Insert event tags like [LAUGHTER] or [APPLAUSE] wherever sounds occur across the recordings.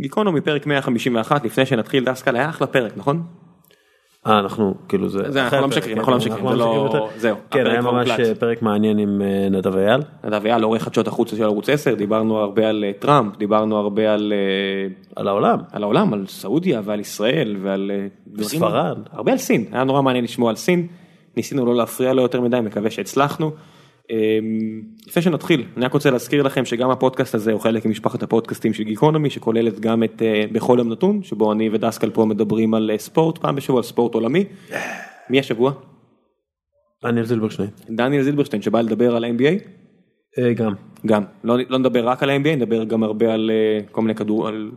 גיקונומי פרק 151 לפני שנתחיל דסקל היה אחלה פרק נכון? אה אנחנו כאילו זה זה אנחנו לא משקרים אנחנו לא משקרים זה לא זהו כן היה ממש הוקלט. פרק מעניין עם אה, נדב אייל. נדב אייל עורך חדשות החוץ של ערוץ 10 דיברנו הרבה על אה, טראמפ דיברנו הרבה על אה, על העולם. על העולם על סעודיה ועל ישראל ועל אה, ספרד. הרבה על סין היה נורא מעניין לשמוע על סין ניסינו לא להפריע לו יותר מדי מקווה שהצלחנו. אה, לפני שנתחיל אני רק רוצה להזכיר לכם שגם הפודקאסט הזה הוא חלק ממשפחת הפודקאסטים של גיקונומי שכוללת גם את אה, בכל יום נתון שבו אני ודסקל פה מדברים על אה, ספורט פעם בשבוע על ספורט עולמי. מי השבוע? דניאל זילברשטיין. דניאל זילברשטיין שבא לדבר על NBA. אה, גם. גם לא, לא נדבר רק על ה-NBA נדבר גם הרבה על כל מיני כדור על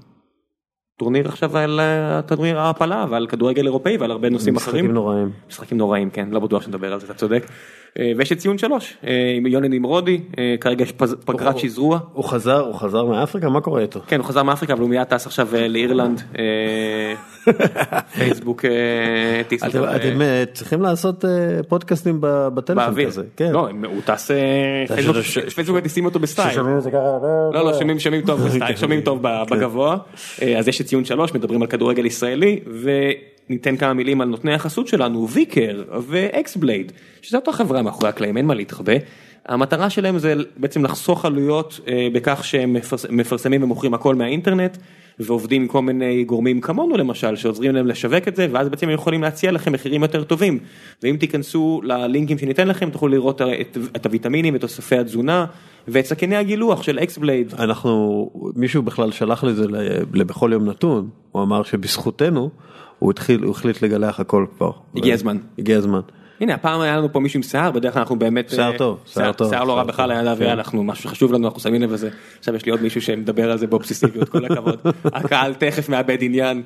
טורניר עכשיו על טורניר ההעפלה ועל כדורגל אירופאי ועל הרבה נושאים אחרים. משחקים נוראים. משחקים נוראים כן לא בטוח שנדבר על זה אתה צודק. אה, ויש את ציון שלוש אה, עם יוני נמרודי אה, כרגע יש פגרת שזרוע. הוא חזר הוא חזר מאפריקה מה קורה איתו? כן הוא חזר מאפריקה אבל הוא מיד טס עכשיו לאירלנד. [LAUGHS] פייסבוק אה, טיס אתם צריכים לעשות פודקאסטים בטלפון באוויר. כזה. כן. לא הוא טס פייסבוק- מטיסים אותו בסטייל. ששומעים את זה ככה. לא לא שומעים שומעים טוב בסטייל כן. [LAUGHS] שומעים טוב ב- בגבוה אז יש את ציון שלוש מדברים על כדורגל ישראלי וניתן כמה מילים על נותני החסות שלנו ויקר ואקס בלייד שזה אותה חברה מאחורי הקלעים אין מה להתחבא. המטרה שלהם זה בעצם לחסוך עלויות אה, בכך שהם מפרס- מפרסמים ומוכרים הכל מהאינטרנט ועובדים עם כל מיני גורמים כמונו למשל שעוזרים להם לשווק את זה ואז בעצם הם יכולים להציע לכם מחירים יותר טובים. ואם תיכנסו ללינקים שניתן לכם תוכלו לראות את, את הוויטמינים ותוספי התזונה ואת סכיני הגילוח של אקס בלייד אנחנו מישהו בכלל שלח לי זה ל- לבכל יום נתון. הוא אמר שבזכותנו הוא התחיל הוא החליט לגלח הכל כבר. הגיע הזמן. הגיע הזמן. הנה הפעם היה לנו פה מישהו עם שיער בדרך כלל אנחנו באמת שיער אה, טוב, שיער טוב, שיער לא רע בכלל היה כן. ואל אנחנו משהו שחשוב לנו אנחנו שמים לב לזה עכשיו יש לי עוד מישהו שמדבר על זה באובססיביות כל הכבוד [LAUGHS] הקהל תכף מאבד עניין.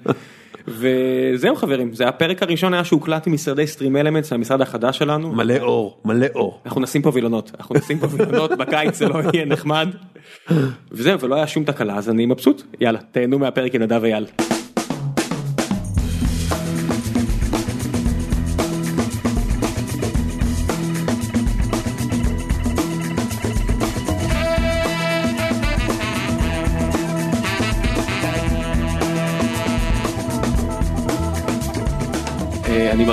וזהו חברים זה הפרק הראשון היה שהוקלט עם משרדי סטרים אלמנטס המשרד החדש שלנו מלא אור מלא אור. אנחנו נשים פה וילונות אנחנו נשים פה וילונות [LAUGHS] בקיץ זה לא יהיה נחמד וזהו ולא היה שום תקלה אז אני מבסוט יאללה תהנו מהפרק עם נדב אייל.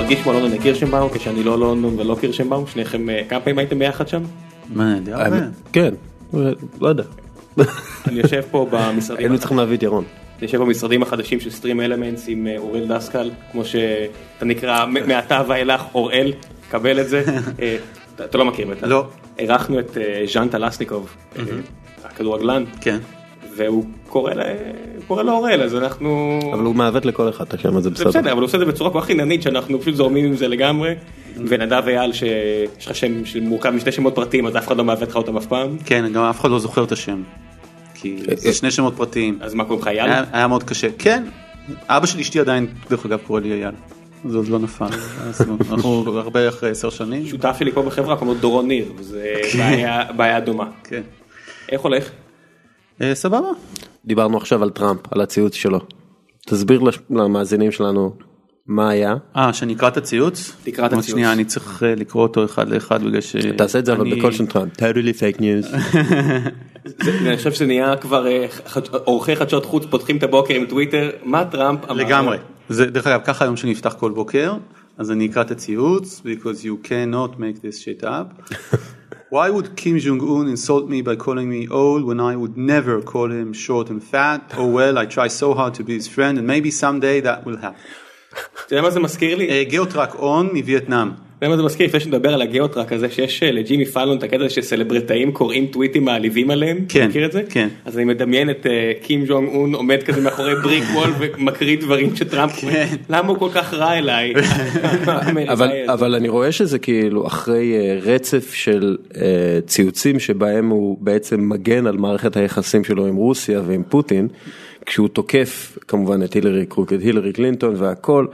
מרגיש כמו לונדון קירשנבאום כשאני לא לונדון ולא קירשנבאום שניכם אה, כמה פעמים הייתם ביחד שם? מה, די הרבה. כן. לא יודע. [LAUGHS] אני יושב פה במשרדים, היינו צריכים להביא את ירון. אני יושב במשרדים החדשים של סטרים אלמנטס עם אה, אוראל דסקל, כמו שאתה נקרא מ- מעתה ואילך אוראל, קבל את זה. [LAUGHS] אה, אתה- לא מכיר בטח. לא. אירחנו את ז'אן טלסניקוב, הכדורגלן, כן. והוא קורא ל- קורא לו אוראל, אז אנחנו... אבל הוא מעוות לכל אחד את השם הזה זה בסדר. בסדר, אבל הוא עושה את זה בצורה כל כך חיננית שאנחנו פשוט זורמים עם זה לגמרי. ונדב אייל שיש לך שם שמורכב משתי שמות פרטיים אז אף אחד לא מעוות לך אותם אף פעם. כן, גם אף אחד לא זוכר את השם. כי זה שני שמות פרטיים. אז מה קוראים לך אייל? היה היה מאוד קשה. כן. אבא של אשתי עדיין, דרך אגב, קורא לי אייל. זה עוד לא נפל. [LAUGHS] אנחנו הרבה אחרי עשר שנים. שותף שלי פה בחברה קוראים לו דורון ניר וזה בעיה- בעיה דומה. כן. איך הולך? אה, סבבה. דיברנו עכשיו על טראמפ על הציוץ שלו. תסביר למאזינים שלנו מה היה. אה, שאני אקרא את הציוץ? תקרא את הציוץ. שנייה, אני צריך אה, לקרוא אותו אחד לאחד בגלל ש... תעשה את זה אבל בקול של טראמפ. totally fake news. אני חושב שזה נהיה כבר אה, עורכי חדשות חוץ פותחים את הבוקר עם טוויטר מה טראמפ אמר. לגמרי. זה, דרך אגב, ככה היום שאני אפתח כל בוקר, אז אני אקרא את הציוץ, because you cannot make this shit up. Why would Kim Jong-un insult me by calling me old when I would never call him short and fat? Oh well, I try so hard to be his friend and maybe someday that will happen. אתה יודע מה זה מזכיר לי? אה, גיאוטראק און מווייטנאם. אתה יודע מה זה מזכיר לפני שנדבר על הגיאוטראק הזה שיש אה, לג'ימי פאלון את הקטע שסלבריטאים קוראים טוויטים מעליבים עליהם. כן, אתה מכיר את זה? כן. אז אני מדמיין את אה, קים ג'ונג און עומד כזה מאחורי בריק וול ומקריא דברים שטראמפ אומר, כן. למה הוא כל כך רע אליי? [LAUGHS] אבל אבל אני רואה שזה כאילו אחרי אה, רצף של ציוצים שבהם הוא בעצם מגן על מערכת היחסים שלו עם רוסיה ועם פוטין כשהוא תוקף כמובן את הילרי crook את הילרי קלינטון והכל.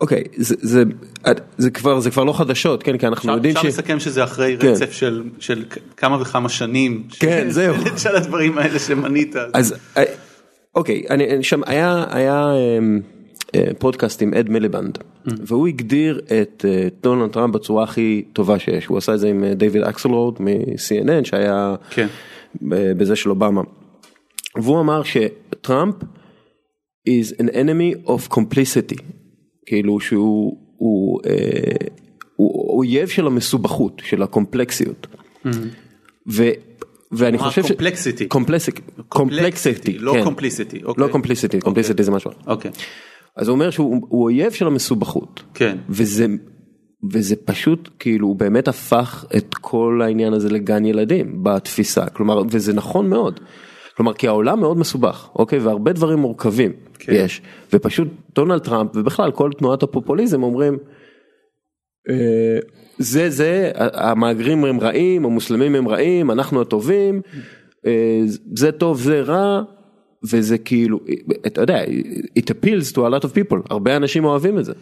אוקיי זה זה זה כבר לא חדשות כן כי אנחנו אפשר יודעים אפשר ש... לסכם שזה אחרי כן. רצף של כמה וכמה שנים. כן, [LAUGHS] זהו. של הדברים האלה שמנית. אז אה, אוקיי שם היה אמ, אה, פודקאסט עם אד מיליבנד והוא הגדיר את אה, דונלד טראמפ בצורה הכי טובה שיש הוא עשה את זה עם דיוויד אקסלרוד מ-CNN שהיה כן. בזה של אובמה. והוא אמר שטראמפ is an enemy of complicity, כאילו שהוא הוא, אה, הוא אויב של המסובכות, של הקומפלקסיות. ו, ואני חושב ש... קומפלקסיטי. קומפלקסיטי, לא כן. complicity, לא. קומפליסיטי, קומפליסיטי זה משהו. אוקיי, אז הוא אומר שהוא הוא אויב של המסובכות. כן. וזה, וזה פשוט כאילו הוא באמת הפך את כל העניין הזה לגן ילדים בתפיסה, כלומר, וזה נכון מאוד. כלומר, כי העולם מאוד מסובך, אוקיי? והרבה דברים מורכבים כן. יש. ופשוט דונלד טראמפ ובכלל כל תנועת הפופוליזם אומרים, אה, זה זה, המהגרים הם רעים, המוסלמים הם רעים, אנחנו הטובים, אה, זה טוב, זה רע, וזה כאילו, אתה יודע, it appeals to a lot of people, הרבה אנשים אוהבים את זה.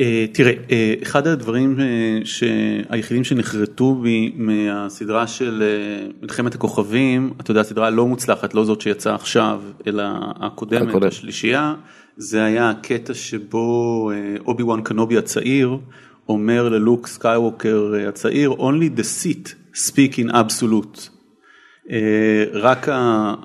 אה, תראה, אה, אחד הדברים אה, שהיחידים שנחרטו בי מהסדרה של מלחמת הכוכבים, אתה יודע, הסדרה הלא מוצלחת, לא זאת שיצאה עכשיו, אלא הקודמת. השלישייה, זה היה הקטע שבו אובי וואן קנובי הצעיר אומר ללוק סקייווקר הצעיר, only the Sith speak in absolute. אה, רק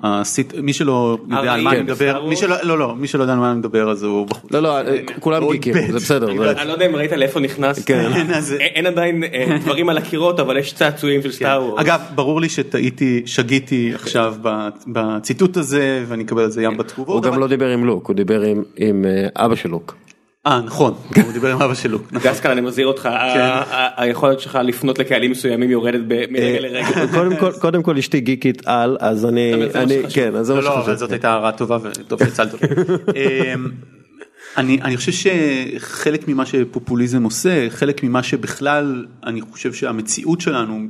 ה Sith, מי שלא יודע על מה אני כן, מדבר, Star מי שלא, לא לא, מי שלא יודע על מה אני מדבר אז הוא בחוץ. לא, לא, כולם מאוד גיקים. זה בסדר. אני לא יודע אם ראית לאיפה נכנסת, כן. [LAUGHS] אין, עדיין אה, דברים על הקירות אבל יש צעצועים של סטאר וורס. אגב, ברור לי שטעיתי, שגיתי עכשיו ב- בציטוט הזה ואני אקבל על זה ים הוא בתגובות. גם אבל- לא דיבר עם לוק, הוא דיבר עם- אה, אבא של לוק. אה, נכון, הוא דיבר עם אבא שלו. נכון. דסקל אני מזהיר אותך, ה- היכולת שלך לפנות לקהלים מסוימים יורדת ב- מרגע לרגע. [LAUGHS] קודם כל, אשתי גיקית על, אז אני, שחשוב. כן, אז זה מה לא, לא, אבל שחשוב. זאת הייתה הערה טובה וטוב שהצלת אותי. [LAUGHS] אמ, אני, אני חושב שחלק ממה שפופוליזם עושה, חלק ממה שבכלל, אני חושב שהמציאות שלנו,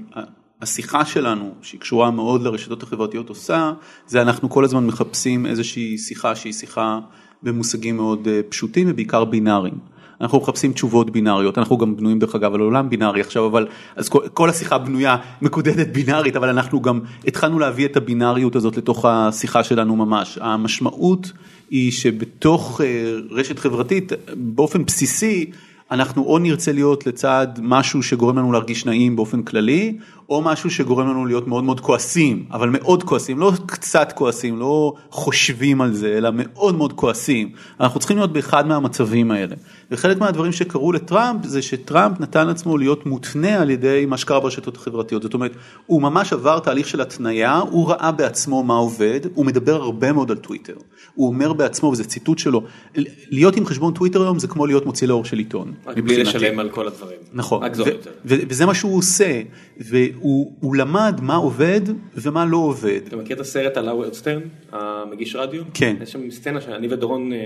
השיחה שלנו, שהיא קשורה מאוד לרשתות החברתיות עושה, זה אנחנו כל הזמן מחפשים איזושהי שיחה שהיא שיחה במושגים מאוד אה, פשוטים ובעיקר בינאריים. אנחנו מחפשים תשובות בינאריות, אנחנו גם בנויים דרך אגב על עולם בינארי עכשיו, אבל אז כל, כל השיחה בנויה מקודדת בינארית, אבל אנחנו גם התחלנו להביא את הבינאריות הזאת לתוך השיחה שלנו ממש. המשמעות היא שבתוך אה, רשת חברתית, באופן בסיסי, אנחנו או נרצה להיות לצד משהו שגורם לנו להרגיש נעים באופן כללי, או משהו שגורם לנו להיות מאוד מאוד כועסים, אבל מאוד כועסים, לא קצת כועסים, לא חושבים על זה, אלא מאוד מאוד כועסים. אנחנו צריכים להיות באחד מהמצבים האלה. וחלק מהדברים שקרו לטראמפ זה שטראמפ נתן לעצמו להיות מותנה על ידי מה שקרה ברשתות החברתיות. זאת אומרת, הוא ממש עבר תהליך של התניה, הוא ראה בעצמו מה עובד, הוא מדבר הרבה מאוד על טוויטר. הוא אומר בעצמו, וזה ציטוט שלו, להיות עם חשבון טוויטר היום זה כמו להיות מוציא לאור של עיתון. רק בלי. לשלם על כל הדברים. נכון, ו- יותר. ו- וזה מה שהוא עושה, והוא הוא למד מה עובד ומה לא עובד. אתה מכיר את הסרט על הווארד סטרן, המגיש רדיו? כן. יש שם סצנה שאני ודורון, אה,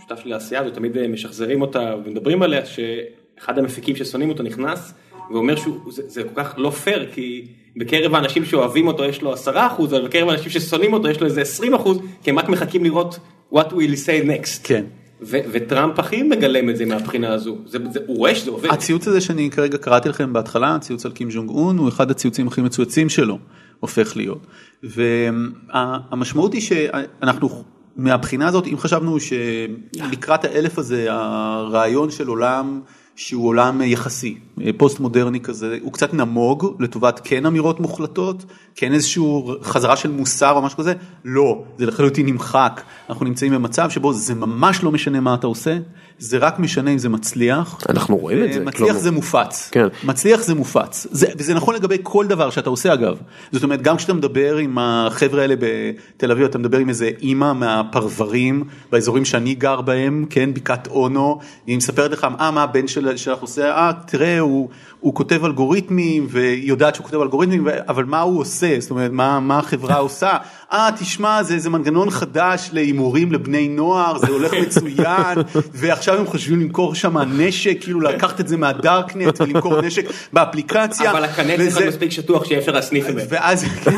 שותף שלי לעשייה, ותמיד אה, משחזרים אותה ומדברים עליה, שאחד המפיקים ששונאים אותו נכנס, ואומר שזה זה כל כך לא פייר, כי בקרב האנשים שאוהבים אותו יש לו עשרה אחוז, אבל בקרב האנשים ששונאים אותו יש לו איזה עשרים אחוז, כי הם רק מחכים לראות what will he say next. כן. וטראמפ הכי מגלם את זה מהבחינה הזו, זה, זה, הוא רואה שזה עובד. הציוץ הזה שאני כרגע קראתי לכם בהתחלה, הציוץ על קים ג'ונג און, הוא אחד הציוצים הכי מצויצים שלו, הופך להיות. והמשמעות היא שאנחנו, מהבחינה הזאת, אם חשבנו שלקראת האלף הזה, הרעיון של עולם שהוא עולם יחסי, פוסט מודרני כזה, הוא קצת נמוג לטובת כן אמירות מוחלטות, כן איזשהו חזרה של מוסר או משהו כזה, לא, זה לחלוטין נמחק, אנחנו נמצאים במצב שבו זה ממש לא משנה מה אתה עושה, זה רק משנה אם זה מצליח. אנחנו רואים את זה. מצליח כלומר- זה מופץ, כן. מצליח זה מופץ, זה, וזה נכון לגבי כל דבר שאתה עושה אגב, זאת אומרת גם כשאתה מדבר עם החבר'ה האלה בתל אביב, אתה מדבר עם איזה אימא מהפרברים באזורים שאני גר בהם, כן, בקעת אונו, היא מספרת לך, אה מה הבן של, עושה, אה תראה הוא, הוא כותב אלגוריתמים והיא יודעת שהוא כותב אלגוריתמים, אבל מה הוא עושה, זאת אומרת מה, מה החברה [LAUGHS] עושה, אה תשמע זה איזה מנגנון חדש להימורים לבני נוער, זה הולך [LAUGHS] מצוין, ועכשיו הם חושבים למכור שם נשק, כאילו לקחת את זה מהדארקנט ולמכור נשק באפליקציה. אבל וזה- להיות מספיק שטוח שיהיה אפשר להסניף ממנו. ואז כן,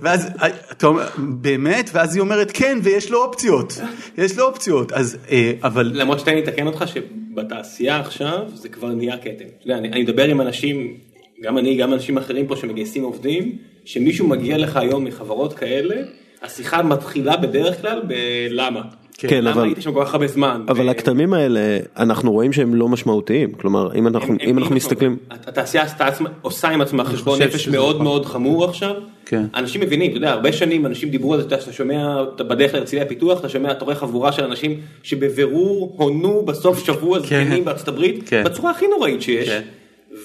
ואז אומר, באמת, ואז היא אומרת כן ויש לו אופציות, יש לו אופציות, אז אה, אבל למרות שתן לי לתקן אותך שבתעשייה עכשיו זה כבר נהיה כתם. אני מדבר עם אנשים, גם אני, גם אנשים אחרים פה שמגייסים עובדים, שמישהו מגיע לך היום מחברות כאלה, השיחה מתחילה בדרך כלל בלמה. כן, למה אבל- הייתי שם כל כך הרבה זמן? אבל ו- הכתמים האלה אנחנו רואים שהם לא משמעותיים כלומר אם אנחנו הם- אם הם- אנחנו מסתכלים התעשייה עשתה עצמה- עושה עם עצמה חשבון נפש מאוד נכון. מאוד חמור עכשיו. כן. אנשים מבינים, אתה יודע, הרבה שנים אנשים דיברו על זה, אתה שומע, אתה בדרך להרצליה פיתוח, אתה שומע, אתה רואה חבורה של אנשים שבבירור הונו בסוף שבוע זקנים בארצות הברית, כן. בצורה הכי נוראית שיש.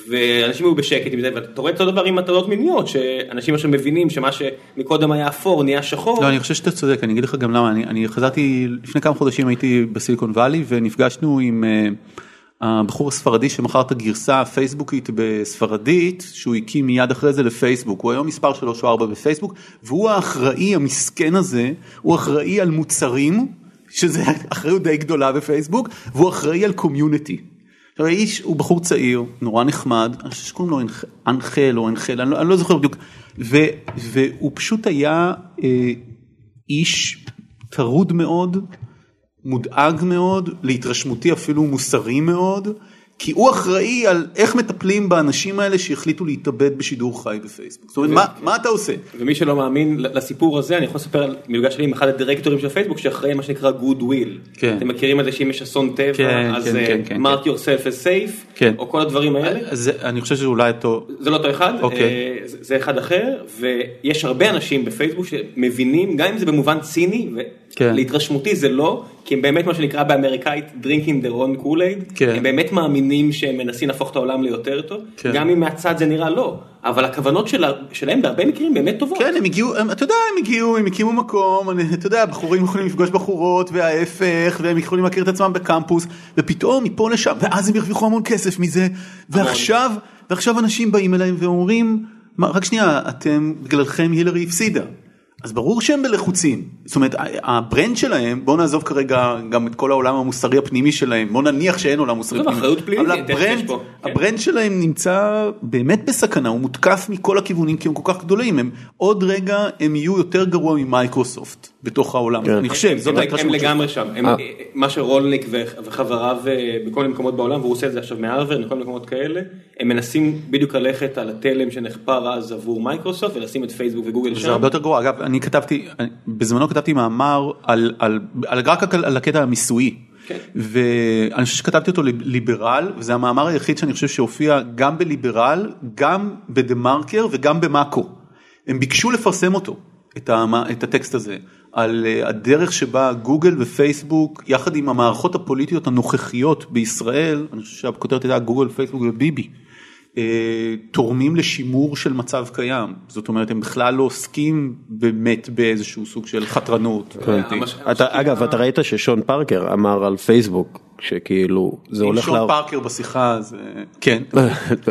ואנשים היו בשקט עם זה, ואתה רואה את אותו דבר עם מטלות מיניות, שאנשים עכשיו מבינים שמה שמקודם היה אפור נהיה שחור. לא, אני חושב שאתה צודק, אני אגיד לך גם למה, אני, אני חזרתי, לפני כמה חודשים הייתי בסיליקון וואלי ונפגשנו עם uh, הבחור הספרדי שמכר את הגרסה הפייסבוקית בספרדית, שהוא הקים מיד אחרי זה לפייסבוק, הוא היום מספר 3 או 4 בפייסבוק, והוא האחראי המסכן הזה, הוא אחראי על מוצרים, שזה אחריות די גדולה בפייסבוק, והוא אחראי על קומיוניטי. עכשיו האיש הוא בחור צעיר, נורא נחמד, אני חושב שקוראים לו אנח- אנחל או אנחל, אני לא, אני לא זוכר בדיוק, ו, והוא פשוט היה אה, איש טרוד מאוד, מודאג מאוד, להתרשמותי אפילו מוסרי מאוד, כי הוא אחראי על איך מטפלים באנשים האלה שהחליטו להתאבד בשידור חי בפייסבוק. זאת אומרת, מה, מה אתה עושה? ומי שלא מאמין לסיפור הזה אני יכול לספר על מפגש שלי עם אחד הדירקטורים של פייסבוק שאחראי מה שנקרא good will. כן. אתם מכירים את זה שאם יש אסון טבע כן, אז כן, אה, כן, כן, mark yourself as safe כן. או כל הדברים האלה. אז אני חושב שאולי אותו, זה לא אותו אחד, אוקיי. אה, זה זה אחד אחר ויש הרבה אנשים בפייסבוק שמבינים גם אם זה במובן ציני כן. ולהתרשמותי זה לא כי הם באמת מה שנקרא באמריקאית drinking their own kool-aid, כן. הם באמת מאמינים שהם מנסים להפוך את העולם ליותר טוב, כן. גם אם מהצד זה נראה לא, אבל הכוונות שלה- שלהם בהרבה מקרים באמת טובות. כן הם הגיעו, הם, אתה יודע הם הגיעו, הם הקימו מקום, אני, אתה יודע בחורים יכולים לפגוש בחורות וההפך והם יכולים להכיר את עצמם בקמפוס ופתאום מפה לשם ואז הם ירוויחו המון כסף מזה ועכשיו ועכשיו אנשים באים אליהם ואומרים רק שנייה אתם בגללכם הילרי הפסידה. אז ברור שהם לחוצים, זאת אומרת ה brand שלהם, בוא נעזוב כרגע גם את כל העולם המוסרי הפנימי שלהם, בוא נניח שאין עולם מוסרי עזוב, פנימי, אחריות פלילית, אבל ה brand, כן. ה brand שלהם נמצא באמת בסכנה, הוא מותקף מכל הכיוונים כי הם כל כך גדולים, הם עוד רגע הם יהיו יותר גרוע ממייקרוסופט בתוך העולם, אני חושב, זאת הם- הם ההתרשמות שלי. לגמרי שם, הם- אה. מה שרולניק וחבריו אה, בכל מיני מקומות בעולם, והוא עושה את זה עכשיו מהרווארד, בכל מיני מקומות כאלה, הם מנסים בדיוק ללכת על התלם שנחפר אז עבור מייקרוסופט ולשים את פייסבוק וגוגל זה שם. הרבה יותר גרוע, אגב אני כתבתי, אני- בזמנו כתבתי מאמר על, על, על, רק על, על הקטע המיסויי. כן. ואני חושב שכתבתי אותו לליברל וזה המאמר היחיד שאני חושב שהופיע גם בליברל גם בדה מרקר וגם במאקו. הם ביקשו לפרסם אותו את, המ, את הטקסט הזה על אה, הדרך שבה גוגל ופייסבוק יחד עם המערכות הפוליטיות הנוכחיות בישראל אני חושב שהכותרת הייתה גוגל פייסבוק וביבי. אה, תורמים לשימור של מצב קיים זאת אומרת הם בכלל לא עוסקים באמת באיזשהו סוג של חתרנות. המשקיע- אתה אגב אתה ראית ששון פארקר אמר על פייסבוק שכאילו זה עם הולך שון לה- פארקר בשיחה זה כן. [LAUGHS]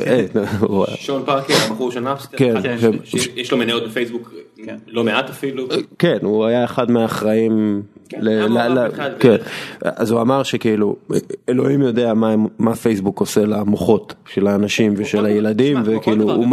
אה, הוא- שון פארקר, הבחור של נאפסטר, כן, כן. ש- שיש לו מניות בפייסבוק, לא מעט אפילו. כן הוא היה אחד מהאחראים. ל- ל- ל-. כן. אז הוא אמר שכאילו אלוהים יודע מה פייסבוק עושה למוחות של האנשים ושל הילדים וכאילו.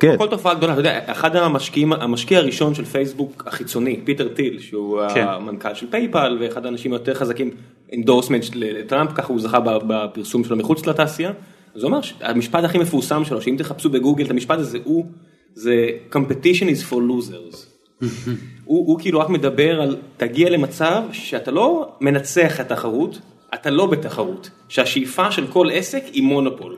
כן. כל תופעה גדולה, אתה יודע, אחד המשקיעים, המשקיע הראשון של פייסבוק החיצוני, פיטר טיל, שהוא כן. המנכ"ל של פייפל ואחד האנשים היותר חזקים, endorsement לטראמפ, ככה הוא זכה בפרסום שלו מחוץ לתעשייה. אז הוא אמר שהמשפט הכי מפורסם שלו, שאם תחפשו בגוגל את המשפט הזה, הוא, זה competition is for losers. [LAUGHS] הוא, הוא כאילו רק מדבר על תגיע למצב שאתה לא מנצח את התחרות, אתה לא בתחרות, שהשאיפה של כל עסק היא מונופול.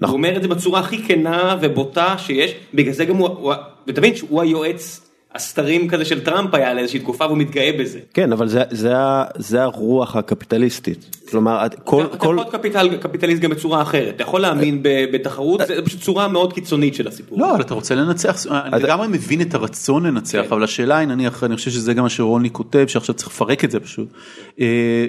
הוא אומר את זה בצורה הכי כנה ובוטה שיש, בגלל זה גם הוא, הוא ותבין שהוא היועץ הסתרים כזה של טראמפ היה לאיזושהי תקופה והוא מתגאה בזה. כן אבל זה זה ה- זה הרוח הקפיטליסטית כלומר כל אתה כל יכול להיות קפיטל, קפיטליסט גם בצורה אחרת, אתה יכול להאמין ב- בתחרות, זה פשוט צורה מאוד קיצונית של הסיפור. לא, אבל אתה רוצה לנצח, אני לגמרי מבין את הרצון לנצח, כן. אבל השאלה היא נניח, אני חושב שזה גם מה שרוני כותב, שעכשיו צריך לפרק את זה פשוט, אה,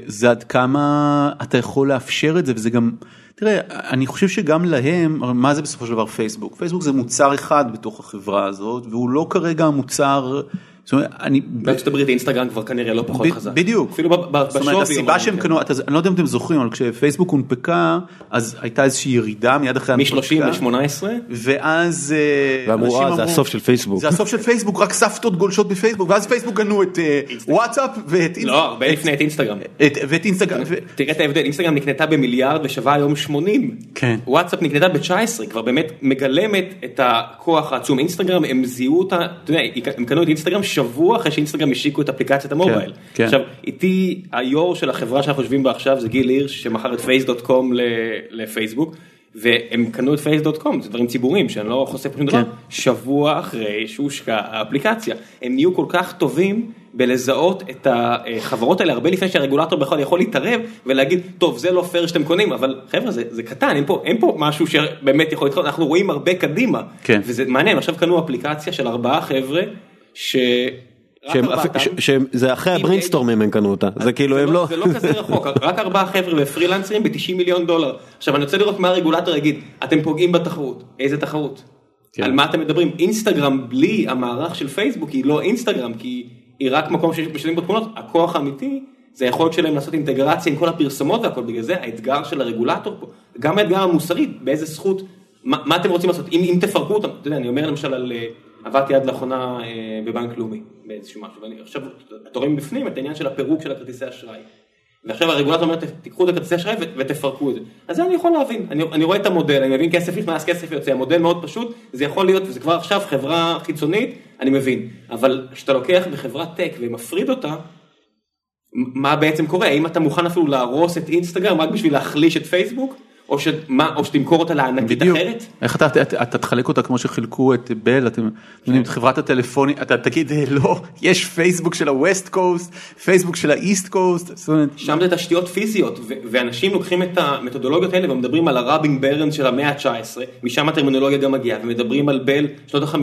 זה עד כמה אתה יכול לאפשר את זה, וזה גם, תראה, אני חושב שגם להם, מה זה בסופו של דבר פייסבוק? פייסבוק זה מוצר אחד בתוך החברה הזאת, והוא לא כרגע המוצר, זאת אומרת, אני... בארצות הברית אינסטגרם כבר כנראה לא פחות חזק. בדיוק. אפילו ב- ב- זאת אומרת, בשווי. הסיבה שהם כן. קנו, אני לא יודע אם אתם זוכרים, אבל כשפייסבוק הונפקה, אז הייתה איזושהי ירידה מיד אחרי מ-30 ההנפקה. ל-18? ואז אה, ואמרו, "אה, זה הסוף של פייסבוק." זה הסוף של פייסבוק רק סבתות גולשות בפייסבוק ואז פייסבוק קנו את אה, וואטסאפ ואת לא, הרבה לפני את אינסטגרם. את- ואת אינסטגרם תראה את ההבדל, אינסטגרם נקנתה במיליארד ושווה היום 80. כן. וואטסאפ נקנתה ב-19, כבר באמת מגלמת את הכוח העצום. אינסטגרם הם זיהו אותה, אתה יודע, הם קנו את אינסטגרם שבוע אחרי שאינסטגרם השיקו את אפליקציית המובייל. כן. עכשיו איתי היו"ר של החברה שאנחנו יושבים בה עכשיו זה גיל הירש שמכר את Face.com לפייסבוק. והם קנו את Face.com זה דברים ציבוריים שאני לא חושף שום דבר כן. שבוע אחרי שהושקה האפליקציה הם נהיו כל כך טובים בלזהות את החברות האלה הרבה לפני שהרגולטור בכלל יכול להתערב ולהגיד טוב זה לא פייר שאתם קונים אבל חבר'ה זה, זה קטן אין פה אין פה משהו שבאמת יכול להתחיל אנחנו רואים הרבה קדימה כן. וזה מעניין עכשיו קנו אפליקציה של ארבעה חבר'ה ש... שהם- ש- שהם- זה אחרי הבריינסטורמים הם קנו אותה, זה כאילו הם לא... זה לא כזה [LAUGHS] רחוק, רק ארבעה חבר'ה ופרילנסרים ב-90 מיליון דולר. עכשיו אני רוצה לראות מה הרגולטור יגיד, אתם פוגעים בתחרות, איזה תחרות? כן. על מה אתם מדברים? אינסטגרם בלי המערך של פייסבוק היא לא אינסטגרם, כי היא רק מקום שמשלמים בו תמונות, הכוח האמיתי זה היכולת שלהם לעשות אינטגרציה עם כל הפרסומות והכל, בגלל זה האתגר של הרגולטור פה, גם האתגר המוסרי, באיזה זכות, מה, מה אתם רוצים לעשות, אם, אם תפרקו אותם, אתה יודע, אני אומר למשל על, אה, עבדתי עד לאחרונה אה, בבנק לאומי, באיזשהו משהו, ואני עכשיו, אתה רואה מבפנים את העניין של הפירוק של הכרטיסי אשראי. ועכשיו הרגולטור אומר, "ת- תיקחו את הכרטיסי אשראי ותפרקו את זה. אז זה אני יכול להבין, אני, אני רואה את המודל, אני מבין כסף נכנס, כסף יוצא, המודל מאוד פשוט, זה יכול להיות, וזה כבר עכשיו חברה חיצונית, אני מבין. אבל כשאתה לוקח בחברת טק ומפריד אותה, מה בעצם קורה? האם אתה מוכן אפילו להרוס את אינסטגרם רק בשביל להחליש את פייסבוק? או, שמה, או שתמכור אותה לענקית בדיוק. אחרת? איך אתה, אתה, אתה תחלק אותה כמו שחילקו את בל, אתם יודעים, את חברת הטלפונים, אתה תגיד "אה, לא, יש פייסבוק של הווסט קוסט, פייסבוק של קוסט, זאת אומרת, שם זה תשתיות פיזיות, ואנשים לוקחים את המתודולוגיות האלה ומדברים על הרבין ברנס של המאה ה-19, משם הטרמינולוגיה גם מגיעה, ומדברים על בל שנות ה-50,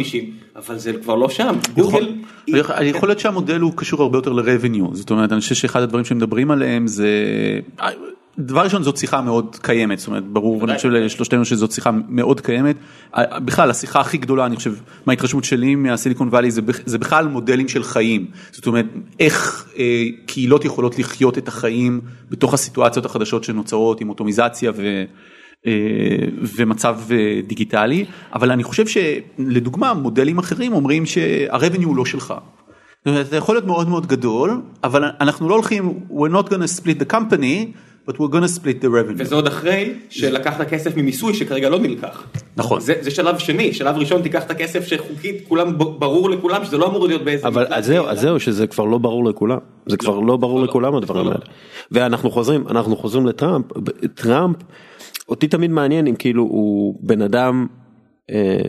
אבל זה כבר לא שם. גוגל... היא- יכול יכול להיות שהמודל הוא קשור הרבה יותר ל-revenue, זאת אומרת, אני חושב שאחד הדברים שמדברים עליהם זה, דבר ראשון זאת שיחה מאוד קיימת, זאת אומרת, ברור, ואני חושב לשלושתנו שזאת שיחה מאוד קיימת, בכלל השיחה הכי גדולה, אני חושב, מההתרשמות שלי מהסיליקון וואלי, זה, זה בכלל מודלים של חיים, זאת אומרת, איך אה, קהילות יכולות לחיות את החיים בתוך הסיטואציות החדשות שנוצרות עם אוטומיזציה ו... אה, ומצב אה, דיגיטלי, אבל אני חושב שלדוגמה מודלים אחרים אומרים שה-revenue הוא לא שלך. זאת אומרת, זה יכול להיות מאוד מאוד גדול, אבל אנחנו לא הולכים, we're not gonna split the company, but we're gonna split the revenue. וזה עוד אחרי שלקחת כסף ממיסוי שכרגע לא נלקח. נכון. זה, זה שלב שני, שלב ראשון תיקח את הכסף שחוקית כולם ברור לכולם שזה לא אמור להיות באיזה... אבל אז זהו. אז זהו שזה כבר לא ברור לכולם, זה כבר לא ברור לא, לכולם לא, הדברים לא. האלה. ואנחנו חוזרים, אנחנו חוזרים לטראמפ, טראמפ, אותי תמיד מעניין אם כאילו הוא בן אדם אה,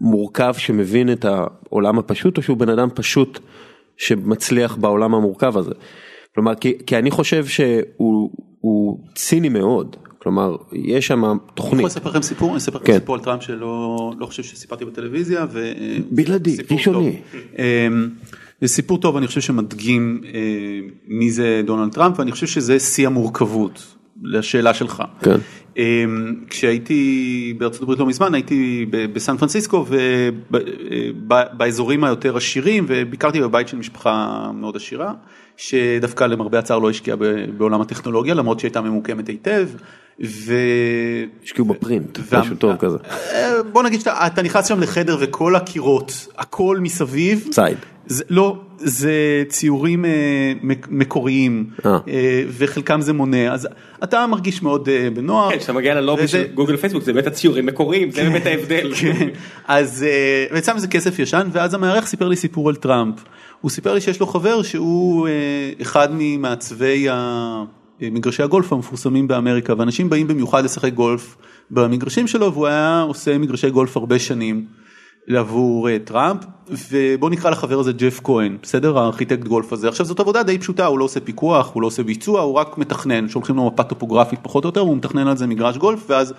מורכב שמבין את העולם הפשוט או שהוא בן אדם פשוט שמצליח בעולם המורכב הזה. כלומר, כי, כי אני חושב שהוא הוא ציני מאוד, כלומר, יש שם אני יכול תוכנית, לספר לכם סיפור, אני אספר לכם כן. סיפור על טראמפ שלא לא חושב שסיפרתי בטלוויזיה. ו- בלעדי, סיפור ראשוני. אמ, זה סיפור טוב, אני חושב שמדגים אה, מי זה דונלד טראמפ, ואני חושב שזה שיא המורכבות, לשאלה שלך. כן. אמ, כשהייתי בארצות הברית לא מזמן, הייתי בסן פרנסיסקו ובאזורים היותר עשירים, וביקרתי בבית של משפחה מאוד עשירה, שדווקא למרבה הצער לא השקיעה בעולם הטכנולוגיה, למרות שהייתה ממוקמת היטב. ו... השקיעו בפרינט, וה- משהו טוב כזה, אה, בוא נגיד שאתה אתה נכנס שם לחדר וכל הקירות, הכל מסביב. ציד. זה, לא, זה ציורים אה, מק- מקוריים, אה. אה, וחלקם זה מונה, אז אתה מרגיש מאוד אה, בנוח. כן, כשאתה מגיע ללובי וזה- של גוגל פייסבוק זה באמת הציורים מקוריים, זה באמת ההבדל. [LAUGHS] כן, אז אה, בעצם זה כסף ישן, ואז המארח סיפר לי סיפור על טראמפ. הוא סיפר לי שיש לו חבר שהוא אה, אחד ממעצבי ה- מגרשי הגולף המפורסמים באמריקה, ואנשים באים במיוחד לשחק גולף במגרשים שלו, והוא היה עושה מגרשי גולף הרבה שנים עבור אה, טראמפ, ובוא נקרא לחבר הזה ג'ף כהן, בסדר? הארכיטקט גולף הזה. עכשיו זאת עבודה די פשוטה, הוא לא עושה פיקוח, הוא לא עושה ביצוע, הוא רק מתכנן, שולחים לו מפה טופוגרפית פחות או יותר, והוא מתכנן על זה מגרש גולף, ואז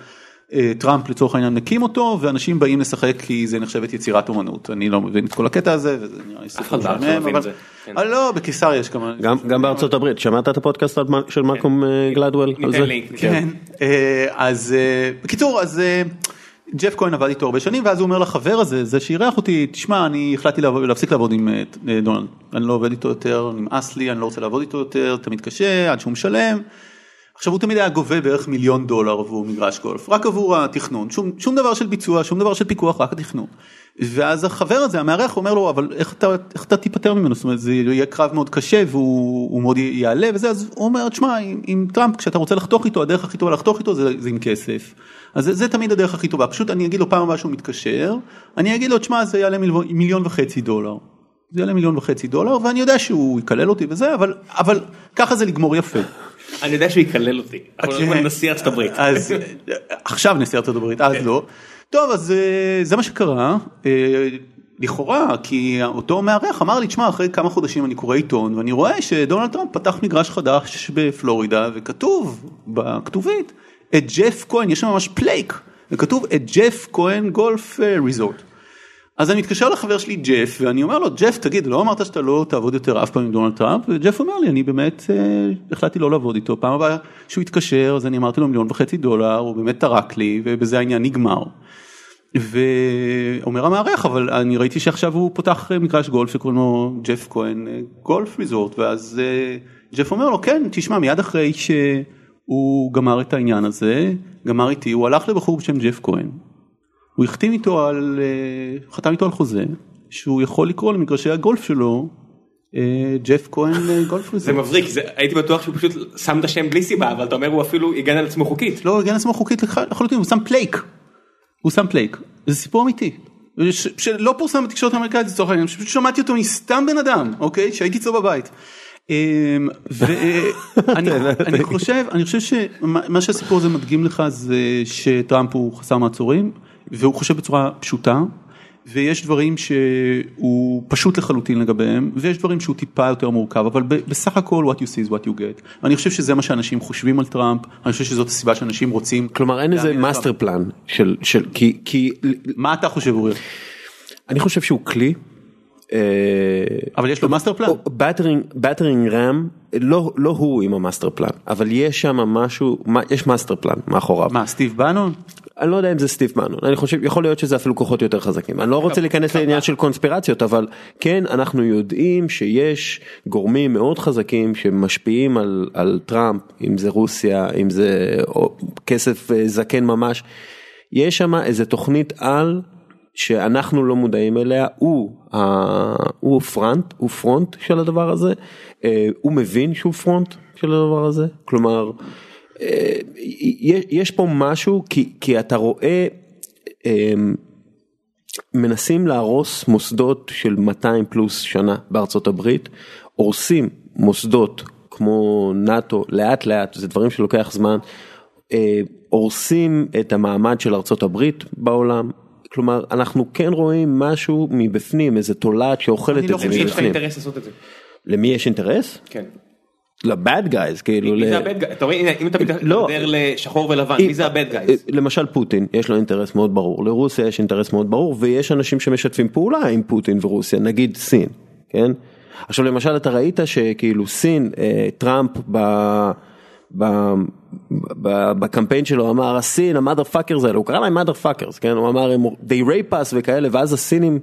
טראמפ לצורך העניין מקים אותו ואנשים באים לשחק כי זה נחשבת יצירת אומנות אני לא מבין את כל הקטע הזה וזה נראה לי סיפור מבין אבל זה, כן. אה, לא בקיסריה יש כמה גם, גם בארצות הברית, שמעת את הפודקאסט של מלקום אה, גלדוול? על ניתן זה? לינק. כן אה, אז אה, בקיצור אז אה, ג'ף כהן עבד איתו הרבה שנים ואז הוא אומר לחבר הזה זה שאירח אותי תשמע אני החלטתי לעבוד- להפסיק לעבוד עם אה, אה, דונלד אני לא עובד איתו יותר נמאס לי אני לא רוצה לעבוד איתו יותר תמיד קשה עד שהוא משלם. עכשיו הוא תמיד היה גובה בערך מיליון דולר עבור מגרש גולף רק עבור התכנון שום, שום דבר של ביצוע שום דבר של פיקוח רק התכנון. ואז החבר הזה המארח אומר לו אבל איך אתה איך אתה תיפטר ממנו זאת אומרת זה יהיה קרב מאוד קשה והוא הוא מאוד יעלה וזה אז הוא אומר תשמע עם, עם טראמפ כשאתה רוצה לחתוך איתו הדרך הכי טובה לחתוך איתו זה, זה עם כסף. אז זה, זה תמיד הדרך הכי טובה פשוט אני אגיד לו פעם הבאה שהוא מתקשר אני אגיד לו תשמע זה יעלה מיליון, מיליון וחצי דולר. זה יעלה מיליון וחצי דולר ואני יודע שהוא יקלל אותי וזה אבל אבל ככה זה לגמור יפה. אני יודע שהוא יקלל אותי, אנחנו מדברים על נשיא ארצות הברית. אז עכשיו נשיא ארצות הברית אז לא. טוב אז אה, זה מה שקרה אה, לכאורה כי אותו מארח אמר לי תשמע אחרי כמה חודשים אני קורא עיתון ואני רואה שדונלד טראמפ פתח מגרש חדש בפלורידה וכתוב בכתובית את ג'ף כהן יש שם ממש plaque וכתוב את ג'ף כהן גולף אה, resort. אז אני מתקשר לחבר שלי ג'ף ואני אומר לו ג'ף תגיד לא אמרת שאתה לא תעבוד יותר אף פעם עם דונלד טראמפ וג'ף אומר לי אני באמת אה, החלטתי לא לעבוד איתו פעם הבאה שהוא התקשר אז אני אמרתי לו מיליון וחצי דולר הוא באמת טרק לי ובזה העניין נגמר. ואומר המארח אבל אני ראיתי שעכשיו הוא פותח אה, מגרש גולף שקוראים לו ג'ף כהן אה, גולף ריזורט ואז אה, ג'ף אומר לו כן תשמע מיד אחרי שהוא גמר את העניין הזה גמר איתי הוא הלך לבחור בשם ג'ף כהן. הוא החתים איתו על אה, חתם איתו על חוזה שהוא יכול לקרוא למגרשי הגולף שלו אה, ג'ף כהן אה, גולף זה. מבריק, זה- הייתי בטוח שהוא פשוט שם את השם בלי סיבה, אבל אתה אומר הוא אפילו הגן על עצמו חוקית. לא הגן עצמו חוקית לח- לחלוטין הוא שם plaque. הוא שם plaque. זה סיפור אמיתי. ש- שלא פורסם בתקשורת האמריקאית לצורך העניין שפשוט שמעתי אותו מסתם בן אדם אוקיי שהייתי אצלו בבית. אמ, ואני [LAUGHS] אני חושב אני חושב שמה מה שהסיפור הזה מדגים לך זה שטראמפ הוא חסר מעצורים והוא חושב בצורה פשוטה. ויש דברים שהוא פשוט לחלוטין לגביהם ויש דברים שהוא טיפה יותר מורכב אבל בסך הכל what you see is what you get. אני חושב שזה מה שאנשים חושבים על טראמפ אני חושב שזאת הסיבה שאנשים רוצים. כלומר אין איזה. master plan של של כי כי מה אתה חושב אורי? אני חושב שהוא כלי. אה, אבל יש לו master plan. battering ram לא לא הוא עם ה master plan אבל יש שם משהו יש master plan מאחוריו. מה סטיב בנון? אני לא יודע אם זה סטיב בנון אני חושב יכול להיות שזה אפילו כוחות יותר חזקים. אני לא רוצה להיכנס לעניין של קונספירציות אבל כן אנחנו יודעים שיש גורמים מאוד חזקים שמשפיעים על, על טראמפ אם זה רוסיה אם זה כסף אה, זקן ממש. יש שם איזה תוכנית על שאנחנו לא מודעים אליה הוא, ה, הוא front הוא front של הדבר הזה אה, הוא מבין שהוא front של הדבר הזה. כלומר. יש, יש פה משהו כי, כי אתה רואה אמ, מנסים להרוס מוסדות של 200 פלוס שנה בארצות הברית, הורסים מוסדות כמו נאטו לאט לאט, זה דברים שלוקח זמן, אה, הורסים את המעמד של ארצות הברית בעולם, כלומר אנחנו כן רואים משהו מבפנים, איזה תולעת שאוכלת אני לא את זה חושב למי יש לך מבפנים. אינטרס לעשות את זה? למי יש אינטרס? כן. ל bad guys, כאילו, מי ל- זה הבד גאי? אתה רואה, אם אתה לא. מדבר לשחור ולבן, מי זה ה bad guys? למשל פוטין יש לו אינטרס מאוד ברור לרוסיה יש אינטרס מאוד ברור ויש אנשים שמשתפים פעולה עם פוטין ורוסיה נגיד סין כן עכשיו למשל אתה ראית שכאילו סין אה, טראמפ ב... בקמפיין שלו אמר הסין ה motherfuckers האלה הוא קרא להם motherfuckers כן הוא אמר הם they rape us וכאלה ואז הסינים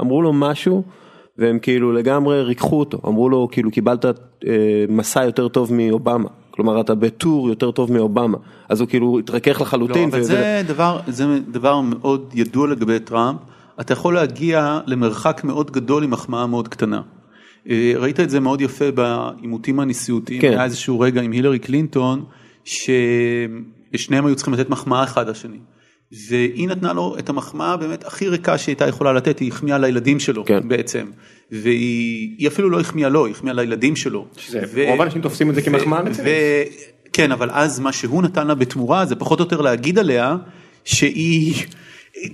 אמרו לו משהו והם כאילו לגמרי ריככו אותו אמרו לו כאילו קיבלת אה, מסע יותר טוב מאובמה כלומר אתה בטור יותר טוב מאובמה אז הוא כאילו התרכך לא, לחלוטין. אבל ו- זה דבר, זה דבר מאוד ידוע לגבי טראמפ, אתה יכול להגיע למרחק מאוד גדול עם מחמאה מאוד קטנה. אה, ראית את זה מאוד יפה בעימותים הנשיאותיים, כן. היה איזשהו רגע עם הילרי קלינטון, ששניהם היו צריכים לתת מחמאה אחד לשני. והיא נתנה לו את המחמאה באמת הכי ריקה שהייתה יכולה לתת, היא החמיאה לילדים שלו כן. בעצם. והיא היא אפילו לא החמיאה לו, היא החמיאה לילדים שלו. שזה- ו- רוב האנשים תופסים את זה כמחמאה. ו- כן, אבל אז מה שהוא נתן לה בתמורה זה פחות או יותר להגיד עליה שהיא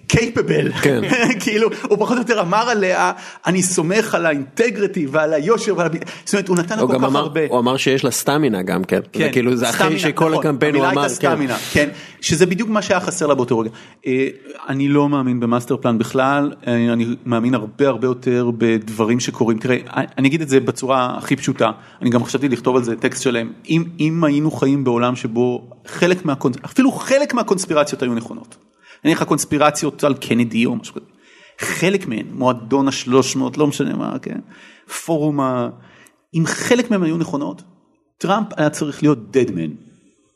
קייפבל, כן. [LAUGHS] כאילו הוא פחות או יותר אמר עליה אני סומך על האינטגריטי ועל היושר ועל... זאת אומרת הוא נתן לה כל כך אמר, הרבה. הוא אמר שיש לה סטמינה גם כן, זה כאילו זה אחרי סטמינה, שכל נכון, הקמפיין הוא אמר, הייתה סטמינה, כן, שזה בדיוק מה שהיה חסר לה באותו רגע. אה, אני לא מאמין ב master plan בכלל, אה, אני מאמין הרבה הרבה יותר בדברים שקורים, תראה, אני אגיד את זה בצורה הכי פשוטה, אני גם חשבתי לכתוב על זה טקסט שלם, אם, אם היינו חיים בעולם שבו חלק מהקונס... אפילו חלק מהקונספירציות היו נכונות, אין לך קונספירציות על קנדי או משהו כזה, חלק מהן, מועדון השלוש מאות, לא משנה מה, כן, פורום ה... אם חלק מהן היו נכונות, טראמפ היה צריך להיות dead man,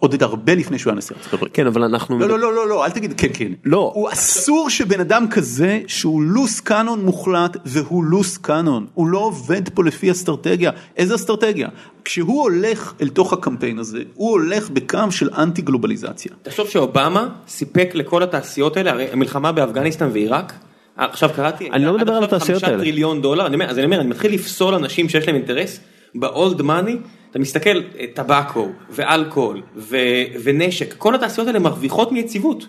עוד הרבה לפני שהוא היה נשיא ארצות הברית. כן אבל אנחנו, לא, לא, לא, לא, לא, אל תגיד כן, כן. לא. הוא אסור שבן אדם כזה שהוא לוס קאנון מוחלט והוא לוס קאנון. הוא לא עובד פה לפי אסטרטגיה. איזה אסטרטגיה? כשהוא הולך אל תוך הקמפיין הזה, הוא הולך בקו של אנטי גלובליזציה. תחשוב שאובמה סיפק לכל התעשיות האלה, הרי המלחמה באפגניסטן ועיראק, עכשיו קראתי, אני לא מדבר על התעשיות האלה. חמישה טריליון דולר, אני אומר, אז אני אומר, אני מתחיל לפסול אנשים שיש להם אינטרס, ב old money, אתה מסתכל, אה, טבקו, ואלכוהול, ונשק, כל התעשיות האלה מרוויחות מיציבות.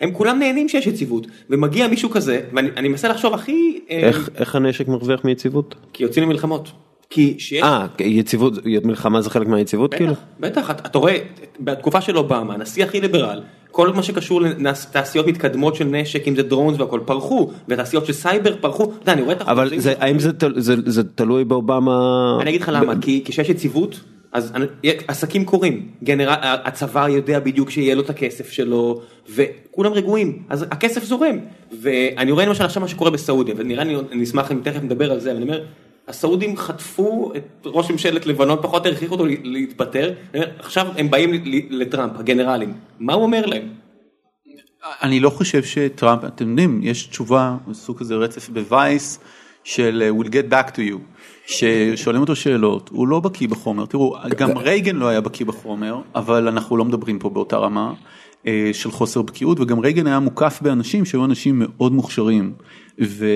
הם כולם נהנים שיש יציבות, ומגיע מישהו כזה, ואני אני מנסה לחשוב הכי, אה, איך, הנשק מרוויח מיציבות? כי יוצאים למלחמות. כי שיש, אה, יציבות, מלחמה זה חלק מהיציבות כאילו? בטח, בטח, אתה רואה, בתקופה של אובמה, הנשיא הכי ליברל, כל מה שקשור לתעשיות מתקדמות של נשק, אם זה drones והכל, פרחו, ותעשיות של סייבר פרחו, אתה יודע, אני רואה את אבל החוזים. זה, האם זה, זה, זה תלוי באובמה? אני אגיד לך למה, כי כשיש יציבות, אז עסקים קורים, גנרל, הצבא יודע בדיוק שיהיה לו את הכסף שלו, וכולם רגועים, אז הכסף זורם, ואני רואה למשל עכשיו מה שקורה בסעודיה, ונראה לי, אני אשמח אם תכף נדבר על זה, אבל אני אומר, הסעודים חטפו את ראש ממשלת לבנון, פחות הכריחו אותו לה- להתפטר, עכשיו הם באים לטראמפ, הגנרלים, מה הוא אומר להם? אני לא חושב שטראמפ, אתם יודעים, יש תשובה, סוג כזה רצף ב voice של uh, we'll get back to you, ששואלים אותו שאלות, הוא לא בקיא בחומר, תראו, גם רייגן לא היה בקיא בחומר, אבל אנחנו לא מדברים פה באותה רמה של חוסר בקיאות, וגם רייגן היה מוקף באנשים שהיו אנשים מאוד מוכשרים, ו...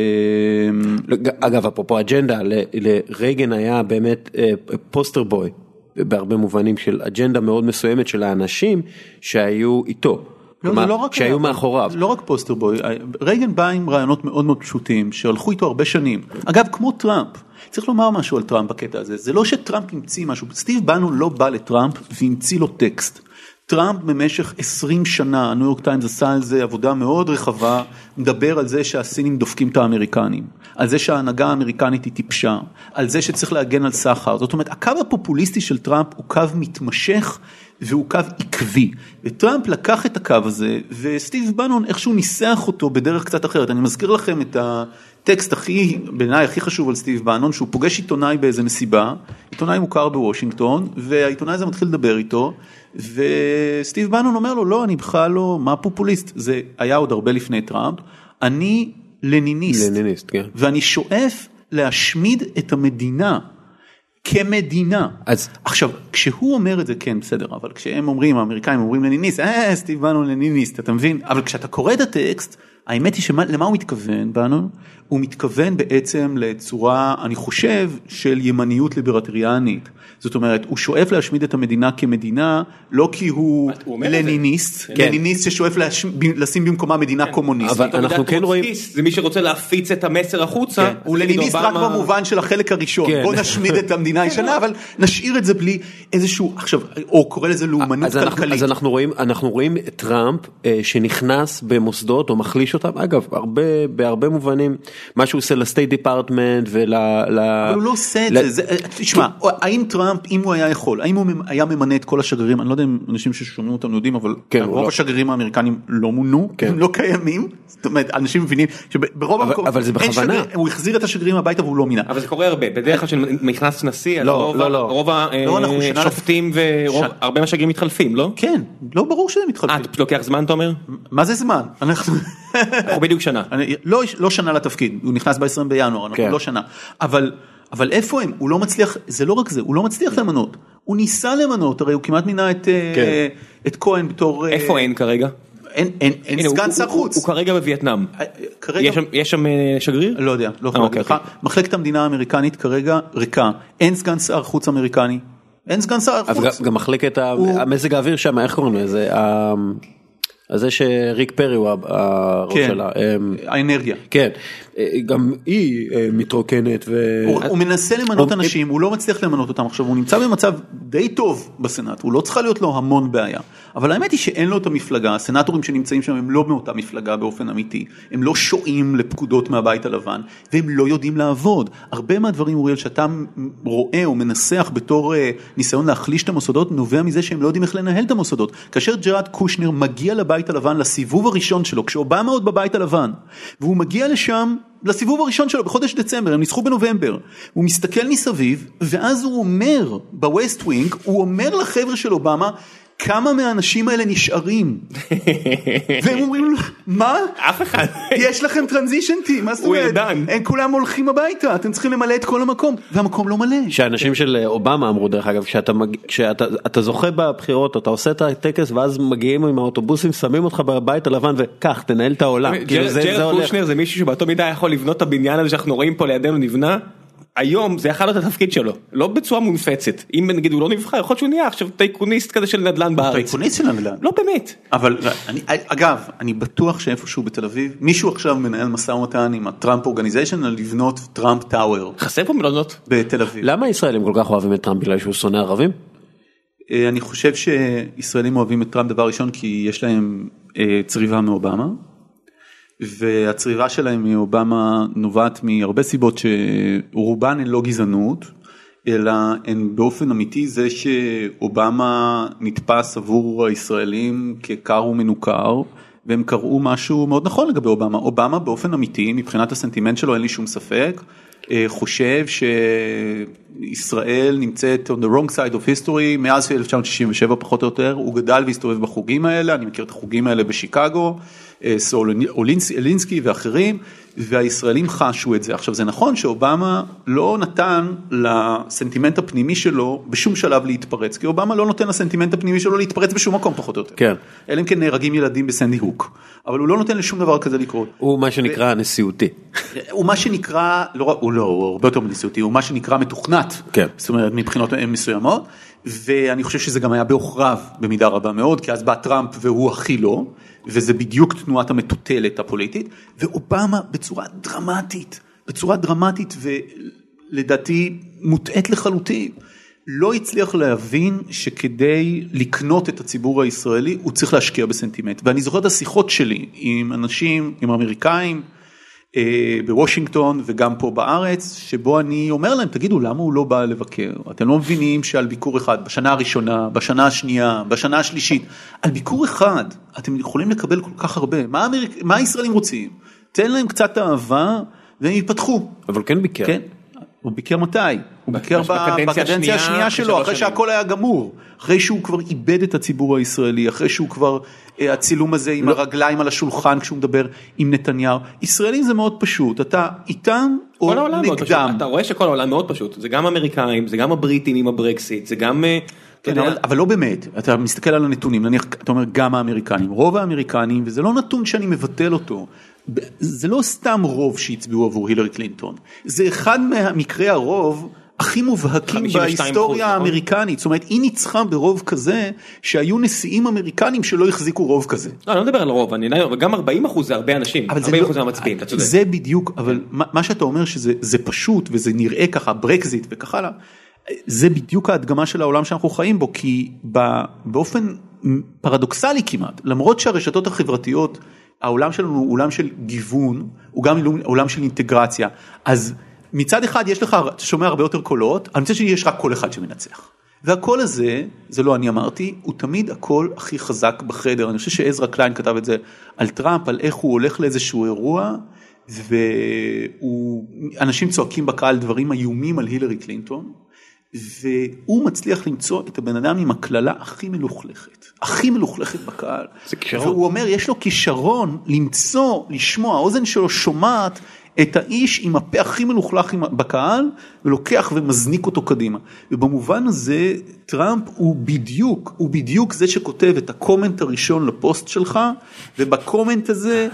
לא, אגב, אפרופו אג'נדה, לרייגן היה באמת אה, poster boy, בהרבה מובנים של אג'נדה מאוד מסוימת של האנשים שהיו איתו. לא, כלומר, לא רק שהיו היה- מאחוריו. לא רק poster boy, רייגן בא עם רעיונות מאוד מאוד פשוטים שהלכו איתו הרבה שנים. אגב, כמו טראמפ, צריך לומר משהו על טראמפ בקטע הזה, זה לא שטראמפ המציא משהו, סטיב בנון לא בא לטראמפ והמציא לו טקסט. טראמפ במשך 20 שנה, הניו יורק טיימס עשה על זה עבודה מאוד רחבה, מדבר על זה שהסינים דופקים את האמריקנים, על זה שההנהגה האמריקנית היא טיפשה, על זה שצריך להגן על סחר, זאת אומרת הקו הפופוליסטי של טראמפ הוא קו מתמשך והוא קו עקבי, וטראמפ לקח את הקו הזה וסטיב בנון איכשהו ניסח אותו בדרך קצת אחרת, אני מזכיר לכם את הטקסט הכי, בעיניי הכי חשוב על סטיב בנון, שהוא פוגש עיתונאי באיזה מסיבה, עיתונאי מוכר בוושינגטון, והעיתונאי הזה מתחיל לדבר איתו, וסטיב בנון אומר לו, לא, אני בכלל לא, מה פופוליסט? זה היה עוד הרבה לפני טראמפ, אני לניניסט, לניניסט, כן. ואני שואף להשמיד את המדינה. כמדינה. אז- עכשיו, כשהוא אומר את זה, כן, בסדר, אבל כשהם אומרים, האמריקאים אומרים לניניסט, אה, סטיב בנון לניניסט, אתה מבין? אבל כשאתה קורא את הטקסט, האמת היא שלמה הוא מתכוון, בנון? הוא מתכוון בעצם לצורה, אני חושב, של ימניות ליברטריאנית. זאת אומרת, הוא שואף להשמיד את המדינה כמדינה, לא כי הוא הוא. לניניסט, כן. לניניסט ששואף להש... לשים במקומה מדינה קומוניסטית. אבל אנחנו כן רואים- זה מי שרוצה להפיץ את המסר החוצה, כן, הוא לניניסט רק במובן של החלק הראשון, כן. בוא נשמיד את המדינה הישנה, אבל נשאיר את זה בלי איזשהו, עכשיו, או קורא לזה לאומנות אז אנחנו, כלכלית. אז אנחנו רואים אנחנו רואים את טראמפ אה, שנכנס במוסדות או מחליש אותם אגב הרבה בהרבה מובנים מה שהוא עושה ל State Department ול... אבל הוא לא עושה את זה, זה, תשמע, האם טראמפ, אם הוא היה יכול, האם הוא היה ממנה את כל השגרירים, אני לא יודע אם אנשים ששומעים אותנו יודעים, אבל כן, רוב לא. השגרירים האמריקנים לא מונו, כן. הם לא קיימים, זאת אומרת, אנשים מבינים שברוב המקומות, אבל זה בכוונה. הוא החזיר את השגרירים הביתה והוא לא מינה. אבל זה קורה הרבה, בדרך כלל כשנכנס נשיא, לא, רוב לא, לא. לא, השופטים והרבה מהשגרירים מתחלפים, לא? כן, לא ברור שהם אה, מתחלפים. פשוט לוקח זמן אתה אומר? מה זה זמן? אנחנו... בדיוק שנה. לא, לא שנה לתפקיד, הוא נכנס ב-20 בינואר, אנחנו כן. לא שנה. אבל, אבל איפה הם? הוא לא מצליח, זה לא רק זה, הוא לא מצליח למנות. הוא ניסה למנות, הרי הוא כמעט מינה את, אה, כן. את כהן בתור... אה, איפה אין כרגע? אין, אין, אין הנה, הוא- סגן הוא- שר הוא- חוץ. הוא כרגע בווייטנאם. אה, כרגע, יש שם- יש שם שגריר? לא יודע, לא יכול אה, להגיד לך. אוקיי, מחלקת המדינה האמריקנית כרגע ריקה, אין סגן שר חוץ אמריקני. אין סגן שר חוץ. גם מחלקת הוא- המזג האוויר שם איך קוראים לזה ה- זה שריק פרי הוא הראש כן, שלה אמ, האנרגיה. כן אה, גם היא אה, מתרוקנת ו... הוא, הוא מנסה למנות הוא- אנשים, הוא לא מצליח למנות אותם עכשיו, הוא נמצא במצב די טוב בסנאט, הוא לא צריכה להיות לו המון בעיה. אבל האמת היא שאין לו את המפלגה, הסנאטורים שנמצאים שם הם לא מאותה מפלגה באופן אמיתי, הם לא שועים לפקודות מהבית הלבן, והם לא יודעים לעבוד. הרבה מהדברים, אוריאל, שאתה רואה או מנסח בתור אה, ניסיון להחליש את המוסדות, נובע מזה שהם לא יודעים איך לנהל את המוסדות. כאשר ג'רד קושנר מגיע לבית הלבן לסיבוב הראשון שלו, כשאובמה עוד בבית הלבן, והוא מגיע לשם לסיבוב הראשון שלו בחודש דצמבר, הם ניצחו בנובמבר. הוא מסתכל מסביב, ואז הוא אומר, ב West Wing, הוא אומר לחבר'ה של אובמה, כמה מהאנשים האלה נשארים? והם אומרים לו, מה? אף אחד. יש לכם transition team, מה זאת הוא אומרת? ידען. הם כולם הולכים הביתה, אתם צריכים למלא את כל המקום, והמקום לא מלא. שאנשים של אובמה אמרו דרך אגב כשאתה. כשאתה אתה זוכה בבחירות אתה עושה את הטקס ואז מגיעים עם האוטובוסים שמים אותך בבית הלבן וכך תנהל את העולם. כאילו, זה- זה ג'רד. קושנר זה מישהו שבאותו מידה יכול לבנות את הבניין הזה שאנחנו רואים פה לידינו נבנה. היום זה יכול להיות התפקיד שלו, לא בצורה מונפצת. אם נגיד הוא לא נבחר, יכול להיות שהוא נהיה עכשיו טייקוניסט כזה של נדל"ן בארץ. טייקוניסט של הנדל"ן. לא באמת. אבל אני, אגב, אני בטוח שאיפשהו בתל אביב, מישהו עכשיו מנהל משא ומתן עם הטראמפ אורגניזיישן על לבנות טראמפ טאוור חסר פה מלונות. בתל אביב. למה הישראלים כל כך אוהבים את טראמפ בגלל שהוא שונא ערבים? אה, אני חושב שישראלים אוהבים את טראמפ דבר ראשון כי יש להם אה, צריבה מאובמה. והצריבה שלהם מאובמה נובעת מהרבה סיבות שרובן הן לא גזענות אלא הן באופן אמיתי זה שאובמה נתפס עבור הישראלים כקר ומנוכר והם קראו משהו מאוד נכון לגבי אובמה. אובמה באופן אמיתי מבחינת הסנטימנט שלו אין לי שום ספק אה, חושב שישראל נמצאת on the wrong side of history מאז 1967 פחות או יותר הוא גדל והסתובב בחוגים האלה אני מכיר את החוגים האלה בשיקגו אולינסקי אלינסקי ואחרים והישראלים חשו את זה עכשיו זה נכון שאובמה לא נתן לסנטימנט הפנימי שלו בשום שלב להתפרץ כי אובמה לא נותן לסנטימנט הפנימי שלו להתפרץ בשום מקום פחות או יותר כן. אלא אם כן נהרגים ילדים בסנדי הוק אבל הוא לא נותן לשום דבר כזה לקרות. הוא מה שנקרא נשיאותי. הוא מה שנקרא, לא, הוא לא, הוא הרבה יותר מנשיאותי, הוא מה שנקרא מתוכנת, כן. זאת אומרת מבחינות מסוימות, ואני חושב שזה גם היה בעוכריו במידה רבה מאוד, כי אז בא טראמפ והוא הכי לא, וזה בדיוק תנועת המטוטלת הפוליטית, ואובמה בצורה דרמטית, בצורה דרמטית ולדעתי מוטעית לחלוטין. לא הצליח להבין שכדי לקנות את הציבור הישראלי הוא צריך להשקיע בסנטימנט ואני זוכר את השיחות שלי עם אנשים עם אמריקאים בוושינגטון וגם פה בארץ שבו אני אומר להם תגידו למה הוא לא בא לבקר אתם לא מבינים שעל ביקור אחד בשנה הראשונה בשנה השנייה בשנה השלישית על ביקור אחד אתם יכולים לקבל כל כך הרבה מה, האמריק... מה הישראלים רוצים תן להם קצת אהבה והם ייפתחו. אבל כן ביקר. כן. הוא ביקר מתי? הוא ביקר בקדנציה השנייה, שלו, אחרי. שהכל היה גמור, אחרי שהוא כבר איבד את הציבור הישראלי, אחרי שהוא כבר, אה, הצילום הזה עם הרגליים על השולחן כשהוא מדבר עם נתניהו. ישראלים זה מאוד פשוט, אתה איתם או נגדם. אתה רואה שכל העולם מאוד פשוט, זה גם אמריקאים, זה גם הבריטים עם הברקסיט, זה גם, אה, כן, אבל, אבל לא באמת, אתה מסתכל על הנתונים, נניח, אתה אומר גם האמריקנים, רוב האמריקנים, וזה לא נתון שאני מבטל אותו, זה לא סתם רוב שהצביעו עבור הילרי קלינטון, זה אחד מהמקרי הרוב הכי מובהקים 52%, בהיסטוריה נכון? האמריקנית, זאת אומרת היא ניצחה ברוב כזה שהיו נשיאים אמריקנים שלא החזיקו רוב כזה. לא, אני לא מדבר על הרוב, אני לא- גם 40 אחוז זה הרבה אנשים, אבל זה 40 לא- אחוז מהמצביעים, אתה צודק. זה בדיוק, אבל מה, שאתה אומר שזה זה פשוט וזה נראה ככה ברקזיט וכך הלאה, זה בדיוק ההדגמה של העולם שאנחנו חיים בו, כי באופן פרדוקסלי כמעט, למרות שהרשתות החברתיות, העולם שלנו הוא עולם של גיוון, הוא גם עולם של אינטגרציה, אז מצד אחד יש לך, אתה שומע הרבה יותר קולות, אני רוצה שיש רק קול אחד שמנצח. והקול הזה, זה לא אני אמרתי, הוא תמיד הקול הכי חזק בחדר. אני חושב שעזרא קליין כתב את זה על טראמפ, על איך הוא הולך לאיזשהו אירוע, ואנשים צועקים בקהל דברים איומים על הילרי קלינטון, והוא מצליח למצוא את הבן אדם עם הקללה הכי מלוכלכת, הכי מלוכלכת בקהל. זה כישרון. והוא אומר, יש לו כישרון למצוא, לשמוע, האוזן שלו שומעת את האיש עם הפה הכי מלוכלך בקהל, ולוקח ומזניק אותו קדימה. ובמובן הזה, טראמפ הוא בדיוק, הוא בדיוק זה שכותב את ה comment הראשון לפוסט שלך, וב comment הזה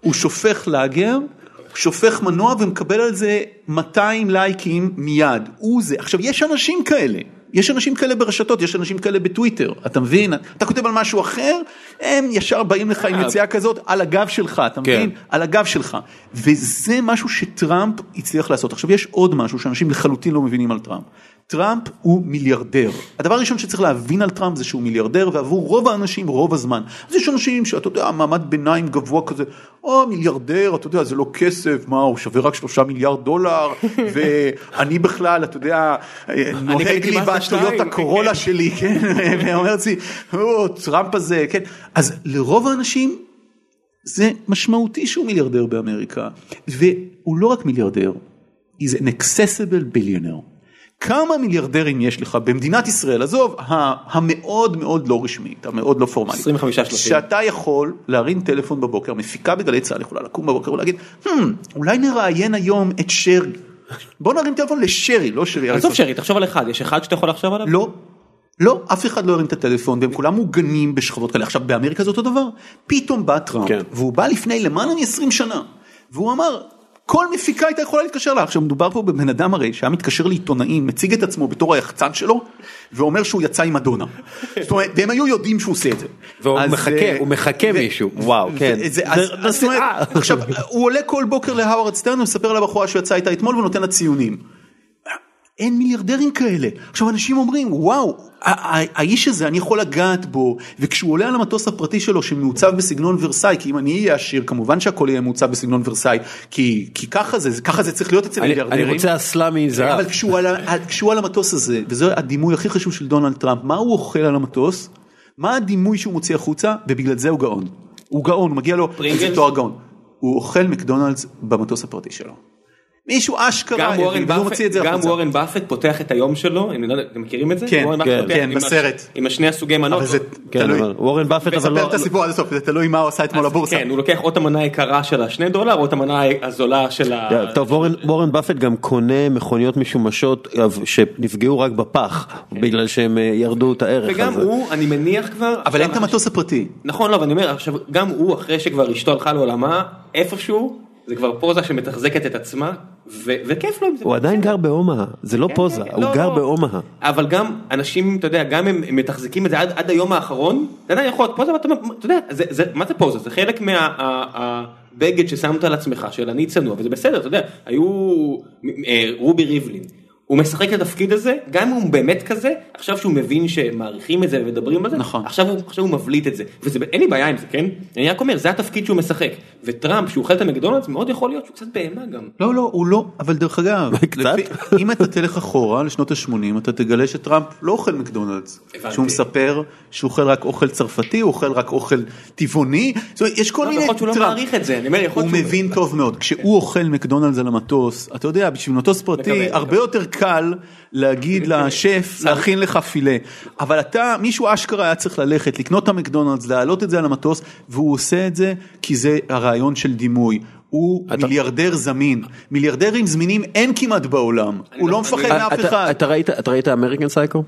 הוא שופך לאגר. שופך מנוע ומקבל על זה 200 לייקים מיד, הוא זה. עכשיו יש אנשים כאלה, יש אנשים כאלה ברשתות, יש אנשים כאלה בטוויטר, אתה מבין? אתה כותב על משהו אחר, הם ישר באים לך עם יציאה כזאת על הגב שלך, אתה כן. מבין? על הגב שלך. וזה משהו שטראמפ הצליח לעשות. עכשיו יש עוד משהו שאנשים לחלוטין לא מבינים על טראמפ. טראמפ הוא מיליארדר. הדבר הראשון שצריך להבין על טראמפ זה שהוא מיליארדר ועבור רוב האנשים רוב הזמן. אז יש אנשים שאתה יודע מעמד ביניים גבוה כזה, או מיליארדר אתה יודע זה לא כסף מה הוא שווה רק שלושה מיליארד דולר [LAUGHS] ואני בכלל אתה יודע נוהג לי באשליות הקורולה שלי כן [LAUGHS] ואומר "או, טראמפ הזה כן אז לרוב האנשים זה משמעותי שהוא מיליארדר באמריקה והוא לא רק מיליארדר, he's an accessible billionaire. כמה מיליארדרים יש לך במדינת ישראל, עזוב, המאוד מאוד לא רשמית, המאוד לא פורמלית, 25-30. שאתה יכול להרים טלפון בבוקר, מפיקה בגלי צה"ל יכולה לקום בבוקר ולהגיד, "Hmm, אולי נראיין היום את שרי, בוא נרים טלפון לשרי, לא שרי, עזוב שרי, תחשוב על אחד, יש אחד שאתה יכול לחשוב עליו? לא. לא, אף אחד לא הרים את הטלפון והם כולם מוגנים בשכבות כאלה. עכשיו באמריקה זה אותו דבר. פתאום בא טראמפ, כן. והוא בא לפני למעלה מ-20 שנה, והוא אמר, כל מפיקה הייתה יכולה להתקשר לה. עכשיו מדובר פה בבן אדם הרי שהיה מתקשר לעיתונאים, מציג את עצמו בתור היחצן שלו, ואומר שהוא יצא עם מדונה. [LAUGHS] זאת אומרת, והם היו יודעים שהוא עושה את זה. והוא אז, מחכה, אה, הוא מחכה מישהו, וואו, כן. זה- אז- אז עכשיו, הוא עולה כל בוקר להאוורד סטרן ומספר לבחורה שהוא יצא איתה אתמול ונותן לה ציונים. אין מיליארדרים כאלה. עכשיו אנשים אומרים וואו האיש הזה אני יכול לגעת בו וכשהוא עולה על המטוס הפרטי שלו שמעוצב בסגנון ורסאי כי אם אני אהיה עשיר כמובן שהכל יהיה מעוצב בסגנון ורסאי כי כי ככה זה ככה זה צריך להיות אצל אני- מיליארדרים. אני רוצה אסלה מזהב. אבל כשהוא על, ה- כשהוא על המטוס הזה וזה הדימוי הכי חשוב של דונלד טראמפ מה הוא אוכל על המטוס מה הדימוי שהוא מוציא החוצה ובגלל זה הוא גאון. הוא גאון הוא מגיע לו תואר גאון. הוא אוכל מקדונלדס במטוס הפרטי שלו. מישהו אשכרה גם וורן זה באפט, גם. וורן באפט פותח את היום שלו, אני לא יודע, אתם מכירים את זה? כן, כן, פותח כן, עם הש- בסרט. עם השני הסוגי מנות. אבל זה כן, תלוי. אבל וורן באפט אבל לא... את הסיפור עד הסוף, זה תלוי מה הוא עשה אתמול לבורסה. כן, הוא לוקח או את המנה היקרה של השני דולר או את המנה הזולה של ה... Yeah, טוב, וורן, וורן באפט גם קונה מכוניות משומשות אה, שנפגעו רק בפח, בגלל שהם אה, ירדו את הערך. וגם אז- הוא, אני מניח כבר... אבל אין את המטוס הפרטי. נכון, לא, ואני אומר, עכשיו, גם הוא, אחרי שכבר אשתו הלכה לעולמה, איפשהו, זה כבר פוזה שמתחזקת את עצמה, ו- וכיף לו עם זה. הוא עדיין גר באומה, זה לא כן, פוזה, כן, הוא לא, גר לא. באומה. אבל גם אנשים, אתה יודע, גם הם מתחזקים את זה עד, עד היום האחרון, זה עדיין יכול להיות פוזה, אומר, אתה יודע, מה זה פוזה? זה חלק מהבגד ששמת על עצמך, של אני צנוע, וזה בסדר, אתה יודע, היו אה, רובי ריבלין. הוא משחק את התפקיד הזה, גם אם הוא באמת כזה, עכשיו שהוא מבין שמעריכים את זה ומדברים על זה, נכון. עכשיו הוא, עכשיו הוא מבליט את זה, וזה, אין לי בעיה עם זה, כן? אני רק אומר, זה התפקיד שהוא משחק, וטראמפ, שהוא אוכל את המקדונלדס, מאוד יכול להיות שהוא קצת בהמה גם. לא, לא, הוא לא, אבל דרך אגב? לפי- אם אתה תלך אחורה לשנות ה-80, אתה תגלה שטראמפ לא אוכל מקדונלדס. הבנתי. שהוא מספר שהוא אוכל רק אוכל צרפתי, הוא אוכל רק אוכל טבעוני, זאת אומרת, יש כל לא, מיני... יכול להיות שהוא לא. מעריך את זה, אני אומר, יכול הוא מבין טוב מאוד, כשהוא אוכל מקדונלדס על המטוס, אתה יודע, בשביל מטוס פרטי, הרבה. יותר קל להגיד לשף [LAUGHS] להכין לך פילה, אבל אתה, מישהו אשכרה היה צריך ללכת, לקנות את המקדונלדס, להעלות את זה על המטוס, והוא עושה את זה כי זה הרעיון של דימוי. הוא אתה- מיליארדר זמין, מיליארדרים זמינים אין כמעט בעולם, הוא לא גם- מפחד מאף אתה- אחד. אתה ראית- אתה ראית American Psycho?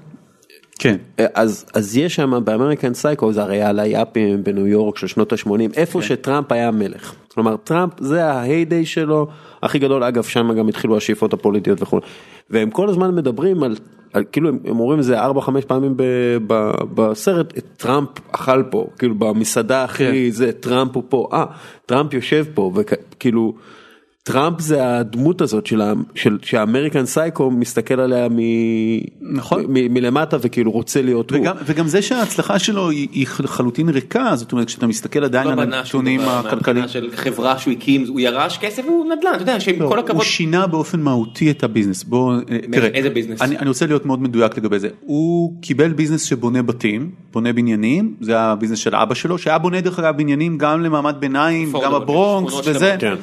כן. אז אז יש שם ב American Psycho זה הרי על היאפים בניו יורק של שנות ה-80 איפה שטראמפ היה מלך כלומר טראמפ זה ה heyday שלו הכי גדול אגב שם גם התחילו השאיפות הפוליטיות וכו' והם כל הזמן מדברים על, על כאילו הם הם אומרים זה 4-5 פעמים ב, ב, בסרט טראמפ אכל פה כאילו במסעדה הכי זה טראמפ הוא פה אה טראמפ יושב פה וכאילו. טראמפ זה הדמות הזאת של, ה- של שה American Psycho מסתכל עליה מ, נכון. מ, מלמטה וכאילו רוצה להיות הוא. וגם, וגם זה שההצלחה שלו היא, היא לחלוטין ריקה, זאת אומרת כשאתה מסתכל עדיין לא על הנתונים הכלכליים, של חברה שהוא הקים, הוא ירש כסף והוא נדל"ן, אתה יודע, שעם לא, כל הכבוד, הוא שינה באופן מהותי את הביזנס, בוא, אה, תראה, איזה ביזנס? אני, אני רוצה להיות מאוד מדויק לגבי זה, הוא קיבל ביזנס שבונה בתים, בונה בניינים, זה הביזנס של אבא שלו, שהיה בונה דרך אגב בניינים גם למעמד ביניים, גם הברונקס שכונות וזה. כן.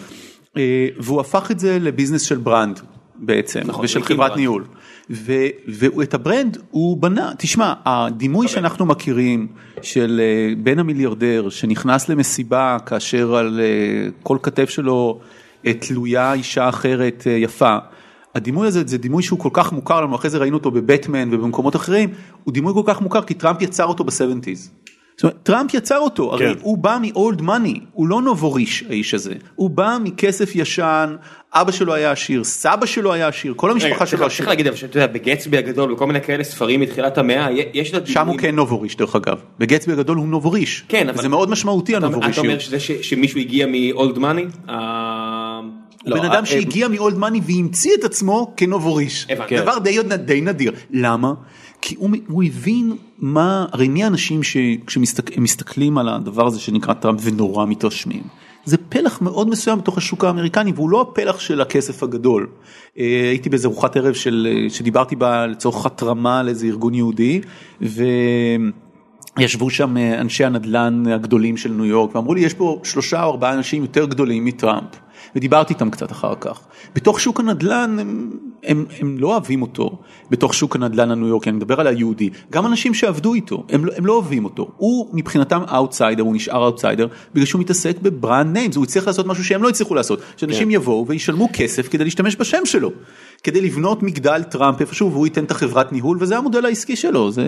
והוא הפך את זה לביזנס של brand בעצם, נכון, ושל חברת brand. ניהול. ו- ואת ה brand הוא בנה, תשמע, הדימוי שאנחנו מכירים של אה, בן המיליארדר שנכנס למסיבה כאשר על אה, כל כתף שלו אה, תלויה אישה אחרת אה, יפה. הדימוי הזה זה דימוי שהוא כל כך מוכר לנו, אחרי זה ראינו אותו בבטמן ובמקומות אחרים, הוא דימוי כל כך מוכר כי טראמפ יצר אותו ב-70's. זאת אומרת, טראמפ יצר אותו, הרי כן. הוא בא מ-old money, הוא לא נובוריש האיש הזה, הוא בא מכסף ישן, אבא שלו היה עשיר, סבא שלו היה עשיר, כל המשפחה רגע, שלו צריך צריך. להגיד, אבל שאתה יודע, בגצבי הגדול וכל מיני כאלה ספרים מתחילת המאה, יש לו שם הוא כן נובוריש דרך אגב, בגצבי הגדול הוא נובוריש, כן, אבל- וזה מאוד משמעותי אתה הנובורישיות. אומר שזה ש- שמישהו הגיע money? אה, הוא לא, בן אה, אדם שהגיע מ-old money והמציא את עצמו כנובוריש. דבר די די נדיר, למה? כי הוא, הוא הבין מה, הרי מי האנשים שכשמסתכלים על הדבר הזה שנקרא טראמפ ונורא מתרשמים. זה פלח מאוד מסוים בתוך השוק האמריקני והוא לא הפלח של הכסף הגדול. אה, הייתי באיזה ארוחת ערב של, אה, שדיברתי בה לצורך התרמה לאיזה ארגון יהודי וישבו שם אה, אנשי הנדל"ן הגדולים של ניו יורק ואמרו לי יש פה שלושה או ארבעה אנשים יותר גדולים מטראמפ ודיברתי איתם קצת אחר כך. בתוך שוק הנדל"ן הם, הם, הם לא אוהבים אותו, בתוך שוק הנדל"ן הניו יורקי, אני מדבר על היהודי, גם אנשים שעבדו איתו, הם, לא- הם לא אוהבים אותו. הוא מבחינתם אאוטסיידר, הוא נשאר אאוטסיידר, בגלל שהוא מתעסק ב brand names, הוא הצליח לעשות משהו שהם לא הצליחו לעשות, שאנשים כן. יבואו וישלמו כסף כדי להשתמש בשם שלו. כדי לבנות מגדל טראמפ איפשהו והוא ייתן את החברת ניהול וזה המודל העסקי שלו זה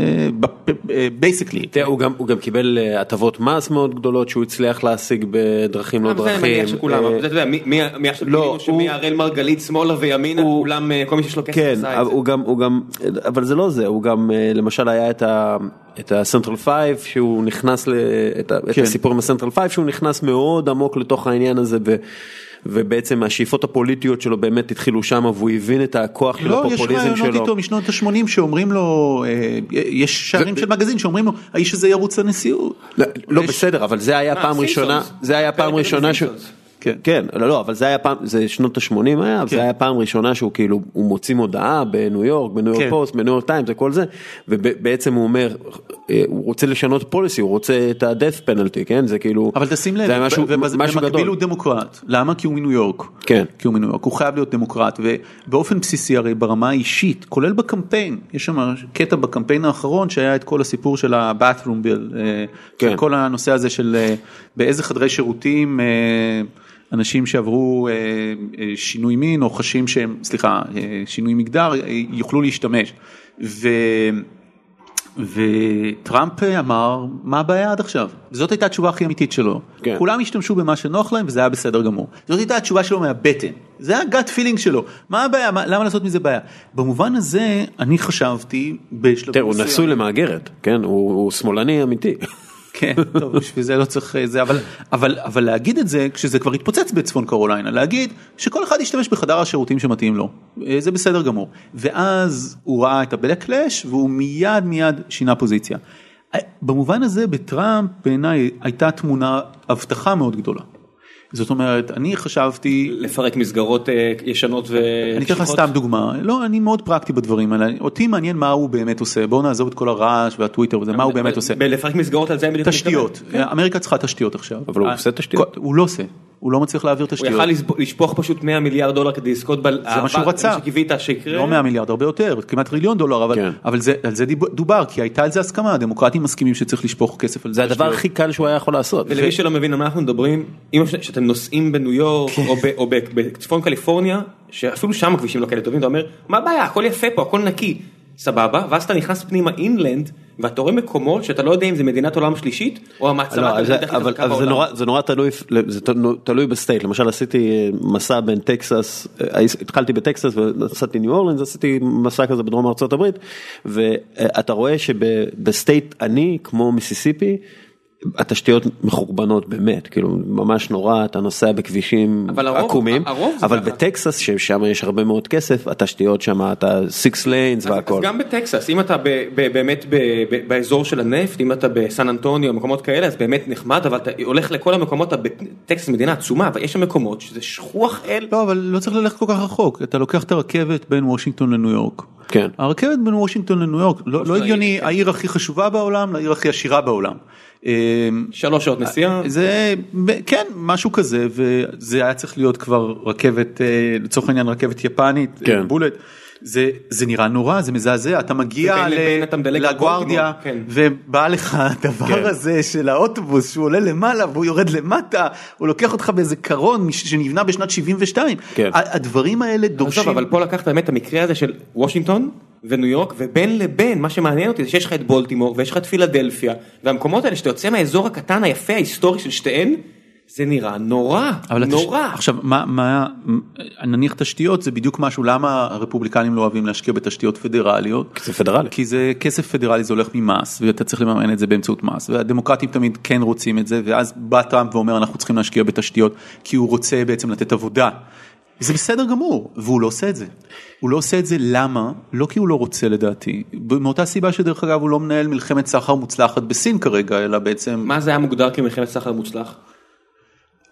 basically. הוא גם, הוא גם קיבל אה, הטבות מס מאוד גדולות שהוא הצליח להשיג בדרכים לא דרכים. מניח שכולם, אה, לא, שמהראל מרגלית שמאלה וימינה, כולם, אה, כל מי שיש לו כסף כן, עשה אבל את זה. הוא גם, הוא גם, אבל זה לא זה, הוא גם למשל היה את ה... את ה Central Five שהוא נכנס, ל, את, ה, את כן. הסיפור עם ה Central Five שהוא נכנס מאוד עמוק לתוך העניין הזה ו, ובעצם השאיפות הפוליטיות שלו באמת התחילו שם והוא הבין את הכוח של לא, יש הפופוליזם רעיונות שלו. איתו משנות ה-80 שאומרים לו, אה, יש שערים של מגזין שאומרים לו, האיש הזה ירוץ לנשיאות. לא, לא יש- בסדר אבל זה היה מה, פעם ראשונה. זה היה פעם פרק ראשונה ש... כן. כן לא לא אבל זה היה פעם זה שנות ה-80 היה כן. זה היה פעם ראשונה שהוא כאילו הוא מוציא מודעה בניו יורק בניו יורק כן. פוסט בניו יורק טיימס וכל זה ובעצם הוא אומר אה, הוא רוצה לשנות policy הוא רוצה את ה-death penalty כן זה כאילו אבל תשים לב, זה היה משהו משהו במקביל גדול. הוא דמוקרט, למה? כי הוא מניו יורק, כן. כי הוא מניו יורק, הוא חייב להיות דמוקרט, ובאופן בסיסי הרי ברמה האישית, כולל בקמפיין, יש שם קטע בקמפיין האחרון שהיה את כל הסיפור של ה-bathroom bill, אה, כן. כל הנושא הזה של אה, באיזה חדרי שירותים אנשים שעברו אה, אה, שינוי מין או חשים שהם, סליחה, אה, שינוי מגדר, יוכלו להשתמש. ו... וטראמפ אמר מה הבעיה עד עכשיו? זאת הייתה התשובה הכי אמיתית שלו. כן. כולם השתמשו במה שנוח להם וזה היה בסדר גמור. זאת הייתה התשובה שלו מהבטן. זה היה גאט פילינג שלו. מה הבעיה? מה, למה לעשות מזה בעיה? במובן הזה אני חשבתי בשלבים תראה, הוא נשוי למהגרת כן? הוא הוא שמאלני אמיתי. כן, טוב, בשביל זה לא צריך אה, זה, אבל, אבל, אבל להגיד את זה כשזה כבר התפוצץ בצפון קרוליינה, להגיד שכל אחד ישתמש בחדר השירותים שמתאים לו, אה, זה בסדר גמור. ואז הוא ראה את הבלקלאש והוא מיד מיד שינה פוזיציה. אה, במובן הזה בטראמפ בעיניי הייתה תמונה, הבטחה מאוד גדולה. זאת אומרת, אני חשבתי, לפרק מסגרות אה, ישנות ו... אני אתן לך. סתם דוגמה, לא, אני מאוד פרקטי בדברים האלה, אותי מעניין מה הוא באמת עושה, בואו נעזוב את כל הרעש והטוויטר וזה, מה הוא באמת עושה. בלפרק מסגרות על זה תשתיות, מתכוון. אמריקה צריכה תשתיות עכשיו. אבל הוא אה, עושה תשתיות? הוא לא עושה, הוא לא מצליח להעביר הוא תשתיות. יכל לספ- לשפוך פשוט 100 מיליארד דולר כדי לזכות ב... זה מה שהוא רצה. שקיווית שיקרה. לא 100 מיליארד, הרבה יותר, כמעט טריליון דולר, אבל, כן. אבל זה, על זה דובר, כי הייתה על זה הסכמה, הדמוקרטים מסכימים שצריך לשפוך כסף על זה. זה הדבר הכי קל שהוא היה יכול לעשות. ולמי שלא מבין על מה אנחנו מדברים, אם שאתם נוסעים בניו יורק כן. או ב- או ב- בצפון קליפורניה, שאפילו שם הכבישים לא כאלה טובים, אתה אומר, מה הבעיה, הכל יפה פה, הכל נקי, סבבה, ואז אתה נכנס פנימה inland, ואתה רואה מקומות שאתה לא יודע אם זה מדינת עולם שלישית, או המעצמה לא, הכלכלית זה, הכי אבל, חזקה אבל זה, בעולם. נורא, זה נורא תלוי, זה תלוי ב state, למשל עשיתי אה, מסע בין טקסס, אה, התחלתי בטקסס ונסעתי ניו אורלינס, עשיתי מסע כזה בדרום ארצות הברית, ואתה רואה שב state עני כמו מיסיסיפי, התשתיות מחורבנות באמת, כאילו ממש נורא, אתה נוסע בכבישים אבל הרוב- עקומים, הרוב אבל ככה. בטקסס ששם יש הרבה מאוד כסף, התשתיות שם אתה six lanes והכל. אז גם בטקסס, אם אתה ב, ב, באמת ב, ב, באזור של הנפט, אם אתה בסן אנטוניו, מקומות כאלה, אז באמת נחמד, אבל אתה הולך לכל המקומות, בטקסס מדינה עצומה, אבל יש שם מקומות שזה שכוח אל. לא, אבל לא צריך ללכת כל כך רחוק, אתה לוקח את הרכבת בין וושינגטון לניו יורק. כן. הרכבת בין וושינגטון לניו יורק, לא, לא אוסטרלית, הגיוני, כן. העיר הכי חשובה בעולם לעיר הכי עשירה בעולם. אה, שלוש שעות נסיעה. זה כן משהו כזה וזה היה צריך להיות כבר רכבת אה, לצורך העניין רכבת יפנית כן. אה, בולט. זה זה נראה נורא זה מזעזע אתה מגיע לגוארדיה כן. ובא לך הדבר כן. הזה של האוטובוס שהוא עולה למעלה והוא יורד למטה הוא לוקח אותך באיזה קרון שנבנה בשנת 72 כן. הדברים האלה דורשים עזוב, אבל פה לקחת באמת את המקרה הזה של וושינגטון וניו יורק ובין לבין מה שמעניין אותי זה שיש לך את בולטימור ויש לך את פילדלפיה והמקומות האלה שאתה יוצא מהאזור הקטן היפה ההיסטורי של שתיהן זה נראה נורא אבל התש- נורא. עכשיו מה מה נניח תשתיות זה בדיוק משהו למה הרפובליקנים לא אוהבים להשקיע בתשתיות פדרליות. זה פדרלי. כי זה כסף פדרלי זה הולך ממס ואתה צריך לממן את זה באמצעות מס והדמוקרטים תמיד כן רוצים את זה ואז בא טראמפ ואומר אנחנו צריכים להשקיע בתשתיות כי הוא רוצה בעצם לתת עבודה. זה בסדר גמור והוא לא עושה את זה. הוא לא עושה את זה למה? לא כי הוא לא רוצה לדעתי, מאותה סיבה שדרך אגב הוא לא מנהל מלחמת סחר מוצלחת בסין כרגע אלא בעצם מה זה היה מוגדר כמלחמת סחר מוצלח?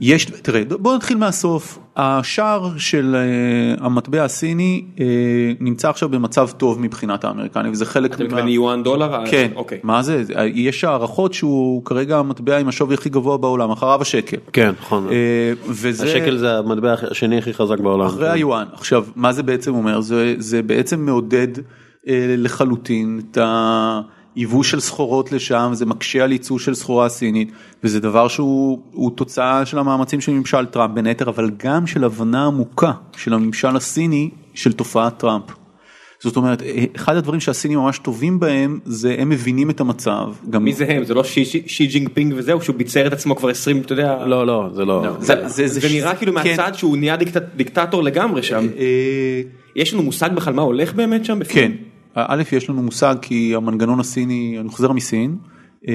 יש, תראה, בוא נתחיל מהסוף. השער של אה, המטבע הסיני אה, נמצא עכשיו במצב טוב מבחינת האמריקנים וזה חלק אתה מתכוון יואן דולר? כן, אוקיי. מה זה, יש הערכות שהוא כרגע המטבע עם השווי הכי גבוה בעולם, אחריו השקל. כן, נכון. אה, וזה... השקל זה המטבע השני הכי חזק בעולם. אחרי היואן. עכשיו, מה זה בעצם אומר? זה, זה בעצם מעודד אה, לחלוטין את היבוא של סחורות לשם, זה מקשה על ייצוא של סחורה סינית, וזה דבר שהוא הוא תוצאה של המאמצים של ממשל טראמפ בין היתר, אבל גם של הבנה עמוקה של הממשל הסיני של תופעת טראמפ. זאת אומרת, אחד הדברים שהסינים ממש טובים בהם, זה הם מבינים את המצב. גם... מי זה הם? זה לא שי, שי, שי ג'ינג פינג וזהו, שהוא ביצר את עצמו כבר 20, אתה יודע. לא, לא, זה לא. זה, זה, זה, זה נראה כאילו כן. מהצד שהוא נהיה דיקט, דיקטטור לגמרי שם. אה, יש לנו מושג בכלל מה הולך באמת שם? בפנים? כן, א', יש לנו מושג כי המנגנון הסיני, אני חוזר מסין, אה,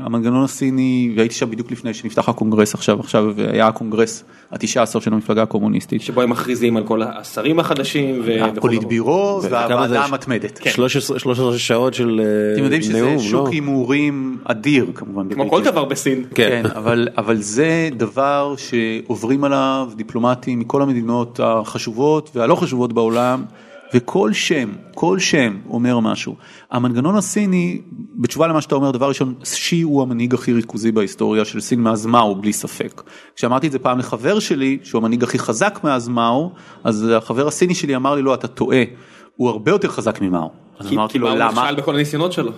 המנגנון הסיני, והייתי שם בדיוק לפני שנפתח הקונגרס עכשיו, עכשיו היה הקונגרס התשעה עשר של המפלגה הקומוניסטית. שבו הם מכריזים על כל השרים החדשים. ו- הפוליטביורו וכמה זה והוועדה? המתמדת. 13 13 שעות של אה, אתם יודעים שזה נאום, שוק לא? הימורים אדיר כמובן. כמו. כל דבר בסין. כן, אבל, אבל זה דבר שעוברים עליו דיפלומטים מכל המדינות החשובות והלא חשובות בעולם, וכל שם, כל שם אומר משהו. המנגנון הסיני, בתשובה למה שאתה אומר, דבר ראשון, שי הוא המנהיג הכי ריכוזי בהיסטוריה של סין מאז מאו, בלי ספק. כשאמרתי את זה פעם לחבר שלי, שהוא המנהיג הכי חזק מאז מאו, אז החבר הסיני שלי אמר לי, לא, אתה טועה, הוא הרבה יותר חזק ממאו. אז כי- אמרתי כי לו, מה הוא למה? נכשל בכל הניסיונות שלו.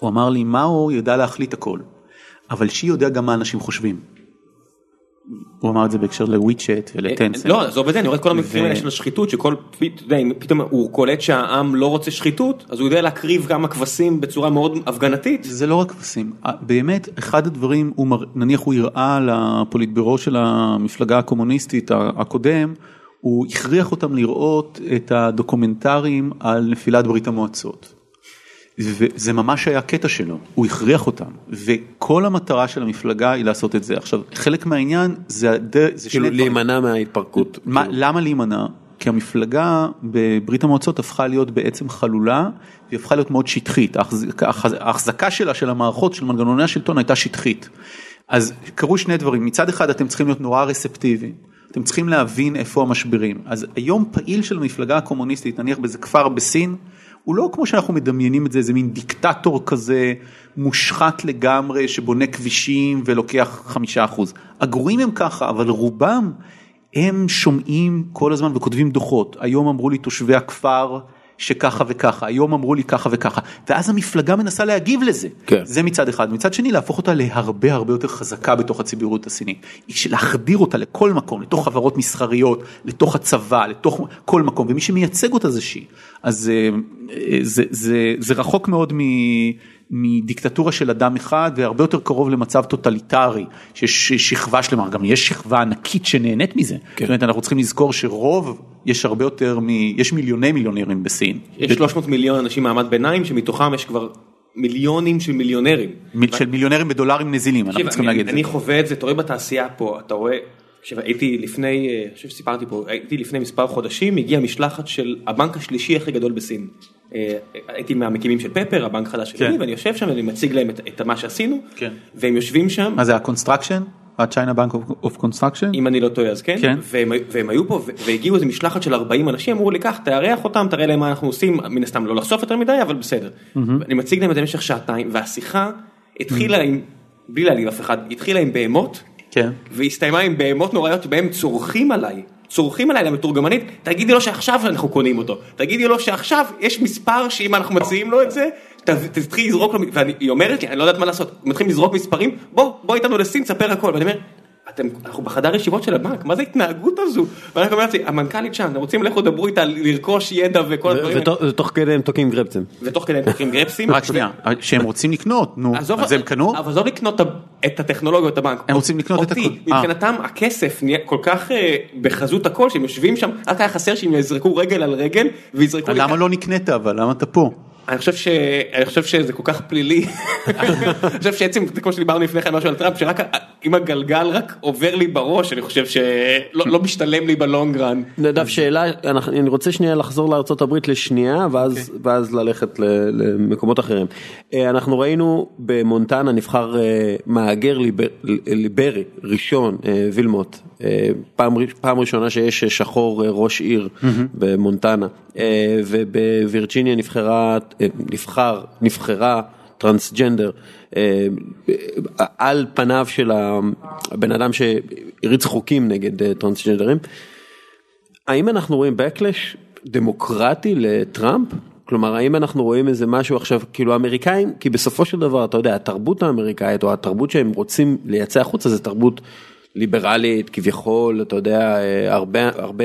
הוא אמר לי, מאו יודע להחליט הכל, אבל שי יודע גם מה אנשים חושבים. הוא אמר את זה בהקשר לוויצ'ט ולטנסנט. לא, עזוב את זה, אני רואה את כל המקרים האלה של השחיתות, שכל, אתה יודע, אם פתאום הוא קולט שהעם לא רוצה שחיתות, אז הוא יודע להקריב כמה כבשים בצורה מאוד הפגנתית. זה לא רק כבשים, באמת אחד הדברים, נניח הוא הראה לפוליטבירו של המפלגה הקומוניסטית הקודם, הוא הכריח אותם לראות את הדוקומנטרים על נפילת ברית המועצות. וזה ממש היה קטע שלו, הוא הכריח אותם, וכל המטרה של המפלגה היא לעשות את זה. עכשיו, חלק מהעניין זה, זה כאילו. להימנע מההתפרקות. מה, כאילו. למה להימנע? כי המפלגה בברית המועצות הפכה להיות בעצם חלולה, והיא הפכה להיות מאוד שטחית, ההחזקה שלה של המערכות של מנגנוני השלטון הייתה שטחית. אז קרו שני דברים, מצד אחד אתם צריכים להיות נורא רספטיביים, אתם צריכים להבין איפה המשברים. אז היום פעיל של המפלגה הקומוניסטית, נניח באיזה כפר בסין, הוא לא כמו שאנחנו מדמיינים את זה, איזה מין דיקטטור כזה מושחת לגמרי שבונה כבישים ולוקח חמישה אחוז. הגרועים הם ככה, אבל רובם הם שומעים כל הזמן וכותבים דוחות. היום אמרו לי תושבי הכפר שככה וככה, היום אמרו לי ככה וככה, ואז המפלגה מנסה להגיב לזה. כן. זה מצד אחד. מצד שני להפוך אותה להרבה הרבה יותר חזקה בתוך הציבוריות הסינית. להחדיר אותה לכל מקום, לתוך חברות מסחריות, לתוך הצבא, לתוך כל מקום, ומי שמייצג אותה זה שי. אז אה, אה, זה, זה, זה רחוק מאוד מ... מדיקטטורה של אדם אחד והרבה יותר קרוב למצב טוטליטרי שיש שכבה שלמה גם יש שכבה ענקית שנהנית מזה. כן. זאת אומרת אנחנו צריכים לזכור שרוב יש הרבה יותר מ... יש מיליוני מיליונרים בסין. יש 300 מיליון אנשים מעמד ביניים, שמתוכם יש כבר מיליונים של מיליונרים. מיל- של מיליונרים בדולרים נזילים אנחנו צריכים להגיד את אני. חווה את זה, אתה רואה בתעשייה פה, אתה רואה, תקשיב, הייתי לפני, אה, אני חושב שסיפרתי פה, הייתי לפני מספר חודשים, הגיעה משלחת של הבנק השלישי הכי גדול בסין. אה, הייתי מהמקימים של פפר, הבנק החדש כן. שלי, ואני יושב שם ואני מציג להם את, את מה שעשינו, כן. והם יושבים שם, מה זה ה construction? ה-China Bank of- of Construction? אם אני לא טועה אז כן, כן. והם, והם היו פה והגיעו איזה משלחת של 40 אנשים, אמרו לי קח תארח אותם, תראה להם מה אנחנו עושים, מן הסתם לא לחשוף יותר מדי, אבל בסדר. אני מציג להם את זה במשך שעתיים, והשיחה התחילה עם, בלי להעליב אף אחד, התחילה עם בהמות, כן. והסתיימה עם בהמות נוראיות שבהם צורחים עליי, צורכים עליי למתורגמנית, תגידי לו שעכשיו אנחנו קונים אותו, תגידי לו שעכשיו יש מספר שאם אנחנו מציעים לו את זה, תתחיל לזרוק לו, והיא אומרת לי, אני לא יודעת מה לעשות, מתחילים לזרוק מספרים, בוא, בוא איתנו לסין, תספר הכל, ואני אומר, אתם, אנחנו בחדר ישיבות של הבנק, מה זה ההתנהגות הזו? ואני אומרת לי, המנכ"לית שם, אתם רוצים לכו דברו איתה לרכוש ידע וכל הדברים, האלה." ותוך- כדי הם תוקעים גרפצם. ותוך כדי הם תוקעים גרפסים, רק שנייה, שהם רוצים לקנות, נו, אז הם קנו? אבל עזוב לקנות את הטכנולוגיות הבנק. הם רוצים לקנות את אותי, הכל. אה. מבחינתם הכסף נהיה כל כך אה, בחזות הכל שהם יושבים שם, רק היה חסר שהם יזרקו רגל על רגל ויזרקו למה. לא נקנית אבל? למה אתה פה? אני חושב ש... אני חושב שזה כל כך פלילי. [LAUGHS] אני חושב שעצם, כמו שדיברנו לפני כן משהו על טראמפ, שרק אם הגלגל רק עובר לי בראש, אני חושב שלא לא משתלם לי בלונגרן. נדב שאלה, אני רוצה שנייה לחזור הברית לשנייה ואז ואז ללכת למקומות אחרים. אה, אנחנו ראינו במונטנה נבחר אה, מהגר ליבר- ליברי ראשון אה, וילמוט פעם, פעם ראשונה שיש שחור אה, ראש עיר במונטנה, אה, ובווירג'יניה נבחרה, אה, נבחר, נבחרה טרנסג'נדר על פניו של הבן אדם שהריץ חוקים נגד טרנסג'נדרים. האם אנחנו רואים backlash דמוקרטי לטראמפ? כלומר האם אנחנו רואים איזה משהו עכשיו כאילו האמריקאים כי בסופו של דבר אתה יודע התרבות האמריקאית או התרבות שהם רוצים לייצא החוצה זה תרבות ליברלית כביכול אתה יודע אה, הרבה הרבה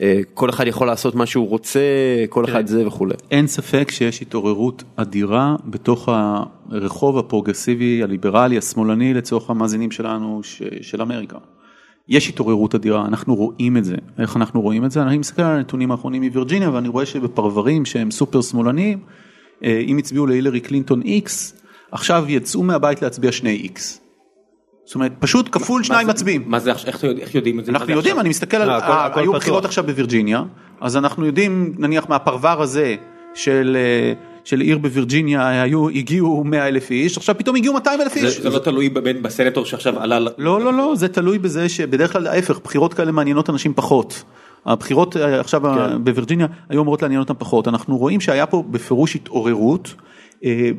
אה, כל אחד יכול לעשות מה שהוא רוצה כל אחד זה וכולי. אין ספק שיש התעוררות אדירה בתוך הרחוב הפרוגרסיבי, הליברלי, השמאלני לצורך המאזינים שלנו ש- של אמריקה. יש התעוררות אדירה, אנחנו רואים את זה. איך אנחנו רואים את זה? אני מסתכל על הנתונים האחרונים מווירג'יניה ואני רואה שבפרברים שהם סופר שמאלניים, אה, אם הצביעו להילרי קלינטון X, עכשיו יצאו מהבית להצביע שני X. זאת אומרת, פשוט כפול שניים מצביעים. מה זה עכשיו, איך יודע- איך יודעים את זה? אנחנו יודעים, עכשיו? אני מסתכל על, אה, הכל- ה- הכל היו פתוח. בחירות עכשיו בווירג'יניה, אז אנחנו יודעים נניח מהפרבר הזה של, אה, של עיר בווירג'יניה היו, הגיעו 100 אלף איש, עכשיו פתאום הגיעו 200 אלף איש. זה לא תלוי בסנטור שעכשיו עלה, ל- לא, לא, לא, זה תלוי בזה שבדרך כלל ההפך, בחירות כאלה מעניינות אנשים פחות. הבחירות אה, עכשיו כן. בווירג'יניה היו אמורות לעניין אותם פחות. אנחנו רואים שהיה פה בפירוש התעוררות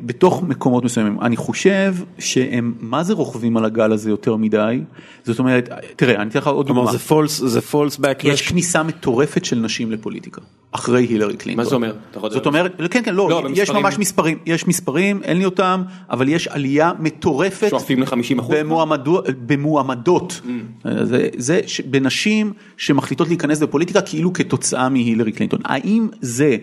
בתוך מקומות מסוימים. אני חושב שהם מה זה רוכבים על הגל הזה יותר מדי. זאת אומרת, תראה, אני אתן לך עוד דוגמה. זה פולס זה פולס יש backlash. כניסה מטורפת של נשים לפוליטיקה אחרי הילרי קלינטון. מה זה אומר? זאת? אומרת, כן כן לא, לא, יש. ממש מספרים, יש מספרים, אין לי אותם, אבל יש עלייה מטורפת שואפים ל-50 אחוז? במועמדו, במועמדות, זה, זה ש- בנשים שמחליטות להיכנס לפוליטיקה כאילו כתוצאה מהילרי קלינטון. האם זה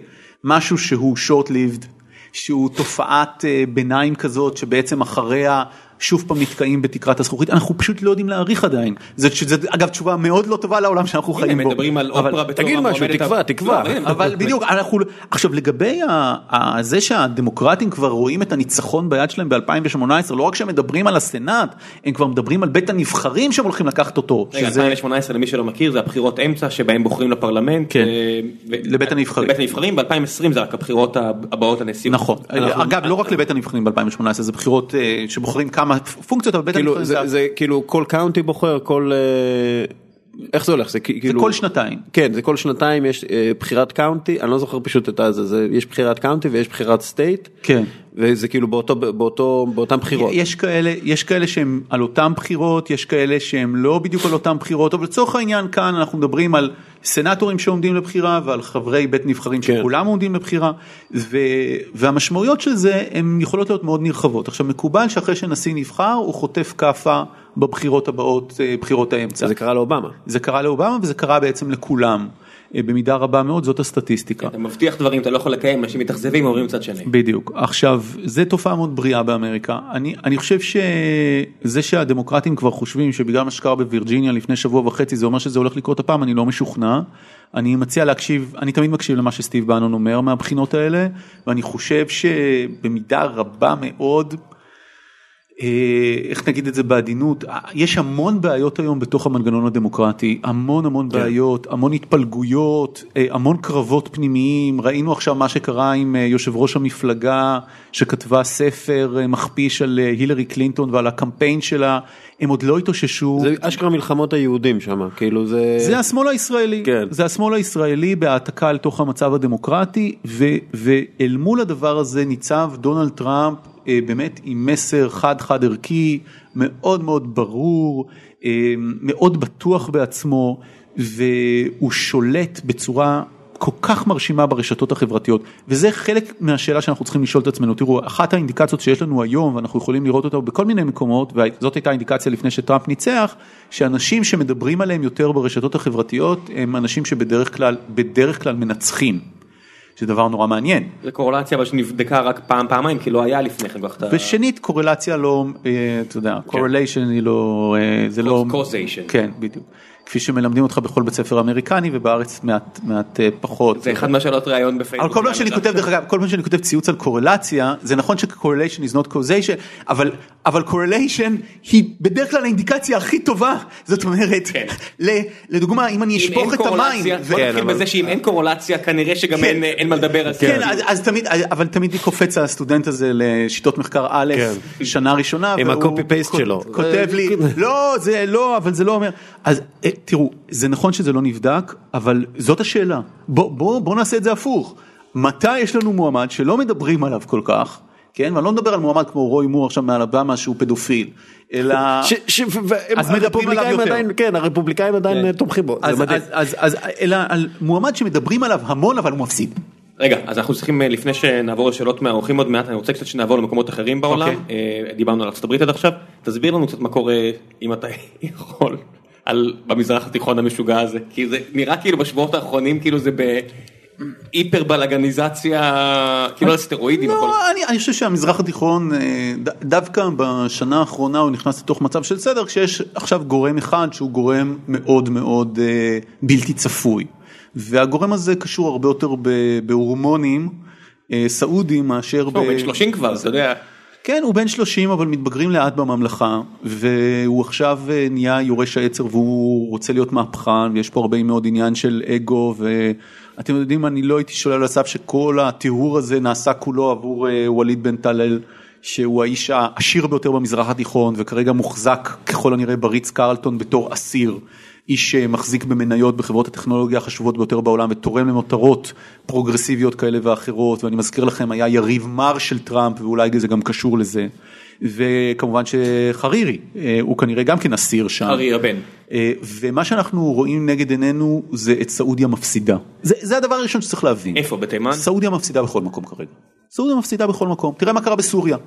משהו שהוא short lived, שהוא תופעת אה, ביניים כזאת שבעצם אחריה שוב פעם נתקעים בתקרת הזכוכית, אנחנו פשוט לא יודעים להעריך עדיין. זה, זה אגב תשובה מאוד לא טובה לעולם שאנחנו הנה, חיים בו. מדברים על אבל- אופרה בתור תגיד משהו, תקווה, תקווה. לא, הנה, אבל בדיוק אנחנו עכשיו לגבי ה, ה, זה שהדמוקרטים כבר רואים את הניצחון ביד שלהם ב2018 לא רק שהם מדברים על הסנאט הם כבר מדברים על בית הנבחרים שהם הולכים לקחת אותו. רגע, שזה- 2018 למי שלא מכיר זה הבחירות אמצע שבהם בוחרים לפרלמנט. כן. אה, ו- לבית הנבחרים. לבית הנבחרים ב-2020 זה רק הבחירות הבאות לנשיאות. נכון אנחנו- אגב לא רק לבית הנבחרים ב2018 זה בחירות אה, שבוחרים כמה פונקציות אבל בית כאילו הנבחרים זה, זה כאילו כל קאונטי בוחר כל אה, איך זה הולך? זה כאילו כל שנתיים. כן זה כל שנתיים יש אה, בחירת county. אני לא זוכר פשוט את הזה זה יש בחירת county ויש בחירת state. כן. וזה כאילו באותו באותו באותן בחירות. יש כאלה יש כאלה שהם על אותם בחירות יש כאלה שהם לא בדיוק על אותם בחירות אבל לצורך העניין כאן אנחנו מדברים על סנטורים שעומדים לבחירה ועל חברי בית נבחרים כן. שכולם עומדים לבחירה ו, והמשמעויות של זה הן יכולות להיות מאוד נרחבות. עכשיו מקובל שאחרי שנשיא נבחר הוא חוטף כאפה בבחירות הבאות אה, בחירות האמצע. זה קרה לאובמה. זה קרה לאובמה וזה קרה בעצם לכולם במידה רבה מאוד זאת הסטטיסטיקה. אתה מבטיח דברים אתה לא יכול לקיים אנשים מתאכזבים אומרים מצד שני. בדיוק. עכשיו, זה תופעה מאוד בריאה באמריקה. אני, אני חושב שזה שהדמוקרטים כבר חושבים שבגלל מה שקרה בווירג'יניה לפני שבוע וחצי זה אומר שזה הולך לקרות הפעם, אני לא משוכנע. אני מציע להקשיב, אני תמיד מקשיב למה שסטיב בנון אומר מהבחינות האלה, ואני חושב שבמידה רבה מאוד, אה, איך נגיד את זה בעדינות, אה, יש המון בעיות היום בתוך המנגנון הדמוקרטי, המון המון כן. בעיות, המון התפלגויות, אה, המון קרבות פנימיים, ראינו עכשיו מה שקרה עם אה, יושב ראש המפלגה שכתבה ספר אה, מכפיש על אה, הילרי קלינטון ועל הקמפיין שלה, הם עוד לא התאוששו. זה אשכרה מלחמות היהודים שם כאילו זה זה השמאל הישראלי, כן. זה השמאל הישראלי בהעתקה אל תוך המצב הדמוקרטי ו, ואל מול הדבר הזה ניצב דונלד טראמפ אה, באמת עם מסר חד חד ערכי מאוד מאוד ברור, אה, מאוד בטוח בעצמו והוא שולט בצורה כל כך מרשימה ברשתות החברתיות וזה חלק מהשאלה שאנחנו צריכים לשאול את עצמנו תראו אחת האינדיקציות שיש לנו היום ואנחנו יכולים לראות אותה בכל מיני מקומות וזאת הייתה אינדיקציה לפני שטראמפ ניצח שאנשים שמדברים עליהם יותר ברשתות החברתיות הם אנשים שבדרך כלל בדרך כלל מנצחים. זה דבר נורא מעניין. זה קורלציה אבל שנבדקה רק פעם פעמיים כי לא היה לפני כן. ושנית קורלציה לא, אה, אתה יודע, correlation היא לא, אה, זה לא, causation. כן בדיוק. כפי שמלמדים אותך בכל בית ספר אמריקני ובארץ מעט, מעט אה, פחות. זה אחד מהשאלות ראיון בפייסבוק. כל פעם שאני כותב, דרך אגב, כל פעם שאני כותב ציוץ על קורלציה, זה נכון ש-correlation is not causation, אבל, אבל correlation היא בדרך כלל האינדיקציה הכי טובה. זאת אומרת, כן. ל- לדוגמה, אם אני אשפוך את המים, בוא כן, נתחיל אבל- בזה שאם אין קורלציה כנראה שגם כן. אין- אין מה לדבר על זה. כן, אז, אז תמיד, אבל תמיד קופץ הסטודנט הזה לשיטות מחקר א', כן. שנה ראשונה, עם ה-copy-paste כ- שלו. כותב לי, לא, זה לא, אבל זה לא אומר, אז אה, תראו, זה נכון שזה לא נבדק, אבל זאת השאלה, בוא, בוא, בוא נעשה את זה הפוך, מתי יש לנו מועמד שלא מדברים עליו כל כך, כן, ואני לא מדבר על מועמד כמו רוי מור עכשיו מאלבמה שהוא פדופיל, אלא, ש- ש- ו- אז מדברים עליו יותר. עדיין, כן, הרפובליקאים עדיין כן. תומכים בו, אז, זה מדהים. אז, אז, אז, אלא על מועמד שמדברים עליו המון אבל הוא מפסיד. רגע, אז אנחנו צריכים, אה, לפני שנעבור לשאלות מהאורחים עוד מעט, אני רוצה קצת שנעבור למקומות אחרים בעולם. אוקיי. אה, דיברנו על ארה"ב עד עכשיו, תסביר לנו קצת מה קורה, אם אתה [LAUGHS] יכול, על במזרח התיכון המשוגע הזה. כי זה נראה כאילו בשבועות האחרונים, כאילו זה בהיפר בלאגניזציה, כאילו על סטרואידים. לא, אני, אני חושב שהמזרח התיכון, אה, ד- דווקא בשנה האחרונה הוא נכנס לתוך מצב של סדר, כשיש עכשיו גורם אחד שהוא גורם מאוד מאוד אה, בלתי צפוי. והגורם הזה קשור הרבה יותר ב- בהורמונים אה, סעודיים מאשר לא, הוא בן 30 כבר, אתה יודע. כן, הוא בן 30 אבל מתבגרים לאט בממלכה והוא עכשיו אה, נהיה יורש העצר והוא רוצה להיות מהפכן ויש פה הרבה מאוד עניין של אגו ואתם יודעים אני לא הייתי שולל על הסף שכל הטיהור הזה נעשה כולו עבור אה, ווליד בן טלל שהוא האיש העשיר ביותר במזרח התיכון וכרגע מוחזק ככל הנראה בריץ קרלטון בתור אסיר. איש שמחזיק במניות בחברות הטכנולוגיה החשובות ביותר בעולם ותורם למטרות פרוגרסיביות כאלה ואחרות ואני מזכיר לכם היה יריב מר של טראמפ ואולי זה גם קשור לזה וכמובן שחרירי אה, הוא כנראה גם כן אסיר שם. ארי הבן. אה, ומה שאנחנו רואים נגד עינינו זה את סעודיה מפסידה. זה, זה הדבר הראשון שצריך להבין. איפה, בתימן? סעודיה מפסידה בכל מקום כרגע. סעודיה מפסידה בכל מקום. תראה מה קרה בסוריה.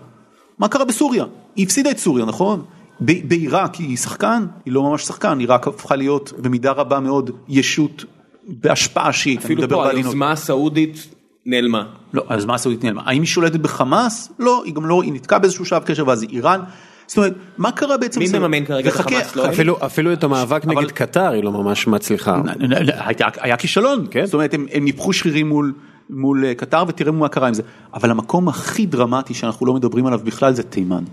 מה קרה בסוריה? היא הפסידה את סוריה, נכון? בעיראק היא שחקן? היא לא ממש שחקן, עיראק הפכה להיות במידה רבה מאוד ישות בהשפעה שיעית. אני אפילו מדבר פה בעדינות. היוזמה הסעודית נעלמה. לא, אז מה הסעודית נעלמה? האם היא שולטת בחמאס? לא, היא גם לא, היא נתקעה באיזשהו שלב קשר ואז היא איראן. זאת אומרת, מה קרה בעצם? מי? מממן כרגע את החמאס? לא? אפילו אפילו את המאבק אבל- נגד קטר היא לא ממש מצליחה. היה, היה כישלון, כן? זאת אומרת הם, הם ניפחו שרירים מול, מול אה, קטר ותראה מה קרה עם זה. אבל המקום הכי דרמטי שאנחנו לא מדברים עליו בכלל זה תימן.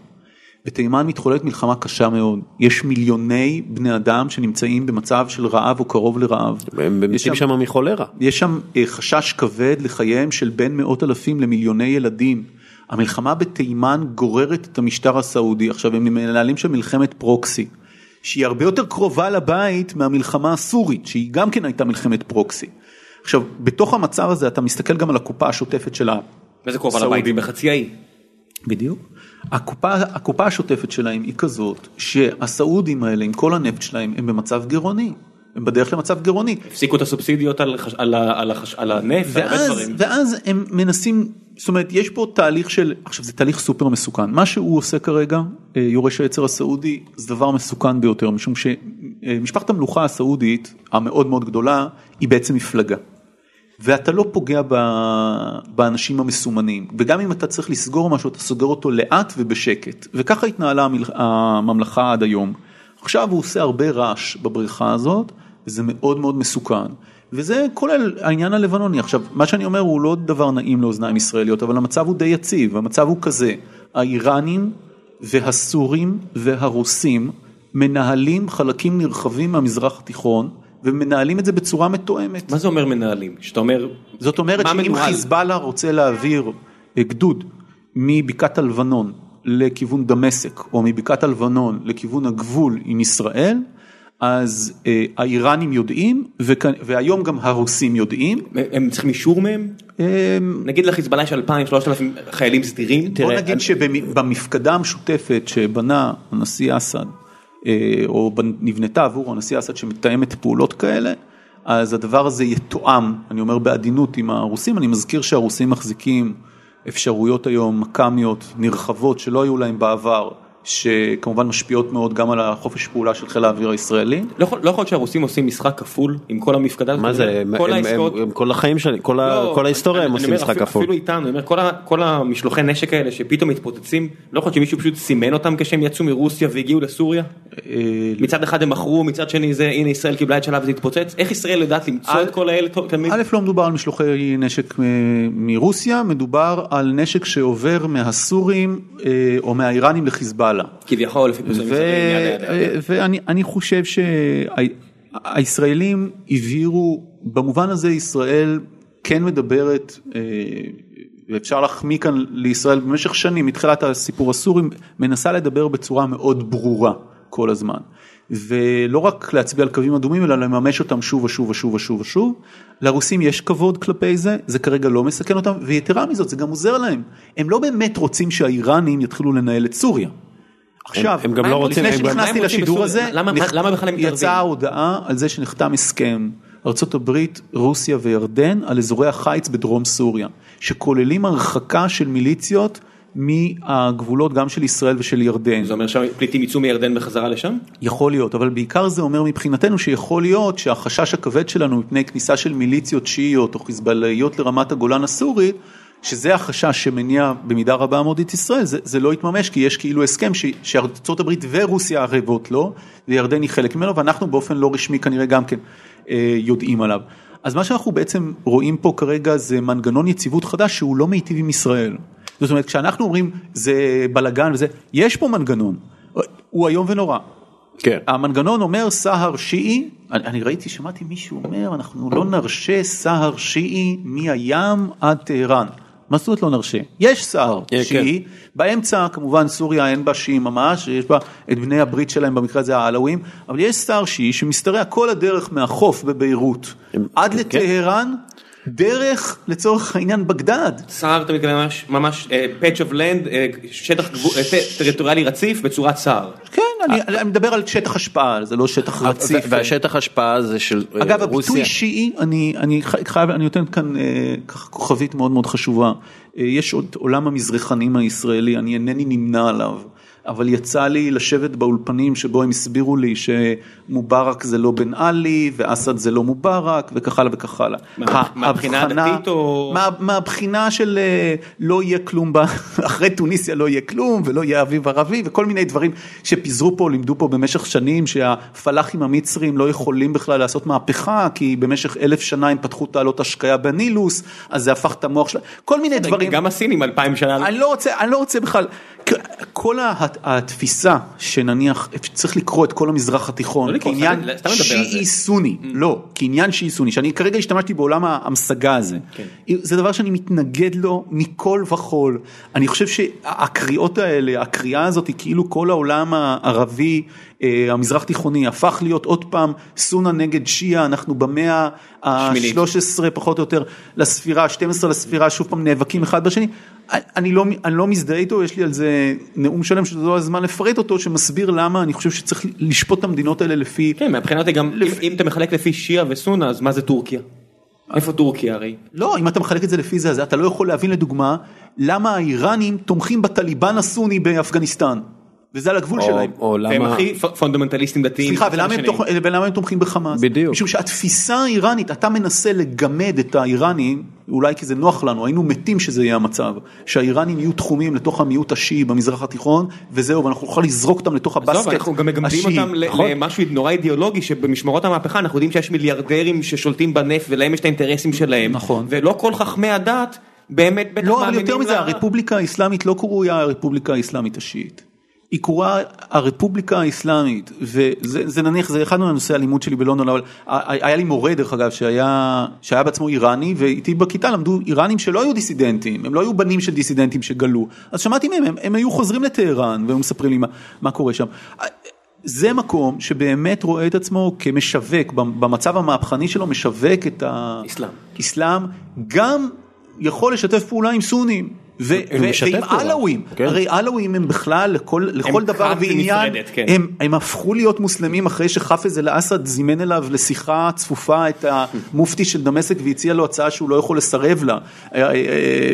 בתימן מתחוללת מלחמה קשה מאוד, יש מיליוני בני אדם שנמצאים במצב של רעב או קרוב לרעב. הם יש מתים שם- מחולרה. יש שם אה, חשש כבד לחייהם של בין מאות אלפים למיליוני ילדים. המלחמה בתימן גוררת את המשטר הסעודי, עכשיו הם מנהלים שם מלחמת פרוקסי, שהיא הרבה יותר קרובה לבית מהמלחמה הסורית, שהיא גם כן הייתה מלחמת פרוקסי. עכשיו, בתוך המצב הזה אתה מסתכל גם על הקופה השוטפת של ה... איזה קרובה. לבית? בחצי האי. בדיוק. הקופה, הקופה השוטפת שלהם היא כזאת שהסעודים האלה עם כל הנפט שלהם הם במצב גירעוני, הם בדרך למצב גירעוני. הפסיקו את הסובסידיות על חש- על ה- על החש- על הנפט, על הרבה ואז, דברים. ואז הם מנסים, זאת אומרת יש פה תהליך של, עכשיו זה תהליך סופר מסוכן, מה שהוא עושה כרגע, אה, יורש העצר הסעודי, זה דבר מסוכן ביותר, משום שמשפחת המלוכה הסעודית המאוד מאוד גדולה היא בעצם מפלגה. ואתה לא פוגע ב- באנשים המסומנים, וגם אם אתה צריך לסגור משהו אתה סוגר אותו לאט ובשקט, וככה התנהלה המל- הממלכה עד היום. עכשיו הוא עושה הרבה רעש בבריכה הזאת, וזה מאוד מאוד מסוכן. וזה כולל העניין הלבנוני. עכשיו, מה שאני אומר הוא לא דבר נעים לאוזניים ישראליות, אבל המצב הוא די יציב, המצב הוא כזה, האיראנים והסורים והרוסים מנהלים חלקים נרחבים מהמזרח התיכון, ומנהלים את זה בצורה מתואמת. מה זה אומר מנהלים? שאתה אומר, זאת אומרת שאם מנוהל? חיזבאללה רוצה להעביר גדוד מבקעת הלבנון לכיוון דמשק או מבקעת הלבנון לכיוון הגבול עם ישראל, אז אה, האיראנים יודעים וכ- והיום גם הרוסים יודעים. הם צריכים אישור מהם? אה, נגיד לחיזבאללה יש 2,000-3,000 חיילים סדירים? בוא נגיד שבמפקדה המשותפת שבנה הנשיא אסד, או בנ- נבנתה עבור הנשיא אסד שמתאמת פעולות כאלה, אז הדבר הזה יתואם, אני אומר בעדינות עם הרוסים, אני מזכיר שהרוסים מחזיקים אפשרויות היום מקאמיות נרחבות שלא היו להם בעבר, שכמובן משפיעות מאוד גם על החופש פעולה של חיל האוויר הישראלי. לא יכול לא להיות שהרוסים עושים משחק כפול עם כל המפקדה הזאת. מה זה, הם- כל הם- העסקאות- הם- הם כל החיים שלי, כל ה- לא, כל ההיסטוריה אני- הם אני עושים אומר, משחק אפילו- כפול. אפילו איתנו, אני אומר, כל ה- כל המשלוחי נשק האלה שפתאום מתפוצצים, לא יכול להיות שמישהו פשוט סימן אותם כשהם יצאו מרוסיה והגיעו לסוריה? אה, מצד אחד הם מכרו, מצד שני זה הנה ישראל קיבלה את שלה וזה התפוצץ, איך ישראל יודעת למצוא את כל האלה תמיד? א', לא מדובר על משלוחי נשק מ- מרוסיה, מדובר על נשק שעובר מהסורים אה, או מהאיראנים לחיזבאללה. כביכול ידה, ידה. ואני אני חושב שהישראלים הבהירו, במובן הזה ישראל כן מדברת, אה, ואפשר להחמיא כאן לישראל במשך שנים, מתחילת הסיפור הסורי, מנסה לדבר בצורה מאוד ברורה כל הזמן. ולא רק להצביע על קווים אדומים אלא לממש אותם שוב ושוב ושוב ושוב ושוב. לרוסים יש כבוד כלפי זה, זה כרגע לא מסכן אותם, ויתרה מזאת זה גם עוזר להם. הם לא באמת רוצים שהאיראנים יתחילו לנהל את סוריה. עכשיו, הם גם לא רוצים- לפני שנכנסתי לשידור? הזה, למה בכלל הם מתערבים? יצאה ההודעה על זה שנחתם הסכם ארה"ב, רוסיה וירדן על אזורי החיץ בדרום סוריה, שכוללים הרחקה של מיליציות מהגבולות גם של ישראל ושל ירדן. זה אומר שהפליטים יצאו מירדן בחזרה לשם? יכול להיות, אבל בעיקר זה אומר מבחינתנו שיכול להיות שהחשש הכבד שלנו מפני כניסה של מיליציות שיעיות או חיזבאלליות לרמת הגולן הסורית, שזה החשש שמניע במידה רבה מאוד את ישראל, זה, זה לא יתממש כי יש כאילו הסכם ש, שארצות הברית ורוסיה ערבות לו, וירדן היא חלק ממנו, ואנחנו באופן לא רשמי כנראה גם כן אה, יודעים עליו. אז מה שאנחנו בעצם רואים פה כרגע זה מנגנון יציבות חדש שהוא לא מיטיב עם ישראל. זאת אומרת, כשאנחנו אומרים זה בלאגן וזה, יש פה מנגנון, הוא איום ונורא. כן. המנגנון אומר סהר שיעי, אני, אני ראיתי, שמעתי מישהו אומר, אנחנו לא נרשה סהר שיעי מהים עד טהרן. מה זאת אומרת לא נרשה? יש כן, שיעי, באמצע כמובן סוריה אין בה שיעים ממש, יש בה את בני הברית שלהם, במקרה הזה העלווים, אבל יש סהר שיעי שמשתרע כל הדרך מהחוף בביירות עד כן. דרך לצורך העניין בגדד. סהר אתה מתכוון ממש, ממש patch of land, שטח גבו- אה, ט- טריטוריאלי רציף בצורת סהר. כן, אני, אני מדבר על שטח השפעה, זה לא שטח רציף. והשטח השפעה זה של אה, אגב רוסיה. הביטוי שיעי אני חייב אני נותן כאן אה, כוכבית מאוד מאוד חשובה אה, יש עוד עולם המזרחנים הישראלי אני אינני נמנה עליו. אבל יצא לי לשבת באולפנים שבו הם הסבירו לי שמובארק זה לא בן עלי ואסד זה לא מובארק וכך הלאה וכך הלאה. מה- מהבחינה הדתית או- מה- מהבחינה של אה, לא יהיה כלום, [LAUGHS] אחרי טוניסיה לא יהיה כלום ולא יהיה אביב ערבי וכל מיני דברים שפיזרו פה, לימדו פה במשך שנים שהפלאחים המצרים לא יכולים בכלל לעשות מהפכה כי במשך אלף שנה הם פתחו תעלות השקיה בנילוס, אז זה הפך את המוח שלהם, כל מיני דברים. גם הסינים אלפיים שנה. אני לא רוצה, אני לא רוצה בכלל, כל ה- התפיסה שנניח צריך לקרוא את כל המזרח התיכון לא כעניין. שיעי סוני, לא, כעניין שיעי סוני, שאני כרגע השתמשתי בעולם ההמשגה הזה, כן. זה דבר שאני מתנגד לו מכל וכול, אני חושב שהקריאות האלה, הקריאה הזאת היא כאילו כל העולם הערבי, המזרח תיכוני הפך להיות עוד פעם סונה נגד שיעה, אנחנו במאה שמינית. ה-13 פחות או יותר לספירה, 12 לספירה, שוב פעם נאבקים אחד בשני. אני לא, אני לא מזדהה איתו, יש לי על זה נאום שלם שזה לא הזמן לפרט אותו, שמסביר למה אני חושב שצריך לשפוט את המדינות האלה לפי... כן, מהבחינה גם, אם- אם אתה מחלק לפי שיעה וסונה, אז מה זה טורקיה? איפה טורקיה הרי? לא, אם אתה מחלק את זה לפי זה, אז אתה לא יכול להבין לדוגמה, למה האיראנים תומכים בטליבן הסוני באפגניסטן. וזה על הגבול או- שלהם. או והם למה... הכי פ- פונדמנטליסטים דתיים. סליחה, ולמה הם. תוך, ולמה הם תומכים בחמאס? בדיוק. משום שהתפיסה האיראנית, אתה מנסה לגמד את האיראנים, אולי כי זה נוח לנו, היינו מתים שזה יהיה המצב, שהאיראנים יהיו תחומים לתוך המיעוט השיעי במזרח התיכון, וזהו, ואנחנו נוכל לזרוק אותם לתוך הבסקט עזוב, אנחנו גם מגמדים השיעי. אותם נכון? למשהו נורא אידיאולוגי שבמשמרות המהפכה אנחנו יודעים שיש מיליארדרים ששולטים בנפט ולהם יש את האינטרסים שלהם. נכון. ולא כל חכמי הדת באמת בטח לא, אבל מאמינים יותר מזה, ל- הרפובליקה האסלאמית לא קרויה הרפובליקה האסלאמית השיעית. היא קרויה הרפובליקה האסלאמית, וזה זה נניח, זה אחד מהנושאי הלימוד שלי בלונדון, אבל היה לי מורה דרך אגב שהיה, שהיה בעצמו איראני, ואיתי בכיתה למדו איראנים שלא היו דיסידנטים, הם לא היו בנים של דיסידנטים שגלו, אז שמעתי מהם, הם, הם היו חוזרים לטהרן, והם מספרים לי מה, מה קורה שם. זה מקום שבאמת רואה את עצמו כמשווק, במצב המהפכני שלו משווק את אסלאם. האסלאם, גם יכול לשתף פעולה עם סונים. ועם פעולה. עלווים, כן. הרי עלווים הם בכלל לכל, לכל דבר כת ועניין, נפרדת, כן. הם, הם הפכו להיות מוסלמים אחרי שחאפז אל-אסד זימן אליו לשיחה צפופה את המופתי של דמשק והציע לו הצעה שהוא לא יכול לסרב לה. אה, אה, אה,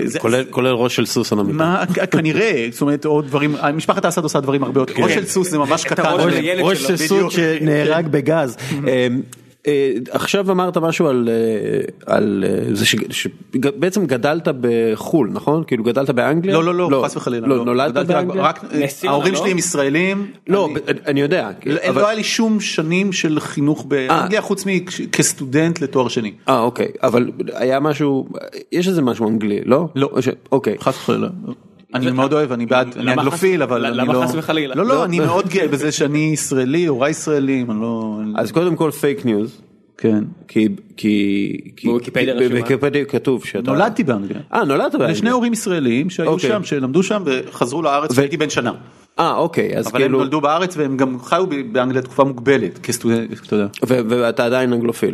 זה- כולל כולל ראש של סוס על המיטה. מה, כנראה, זאת אומרת, עוד דברים, משפחת אסד עושה דברים הרבה יותר, ראש של סוס זה ממש קטן, ראש של. סוס שנהרג בגז. [LAUGHS] אה, עכשיו אמרת משהו על אה, על אה, זה שבעצם גדלת בחו"ל נכון כאילו גדלת באנגליה לא, לא, לא, חס וחלילה. לא נולדת גדלתי רק- באנגליה רק, נס ציונה, ההורים לא? שלי הם ישראלים. לא אני- אני יודע לא אבל- לא היה לי שום שנים של חינוך באנגליה חוץ מכסטודנט לתואר שני. אה אוקיי אבל היה משהו יש איזה משהו אנגלי לא לא. ש- אוקיי חס וחלילה. אני מאוד אוהב, אני בעד, אני למה אנגלופיל, אבל אני למה לא... חס וחלילה? לא, לא. לא, אני מאוד גאה בזה שאני ישראלי, הוריי ישראלים, אני לא... אז קודם כל פייק ניוז כן. כי כי כי- בוויקיפדיה רשום מה? בוויקיפדיה כתוב שאתה נולדתי באנגליה. אה נולדת באנגליה לשני הורים ישראלים שהיו אוקיי. שם, שלמדו שם וחזרו לארץ והייתי בן שנה. אה אוקיי אז אבל הם כאילו נולדו בארץ והם גם חיו באנגליה תקופה מוגבלת כסטודנט, אתה יודע. ו- ואתה עדיין אנגלופיל.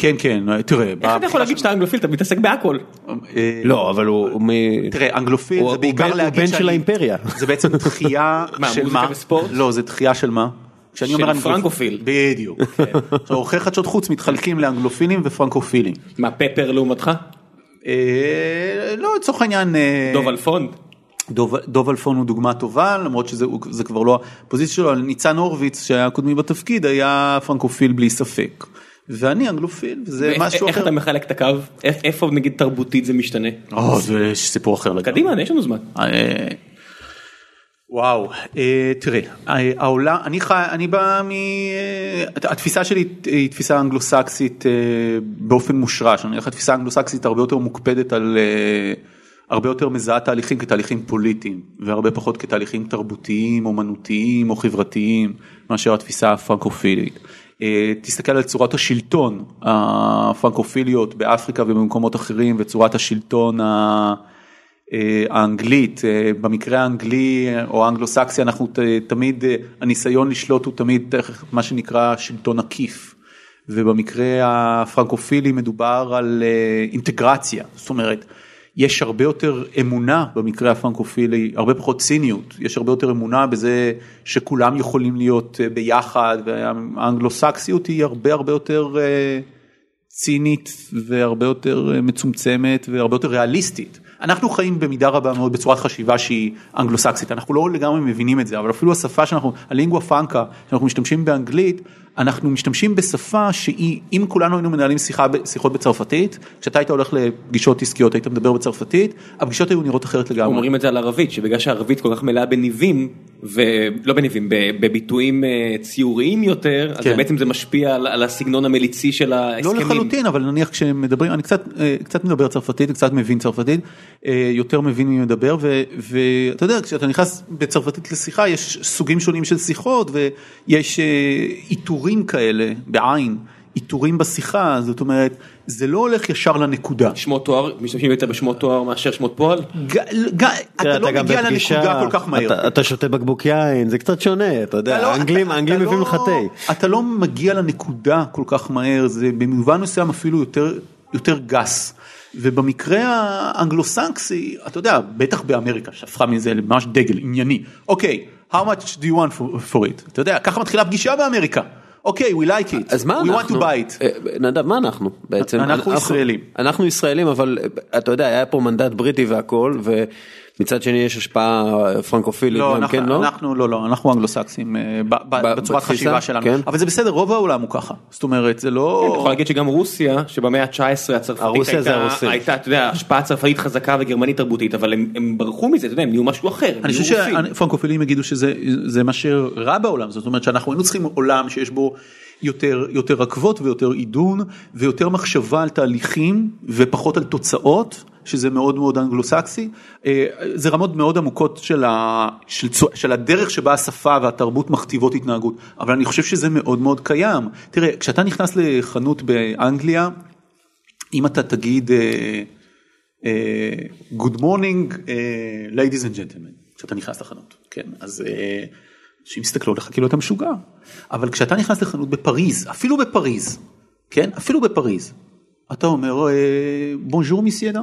כן, כן, תראה. איך אתה יכול להגיד שאתה אנגלופיל אתה מתעסק בהכל. אה, לא אבל הוא מ... תראה, אנגלופיל זה בעיקר להגיד של האימפריה. זה בעצם דחייה [LAUGHS] של מה? לא, זה דחייה של מה? כשאני אומר פרנקופיל. בדיוק. [LAUGHS] כן. עורכי חדשות חוץ מתחלקים לאנגלופילים ופרנקופילים. מה פפר לעומתך? אה, לא, לצורך העניין... אה, דוב אלפון? דוב, דוב אלפון הוא דוגמה טובה למרות שזה כבר לא הפוזיציה שלו, ניצן הורוביץ שהיה קודמי בתפקיד היה פרנקופיל בלי ספק. ואני אנגלופיל ואיך- משהו איך אחר. אתה מחלק את הקו? איך- איפה נגיד תרבותית זה משתנה? או, זה סיפור אחר לגמרי. קדימה יש לנו זמן. אה, וואו, אה, תראה, אה, העולם, אני חי, אני בא מ... התפיסה שלי היא תפיסה אנגלוסקסית באופן מושרש, אני הולך לתפיסה אנגלוסקסית הרבה יותר מוקפדת על, הרבה יותר מזהה תהליכים כתהליכים פוליטיים, והרבה פחות כתהליכים תרבותיים, אומנותיים או חברתיים, מאשר התפיסה הפרנקופילית. אה, תסתכל על צורת השלטון הפרנקופיליות באפריקה ובמקומות אחרים, וצורת השלטון. אה, האנגלית, אה, במקרה האנגלי או האנגלוסקסי אנחנו תמיד, הניסיון לשלוט הוא תמיד מה שנקרא שלטון עקיף. ובמקרה הפרנקופילי מדובר על אינטגרציה, זאת אומרת, יש הרבה יותר אמונה במקרה הפרנקופילי, הרבה פחות ציניות, יש הרבה יותר אמונה בזה שכולם יכולים להיות אה, ביחד, והאנגלוסקסיות היא הרבה הרבה יותר אה, צינית והרבה יותר אה, מצומצמת והרבה יותר ריאליסטית. אנחנו חיים במידה רבה מאוד בצורת חשיבה שהיא אנגלוסקסית, אנחנו לא לגמרי מבינים את זה, אבל אפילו השפה שאנחנו, הלינגua פרנקה, שאנחנו משתמשים באנגלית, אנחנו משתמשים בשפה שהיא, אם כולנו היינו מנהלים שיחה, שיחות בצרפתית, כשאתה היית הולך לפגישות עסקיות היית מדבר בצרפתית, הפגישות היו נראות אחרת לגמרי. אומרים את זה על ערבית שבגלל שהערבית כל כך מלאה בניבים ולא בניבים בביטויים אה, ציוריים יותר אז כן. בעצם זה משפיע על- על הסגנון המליצי של לא ההסכמים. לחלוטין, אבל נניח כשמדברים, אני קצת, אה, קצת מדבר צרפתית, קצת מבין צרפתית, אה, יותר מבין מי מדבר, ואתה יודע, כשאתה נכנס בצרפתית לשיחה, יש סוגים שונים של שיחות, ויש אה, עיטורים כאלה, בעין, עיטורים בשיחה, זאת אומרת, זה לא הולך ישר לנקודה. שמות תואר משתמשים יותר בשמות תואר מאשר שמות פועל. ג- ג- אתה לא מגיע בפגישה, לנקודה כל כך מהר. אתה- אתה שותה בקבוק יין זה קצת שונה אתה יודע לא- האנגלים אתה- האנגלים אתה מביאים לא- לך תה. אתה לא מגיע לנקודה כל כך מהר, זה במובן מסוים אפילו יותר, יותר גס. ובמקרה האנגלוסקסי, אתה יודע, בטח באמריקה שהפכה מזה לממש דגל ענייני. אוקיי, how much do you want for, for it? אתה יודע, ככה מתחילה פגישה באמריקה. אוקיי, we like it. אז מה we want to buy it. אה, נדב, מה אנחנו בעצם? אנחנו ישראלים. אנחנו ישראלים, אבל אה, אתה יודע, היה פה מנדט בריטי והכל, ומצד שני יש השפעה פרנקופילית לא, גם אנחנו, כן, לא? אנחנו לא, לא, אנחנו אנגלוסקסים אה, בצורת בתפיסה? חשיבה שלנו. כן. אבל זה בסדר, רוב העולם הוא ככה. זאת אומרת, זה לא... אתה יכול להגיד שגם רוסיה שבמאה ה-19 הצרפתית הייתה. הייתה, אתה יודע, השפעה צרפתית חזקה וגרמנית תרבותית אבל הם, הם ברחו מזה, אתה יודע, הם נהיו משהו אחר. הם אני חושב רוסים. שהפרנקופילים יגידו שזה זה מה שרע בעולם זאת אומרת שאנחנו היינו צריכים עולם שיש בו יותר יותר רכבות ויותר עידון ויותר מחשבה על תהליכים ופחות על תוצאות שזה מאוד מאוד אנגלוסקסי. אה, זה רמות מאוד עמוקות של, ה, של, של הדרך שבה השפה והתרבות מכתיבות התנהגות אבל אני חושב שזה מאוד מאוד קיים. תראה כשאתה נכנס לחנות באנגליה אם אתה תגיד. אה, אה, Good morning אה, ladies and gentlemen כשאתה נכנס לחנות כן אז אה, אנשים יסתכלו עליך כאילו אתה משוגע. אבל כשאתה נכנס לחנות בפריז אפילו בפריז כן אפילו בפריז אתה אומר בונז'ור מסיידה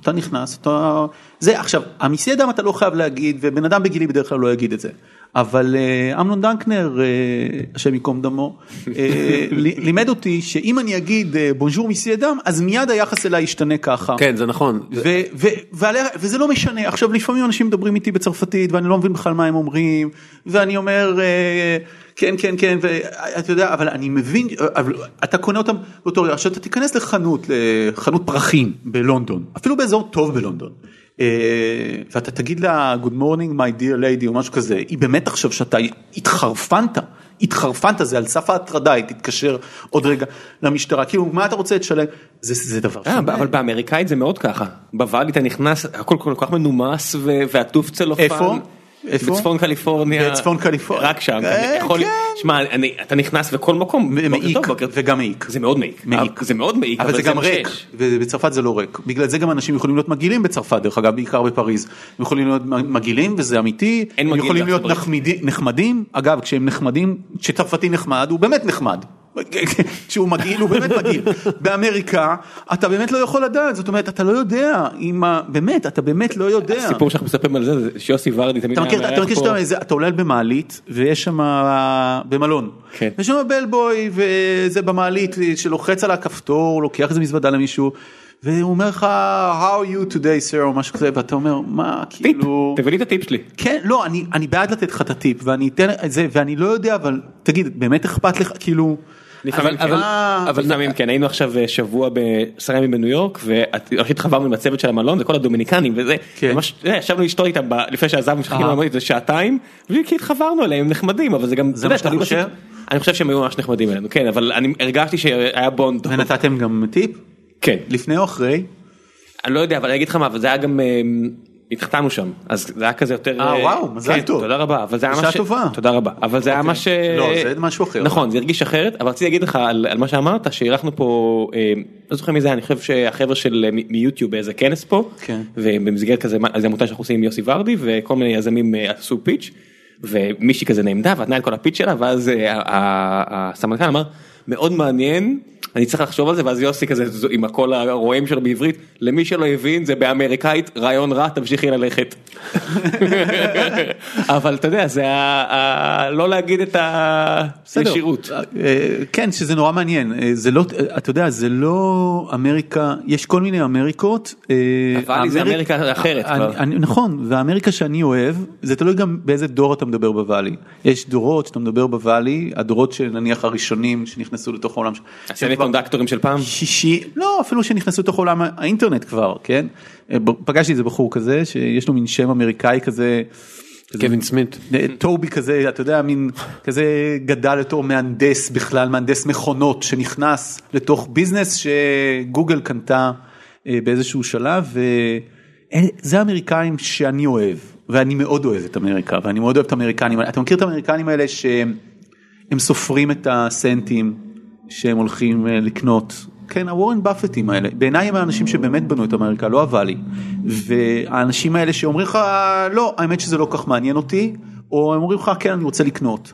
אתה נכנס, אתה... זה עכשיו, המיסי דם אתה לא חייב להגיד, ובן אדם בגילי בדרך כלל לא יגיד את זה. אבל אה, אמנון דנקנר, אה, השם ייקום דמו, אה, [LAUGHS] לימד אותי שאם אני אגיד בונז'ור מיסי דם, אז מיד היחס אליי ישתנה ככה. כן זה נכון. ו- ו- ועליה- וזה לא משנה עכשיו לפעמים אנשים מדברים איתי בצרפתית ואני לא מבין בכלל מה הם אומרים ואני אומר כן כן כן ואתה יודע אבל אני מבין אבל אתה קונה אותם באותו רגע עכשיו אתה תיכנס לחנות לחנות פרחים בלונדון אפילו באזור טוב בלונדון. אה, ואתה תגיד לה good morning my dear lady או משהו כזה היא באמת תחשוב שאתה התחרפנת התחרפנת זה על סף ההטרדה היא תתקשר עוד רגע למשטרה כאילו מה אתה רוצה לשלם זה זה דבר אה, שונה. אבל באמריקאית זה מאוד ככה. בוואלי אתה נכנס, הכל כל כך מנומס ועטוף צלופן. איפה? בצפון קליפורניה. בצפון קליפורניה. רק שם. אה, יכול- כן. שמע, אני- אתה נכנס וכל מקום. מעיק וגם מעיק. זה מאוד מעיק. מעיק. זה מאוד מעיק. אבל זה גם ריק. ובצרפת זה לא ריק. בגלל זה גם אנשים יכולים להיות מגעילים בצרפת, דרך אגב, בעיקר בפריז. הם יכולים להיות מגעילים וזה אמיתי, הם יכולים להיות נחמדים, אגב, כשהם נחמדים, כשצרפתי נחמד, הוא באמת נחמד. כשהוא מגעיל הוא באמת מגעיל. באמריקה אתה באמת לא יכול לדעת, זאת אומרת אתה לא יודע אם ה... באמת, אתה באמת לא יודע. הסיפור שאנחנו מספרים על זה, זה שיוסי ורדי תמיד אתה היה מכיר, אתה מארח מכיר פה. שאתה אתה עולה במעלית ויש שם במלון, כן. יש שם בלבוי וזה במעלית שלוחץ על הכפתור לוקח איזה מזוודה למישהו והוא אומר לך how are you today sir או משהו כזה ואתה אומר מה טיפ, כאילו תביא לי את הטיפ שלי. כן לא אני אני בעד לתת לך את הטיפ ואני אתן את זה ואני לא יודע אבל תגיד באמת אכפת לך כאילו. לפעמים אבל- כן. אה, אבל לפעמים כן היינו עכשיו אה, שבוע בעשרה ימים בניו יורק והכי התחברנו עם הצוות של המלון זה כל הדומיניקנים וזה כן. ממש יודע, ישבנו לשתות איתם ב- לפני שעזבנו שחיכינו אה. למלונית זה שעתיים וכי התחברנו אליהם הם נחמדים אבל זה גם זה מה שאתה חושב? אני חושב שהם היו ממש נחמדים אלינו כן אבל אני הרגשתי שהיה בונד. ונתתם גם טיפ כן לפני או אחרי? אני לא יודע אבל אני אגיד לך מה אבל זה היה גם אה, התחתנו שם אז זה היה כזה יותר אה, וואו, מזל כן, טוב. תודה רבה אבל זה היה מה ש- טובה. תודה רבה אבל זה היה אוקיי. מה ש... לא, זה משהו אחר. נכון זה הרגיש אחרת אבל רציתי להגיד לך על, על מה שאמרת שאירחנו פה אה, לא זוכר מי זה אני חושב שהחבר'ה של אה, מיוטיוב באיזה כנס פה כן. ובמסגרת כזה מה- זה עמותה שאנחנו עושים עם יוסי ורדי וכל מיני יזמים אה, עשו פיץ' ומישהי כזה נעמדה ונתנה את כל הפיץ' שלה ואז אה, ה- ה- הסמנכ"ל אמר מאוד מעניין אני צריך לחשוב על זה ואז יוסי כזה עם הקול הרועם שלו בעברית למי שלא הבין זה באמריקאית רעיון רע תמשיכי ללכת. [LAUGHS] אבל אתה יודע זה לא להגיד את. הישירות. אה, כן שזה נורא מעניין אה, זה לא אה, אתה יודע זה לא אמריקה יש כל מיני אמריקות. אבל זה אמריק- אמריקה אחרת נכון והאמריקה שאני אוהב זה תלוי גם באיזה דור אתה מדבר בוואלי יש דורות שאתה מדבר בוואלי הדורות שנניח הראשונים שנכנסו לתוך העולם. הסמיקונדקטורים של פעם. שישי לא אפילו שנכנסו לתוך עולם האינטרנט כבר כן אה, פגשתי איזה בחור כזה שיש לו מין שם אמריקאי כזה. קווין סמית. טובי כזה אתה יודע מין כזה גדל לתור מהנדס בכלל מהנדס מכונות שנכנס לתוך ביזנס שגוגל קנתה אה, באיזשהו שלב וזה האמריקאים שאני אוהב ואני מאוד אוהב את אמריקה ואני מאוד אוהב את האמריקנים אתה מכיר את האמריקנים האלה שהם סופרים את הסנטים שהם הולכים אה, לקנות. כן, הוורן באפטים האלה, בעיניי הם האנשים שבאמת בנו את אמריקה, לא הוואלי. והאנשים האלה שאומרים לך, לא, האמת שזה לא כך מעניין אותי, או הם אומרים לך, כן, אני רוצה לקנות.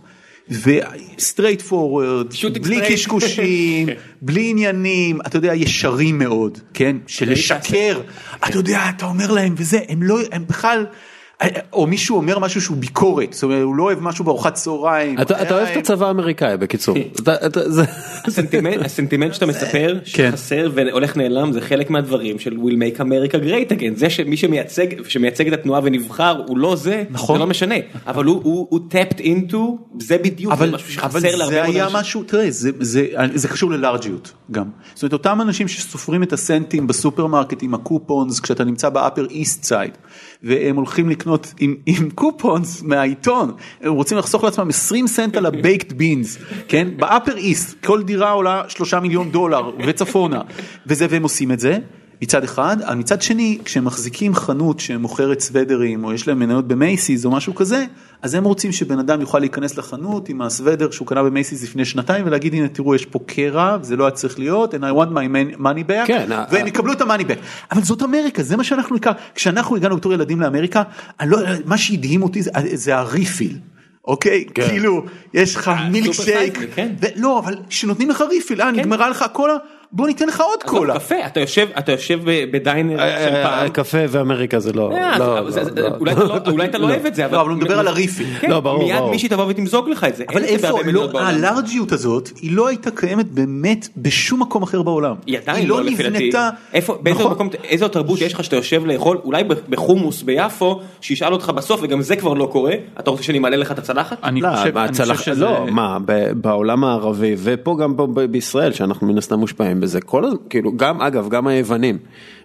ו straightforward, בלי. קשקושים, [LAUGHS] בלי עניינים, אתה יודע, ישרים מאוד, כן? [LAUGHS] של לשקר, אתה יודע, אתה אומר להם וזה, הם לא, הם בכלל, או מישהו אומר משהו שהוא ביקורת, זאת אומרת, הוא לא אוהב משהו בארוחת צהריים. אתה אתה אוהב את הצבא האמריקאי בקיצור. אתה- אתה- זה- הסנטימנט, הסנטימנט שאתה [LAUGHS] מספר כן. שחסר והולך נעלם זה חלק מהדברים של will make America great again זה שמי שמייצג שמייצג את התנועה ונבחר הוא לא זה נכון. זה לא משנה אבל הוא הוא הוא tapped into זה בדיוק אבל, זה משהו שחסר אבל להרבה זה מאוד היה אנשים. משהו, תראה, זה, זה, זה קשור ללארג'יות גם. זאת אומרת, אותם אנשים שסופרים את הסנטים בסופרמרקט עם ה coupons, כשאתה נמצא באפר איסט סייד, והם הולכים לקנות עם, עם coupons מהעיתון, הם רוצים לחסוך לעצמם 20 סנט על ה baked beans, כן? באפר איסט, כל דירה עולה 3 מיליון דולר וצפונה, וזה, והם עושים את זה. מצד אחד, מצד שני, כשהם מחזיקים חנות שמוכרת סוודרים, או יש להם מניות במייסיס או משהו כזה, אז הם רוצים שבן אדם יוכל להיכנס לחנות עם הסוודר שהוא קנה במייסיס לפני שנתיים ולהגיד הנה תראו יש פה קרע זה לא היה צריך להיות and I want my money back כן, והם ה- יקבלו את המאני back אבל זאת אמריקה זה מה שאנחנו נקרא כשאנחנו הגענו בתור ילדים לאמריקה לא, מה שהדהים אותי זה, זה הריפיל. אוקיי כן. כאילו יש לך מילק סופר שייק סייזמי, כן. לא אבל שנותנים לך ריפיל אה נגמרה לך הקולה בוא ניתן לך עוד קולה. קפה, אתה יושב, אתה יושב בדיינר של פעם. קפה ואמריקה זה לא, אה, לא, לא, לא. אולי אתה לא- [LAUGHS] אוהב את זה, לא, אבל הוא מדבר על הריפי. כן, לא, ברור, מיד ברור. מישהי תבוא ותמזוג לך את זה. אבל איפה, לא. הלארג'יות הזאת היא לא הייתה קיימת באמת בשום מקום אחר בעולם. היא עדיין לא לפי דעתי. נבנתה, איפה, באיזה נכון. מקום, איזו תרבות יש לך שאתה יושב לאכול, אולי בחומוס ביפו, שישאל אותך בסוף, וגם זה כבר לא קורה, אתה רוצה שאני מעלה לך את הצלחת? אני לא, חושב, שזה... לא, מה, בעולם הערבי ופה גם בישראל שאנחנו מן הסתם מושפעים בזה, כל הזמן, כאילו גם אגב גם היוונים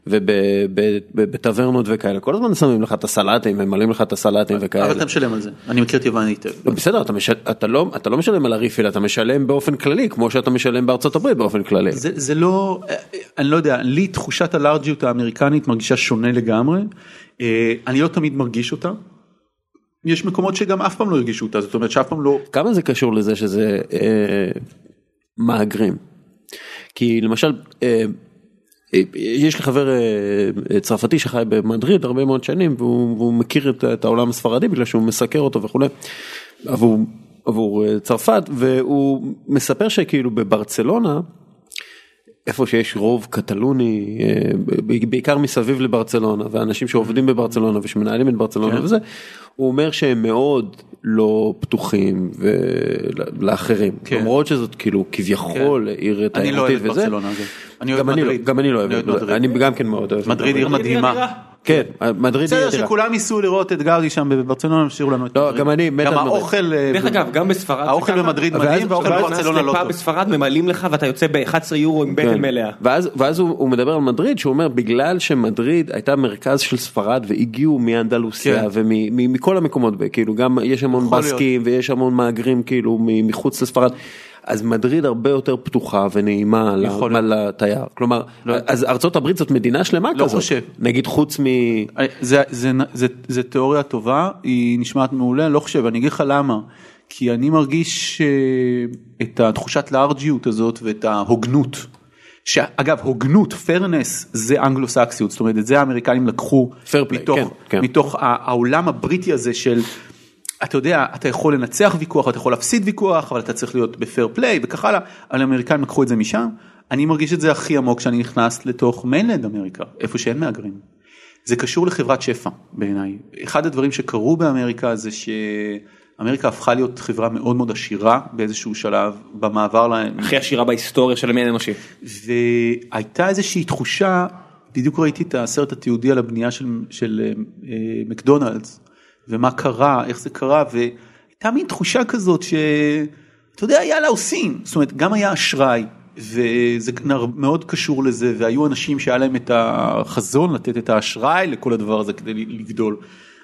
ובטברנות וכאלה, כל הזמן שמים לך את הסלטים, ממלאים לך את הסלטים וכאלה. אבל אתה משלם על זה, אני מכיר את יוון היטב. לא, בסדר, אתה, משל, אתה, לא, אתה לא משלם על הריפיל, אתה משלם באופן כללי, כמו שאתה משלם בארצות הברית באופן כללי. זה, זה לא, אה, אני לא יודע, לי תחושת הלארג'יות האמריקנית מרגישה שונה לגמרי, אה, אני לא תמיד מרגיש אותה. יש מקומות שגם אף פעם לא הרגישו אותה, זאת אומרת שאף פעם לא, כמה זה קשור לזה שזה אה, מהגרים? כי למשל, אה, אה, יש לי חבר אה, צרפתי שחי במדריד הרבה מאוד שנים והוא, והוא מכיר את, את העולם הספרדי בגלל שהוא מסקר אותו וכולי עבור, עבור צרפת והוא מספר שכאילו בברצלונה איפה שיש רוב קטלוני אה, בעיקר מסביב לברצלונה ואנשים שעובדים בברצלונה ושמנהלים את ברצלונה כן. וזה הוא אומר שהם מאוד לא פתוחים לאחרים כן. למרות שזאת כאילו כביכול עיר אני לא אוהב תיירותית את וזה. ברצלונה. אני אוהב גם אני לא-. גם אני לא אוהב את-. אני גם כן מאוד אוהב את מדריד עיר מדהימה. כן מדריד היא בסדר. שכולם ניסו לראות את גרדי שם בברצלונה, הם השאירו לנו את לא. גם אני מת גם על מדריד. האוכל, אה, דרך אגב, גם בספרד, האוכל. במדריד מדהים והאוכל בברצלונה לא טוב. בספרד ממלאים לך ואתה יוצא ב-11 יורו עם בטן כן. מלאה. ואז, ואז הוא, מדבר על מדריד שהוא אומר בגלל שמדריד הייתה מרכז של ספרד והגיעו מאנדלוסיה כן. ומכל המקומות כאילו גם יש המון בסקים ויש המון מהגרים כאילו מחוץ לספרד. אז מדריד הרבה יותר פתוחה ונעימה יכול לתייר כלומר אז ארצות הברית זאת מדינה שלמה לא כזאת חושב. נגיד חוץ מ... זה, זה, זה, זה תיאוריה טובה, היא נשמעת מעולה, לא חושב, אני אגיד לך למה. כי אני מרגיש אה, את התחושת לארג'יות הזאת ואת ההוגנות. שאגב הוגנות, פרנס זה אנגלו סקסיות, זאת אומרת את זה האמריקאים לקחו מתוך, כן, כן. מתוך העולם הבריטי הזה של אתה יודע אתה יכול לנצח ויכוח אתה יכול להפסיד ויכוח אבל אתה צריך להיות ב fair play וכך הלאה, אבל האמריקאים לקחו את זה משם, אני מרגיש את זה הכי עמוק כשאני נכנס לתוך mainland America, איפה שאין מהגרים. זה קשור לחברת שפע בעיניי. אחד הדברים שקרו באמריקה זה שאמריקה הפכה להיות חברה מאוד מאוד עשירה באיזשהו שלב במעבר להם. הכי עשירה בהיסטוריה של המין האנושי. והייתה איזושהי תחושה, בדיוק ראיתי את הסרט התיעודי על הבנייה של, של אה, מקדונלדס ומה קרה, איך זה קרה והייתה מין תחושה כזאת שאתה יודע יאללה עושים, זאת אומרת גם היה אשראי וזה מאוד קשור לזה והיו אנשים שהיה להם את החזון לתת את האשראי לכל הדבר הזה כדי לגדול,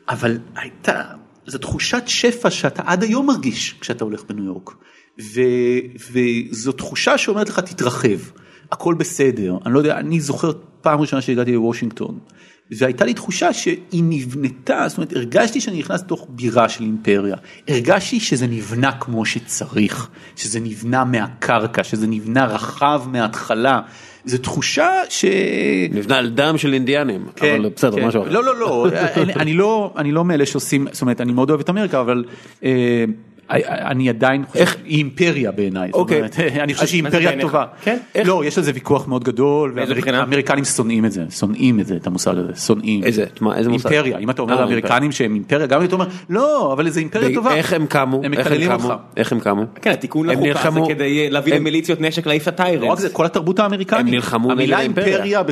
אבל הייתה, זו תחושת שפע שאתה עד היום מרגיש כשאתה הולך בניו יורק. ו, וזו תחושה שאומרת לך תתרחב. הכל בסדר, אני לא יודע, אני זוכר פעם ראשונה שהגעתי לוושינגטון, והייתה לי תחושה שהיא נבנתה, זאת אומרת הרגשתי שאני נכנס לתוך בירה של אימפריה, הרגשתי שזה נבנה כמו שצריך, שזה נבנה מהקרקע, שזה נבנה רחב מההתחלה, זו תחושה ש... נבנה על דם של אינדיאנים אבל בסדר כן. משהו אחר. לא, לא, לא, אני, אני לא, אני לא מאלה שעושים, זאת אומרת, אני מאוד אוהב את אמריקה, אבל אה, אני עדיין חושב, איך- היא אימפריה בעיניי, זאת אוקיי. אומרת, [LAUGHS] אני חושב שהיא אימפריה? טובה. כן? לא, יש על זה ויכוח מאוד גדול? והאמריקנים שונאים את זה, שונאים את זה, את המושג הזה, שונאים. איזה? מה, איזה מושג? אימפריה, אם אתה אומר אה, לאמריקנים שהם אימפריה, גם אם אתה אומר, לא, אבל זה אימפריה טובה. איך הם קמו? הם איך מקללים קמו? אותך. איך הם קמו? כן, התיקון הם לחוקה זה כדי להביא הם- למיליציות נשק להעיף את לא רק הטיירנס. זה, כל התרבות האמריקנית. הם נלחמו נגד המילה. אימפריה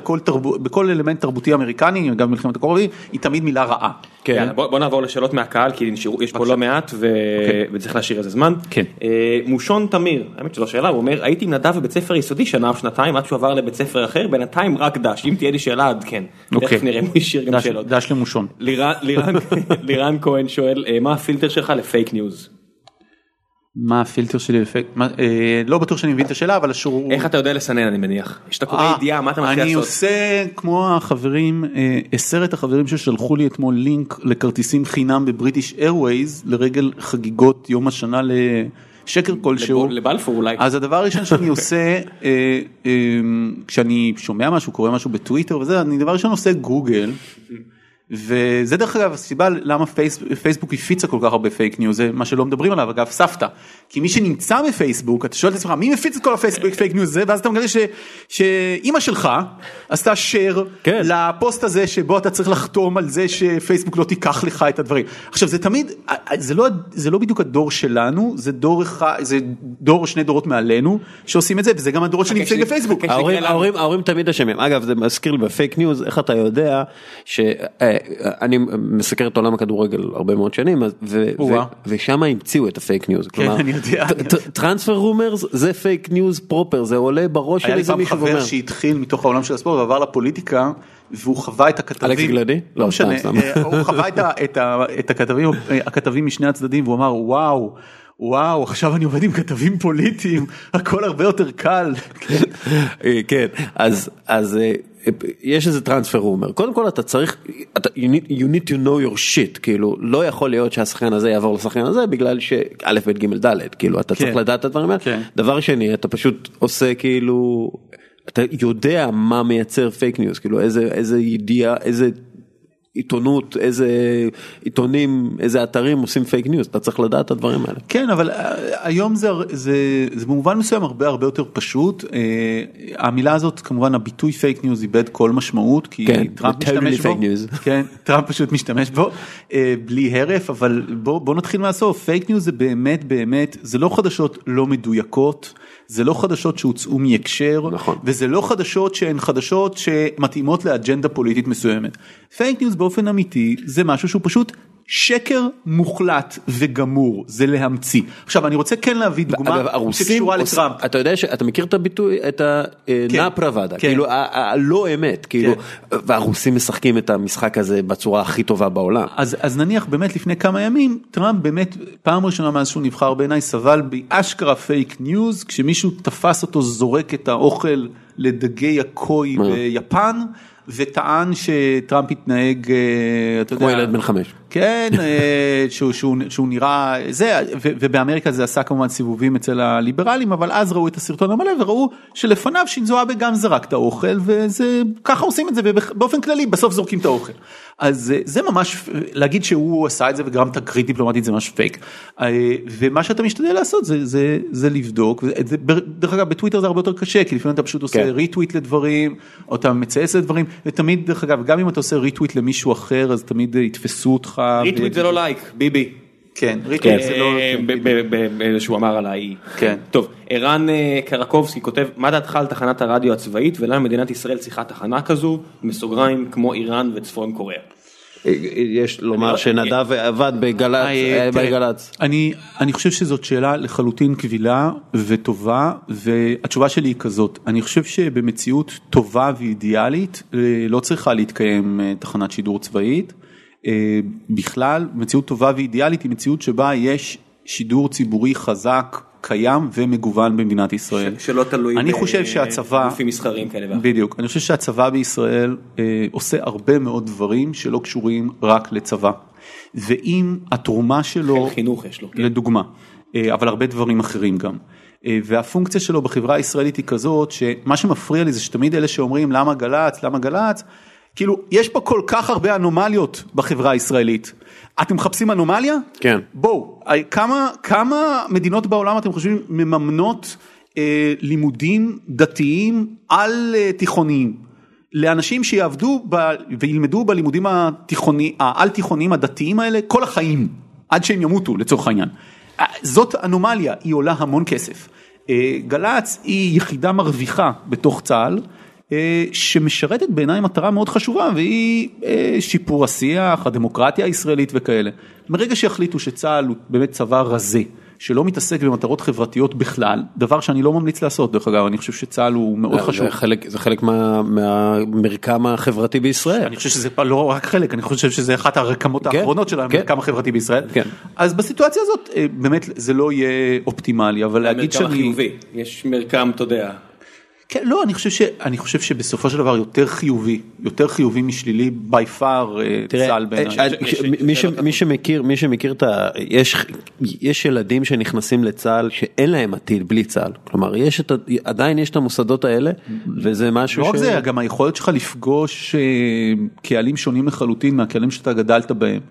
בכל אלמנט תרבותי אמריקני, גם במלחמת הקורבי, היא תמיד מילה רעה. יאללה, בוא, בוא נעבור לשאלות מהקהל כי נשארו, יש פה לא מעט ו... וצריך להשאיר איזה זמן. כן. אה, מושון תמיר, האמת שזו שאלה, הוא אומר הייתי עם נדב בבית ספר יסודי שנה או שנתיים עד שהוא עבר לבית ספר אחר, בינתיים רק דש, אם תהיה לי שאלה עד כן. אוקיי. תכף נראה אם הוא השאיר גם דש- שאלות. דש למושון. לירן, לירן, [LAUGHS] לירן כהן שואל אה, מה הפילטר שלך ל fake news? מה הפילטר שלי? מה, אה, לא בטוח שאני מבין את השאלה, אבל sure. איך אתה יודע לסנן אני מניח? כשאתה קורא אה, ידיעה מה אתה מתחיל אני לעשות? עושה כמו החברים, אה, עשרת החברים ששלחו לי אתמול לינק לכרטיסים חינם ב British Airways לרגל חגיגות יום השנה לשקר כלשהו. לב- לבלפור אולי. אז הדבר הראשון שאני [LAUGHS] עושה אה, אה, כשאני שומע משהו קורא משהו בטוויטר וזה אני דבר ראשון עושה גוגל וזה דרך אגב הסיבה למה Face, Facebook הפיצה כל כך הרבה fake news, זה מה שלא מדברים עליו אגב סבתא, כי מי שנמצא בפייסבוק אתה שואל את עצמך מי מפיץ את כל ה Facebook fake news הזה ואז אתה מגלה ש, שאימא שלך עשתה share כן. לפוסט הזה שבו אתה צריך לחתום על זה שפייסבוק לא תיקח לך את הדברים. עכשיו זה תמיד, זה לא, זה לא בדיוק הדור שלנו, זה דור אחד, זה דור שני דורות מעלינו שעושים את זה וזה גם הדורות שנמצאים שלי- בפייסבוק. ההורים. ההורים, ההורים תמיד אשמים. אגב, זה מזכיר לי ב fake news, איך אתה יודע שאני מסקר את עולם הכדורגל הרבה מאוד שנים. ושם המציאו את ה fake news. כן, אני. transfer rumors זה fake news proper, זה עולה בראש של היה לי איזה פעם מישהו חבר. שהתחיל מתוך העולם של הספורט ועבר לפוליטיקה והוא חווה את הכתבים, אלכס גלעדי? לא לא, משנה, אה, הוא חווה את הכתבים, משני הצדדים והוא אמר וואו. וואו עכשיו אני עובד עם כתבים פוליטיים הכל הרבה יותר קל. אה, כן, אז אז אה, יש איזה טרנספר רומר, קודם כל אתה צריך, אתה, you, need, you need to know your shit, כאילו לא יכול להיות שהשחקן הזה יעבור לשחקן הזה בגלל שא' ב' ג' ד', כאילו אתה צריך כן. לדעת את הדברים האלה, כן. דבר שני אתה פשוט עושה כאילו, אתה יודע מה מייצר fake news, כאילו איזה איזה ידיעה, איזה עיתונות, איזה עיתונים, איזה אתרים עושים fake news, אתה צריך לדעת את הדברים האלה. כן אבל אה, היום זה, זה, זה במובן מסוים הרבה הרבה יותר פשוט אה, המילה הזאת כמובן הביטוי fake news איבד כל משמעות כי כן, טראמפ משתמש בו, fake news. [LAUGHS] כן, טראמפ פשוט משתמש בו אה, בלי הרף אבל בוא, בוא נתחיל מהסוף fake news זה באמת באמת זה לא חדשות לא מדויקות זה לא חדשות שהוצאו מהקשר נכון. וזה לא חדשות שהן חדשות שמתאימות לאג'נדה פוליטית מסוימת. fake news באופן אמיתי זה משהו שהוא פשוט שקר מוחלט וגמור זה להמציא. עכשיו אני רוצה כן להביא דוגמה שקשורה לטראמפ. אתה יודע שאתה מכיר את הביטוי, את כן, הניеправда, כן. כאילו הלא אמת, כאילו, והרוסים משחקים את המשחק הזה בצורה הכי טובה בעולם. אז, נניח באמת לפני כמה ימים טראמפ באמת פעם ראשונה מאז שהוא נבחר בעיניי סבל באשכרה fake news כשמישהו תפס אותו זורק את האוכל לדגי הקוי? ביפן וטען שטראמפ התנהג אה, אתה כמו יודע, ילד בן חמש. כן, [LAUGHS] אה, שהוא, שהוא, שהוא נראה זה, ו- ובאמריקה זה עשה כמובן סיבובים אצל הליברלים, אבל אז ראו את הסרטון המלא וראו שלפניו שינזו אבה גם זרק את האוכל, וזה, ככה עושים את זה, ובאופן כללי בסוף זורקים את האוכל. אז אה, זה ממש, להגיד שהוא עשה את זה וגרם תקרית דיפלומטית זה ממש פייק. אה, ומה שאתה משתדל לעשות זה, זה, זה לבדוק, זה, דרך אגב בטוויטר זה הרבה יותר קשה, כי לפעמים אתה פשוט עושה כן. retweet לדברים, או אתה מצייץ לדברים, ותמיד דרך אגב, גם אם אתה עושה retweet למישהו אחר, אז תמיד יתפסו אותך. retweet זה לא like, ביבי. כן, retweet זה לא... אה, שהוא אמר עליי. כן. טוב, ערן אה, קרקובסקי כותב, מה דעתך על תחנת הרדיו הצבאית ולמה מדינת ישראל צריכה תחנה כזו, בסוגריים כמו איראן וצפון קוריאה. יש לומר לא- שנדב עבד בגל"צ, אה, אה, תראה, בגל"צ. אני, אני חושב שזאת שאלה לחלוטין קבילה וטובה והתשובה שלי היא כזאת אני חושב שבמציאות טובה ואידיאלית אה, לא צריכה להתקיים אה, תחנת שידור צבאית אה, בכלל מציאות טובה ואידיאלית היא מציאות שבה יש שידור ציבורי חזק קיים ומגוון במדינת ישראל. שלא תלוי אני ב- חושב שהצבא, גופים מסחריים כאלה ואחרים. בדיוק, אני חושב שהצבא בישראל אה, עושה הרבה מאוד דברים שלא קשורים רק לצבא. ואם התרומה שלו, חינוך יש לו, כן. לדוגמה, אה, אבל הרבה דברים אחרים גם. אה, והפונקציה שלו בחברה הישראלית היא כזאת שמה שמפריע לי זה שתמיד אלה שאומרים למה גל"צ, למה גל"צ, כאילו יש פה כל כך הרבה אנומליות בחברה הישראלית. אתם מחפשים אנומליה? כן. בואו, אה, כמה, כמה מדינות בעולם אתם חושבים מממנות אה, לימודים דתיים על אה, תיכוניים? לאנשים שיעבדו ב, וילמדו בלימודים התיכוני, העל תיכוניים הדתיים האלה כל החיים, עד שהם ימותו לצורך העניין. אה, זאת אנומליה, היא עולה המון כסף. אה, גל"צ היא יחידה מרוויחה בתוך צה"ל. אה, שמשרתת בעיניי מטרה מאוד חשובה והיא אה, שיפור השיח, הדמוקרטיה הישראלית וכאלה. מרגע שיחליטו שצה"ל הוא באמת צבא רזה, שלא מתעסק במטרות חברתיות בכלל, דבר שאני לא ממליץ לעשות דרך אגב, אני חושב שצה"ל הוא מאוד חשוב. זה חלק, זה חלק מה- מהמרקם החברתי בישראל. אני חושב שזה לא רק חלק, אני חושב שזה אחת הרקמות כן, האחרונות של כן. המרקם החברתי בישראל. כן. אז בסיטואציה הזאת אה, באמת זה לא יהיה אופטימלי, אבל להגיד מרקם שאני... החיובי, יש מרקם, אתה יודע, כן, לא, אני חושב, ש, אני חושב שבסופו של דבר יותר חיובי, יותר חיובי משלילי by far אה, צה"ל בעיניי. אה, מי ש- מי שמכיר, מי שמכיר את ה... יש, יש ילדים שנכנסים לצה"ל שאין להם עתיד בלי צה"ל. כלומר, יש את, ה- עדיין יש את המוסדות האלה, וזה משהו לא רק ש... זה, גם היכולת שלך לפגוש אה, קהלים שונים לחלוטין מהקהלים שאתה גדלת בהם.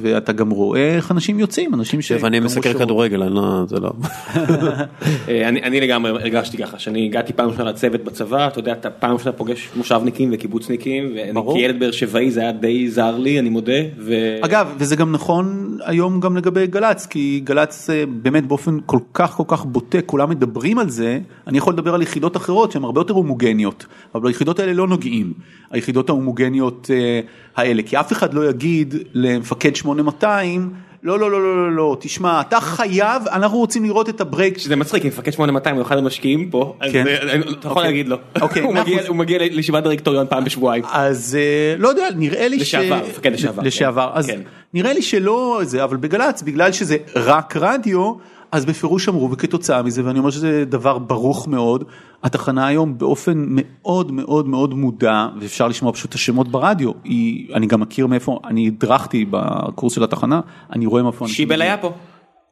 ואתה גם רואה איך אנשים יוצאים, אנשים ש... ואני מסקר כדורגל, אני לא... זה לא... [LAUGHS] אה, אני, אני לגמרי הרגשתי ככה, שאני הגעתי פעם ראשונה לצוות בצבא, אתה יודע, אתה פעם ראשונה פוגש מושבניקים וקיבוצניקים, ואני. כילד באר שבעי זה היה די זר לי, אני מודה, ו... אגב, וזה גם נכון היום גם לגבי גל"צ, כי גל"צ אה, באמת באופן כל כך כל כך בוטה, כולם מדברים על זה, אני יכול לדבר על יחידות אחרות שהן הרבה יותר הומוגניות, אבל ביחידות האלה לא נוגעים, היחידות ההומוגניות אה, האלה, כי אף אחד לא יגיד למפקד 8200, לא, לא, לא, לא, לא, לא, תשמע, אתה חייב, אנחנו רוצים לראות את הברייק. שזה מצחיק, כי מפקד 8200 הוא אחד המשקיעים פה, אז כן. אה, אתה יכול אוקיי. להגיד לו, אוקיי, הוא מגיע-. הוא מגיע לישיבת דירקטוריון פעם בשבועיים. אז אה, לא יודע, נראה לי לשעבר, מפקד לשעבר, כן. לשעבר, אז כן. נראה לי שלא זה, אבל בגל"צ, בגלל שזה רק רדיו, אז בפירוש אמרו, וכתוצאה מזה, ואני אומר שזה דבר ברוך מאוד, התחנה היום באופן מאוד מאוד מאוד מודע, ואפשר לשמוע פשוט את השמות ברדיו, היא, אני גם מכיר מאיפה, אני הדרכתי בקורס של התחנה, אני רואה מאיפה. שיבל היה פה.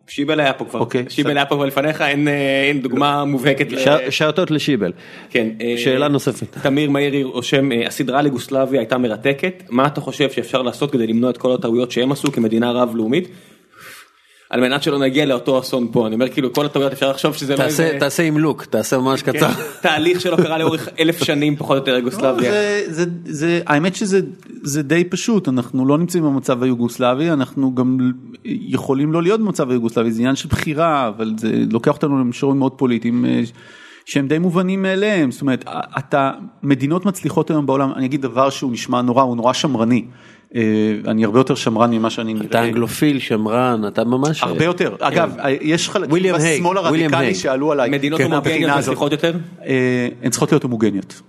שיבל היה פה כבר, אוקיי, שיבל. היה פה כבר לפניך, אין אה, אין דוגמה מובהקת. ל- ש- שאותות לשיבל. כן, אה, שאלה נוספת. תמיר מאירי רושם, אה, הסדרה לגוסלביה הייתה מרתקת, מה אתה חושב שאפשר לעשות כדי למנוע את כל הטעויות שהם עשו כמדינה רב-לאומית? על מנת שלא נגיע לאותו אסון פה, אני אומר כאילו כל הטעויות אפשר לחשוב שזה לא איזה תעשה עם לוק, תעשה ממש כן, קצר. תהליך שלא קרה לאורך [LAUGHS] אלף שנים פחות או יותר לא, יוגוסלביה. זה, זה, האמת שזה זה די פשוט, אנחנו לא נמצאים במצב היוגוסלבי, אנחנו גם יכולים לא להיות במצב היוגוסלבי, זה עניין של בחירה, אבל זה לוקח אותנו למישורים מאוד פוליטיים אה, שהם די מובנים מאליהם, זאת אומרת, אתה, מדינות מצליחות היום בעולם, אני אגיד דבר שהוא נשמע נורא, הוא נורא שמרני, אני הרבה יותר שמרן ממה שאני נראה. אתה אנגלופיל, שמרן, אתה ממש... הרבה יותר, אגב, יש חלקים בשמאל וויליאם הרדיקלי. שעלו עליי, מדינות כן, הומוגניות מהבחינה הזאת. מצליחות יותר? אה, הן צריכות להיות הומוגניות.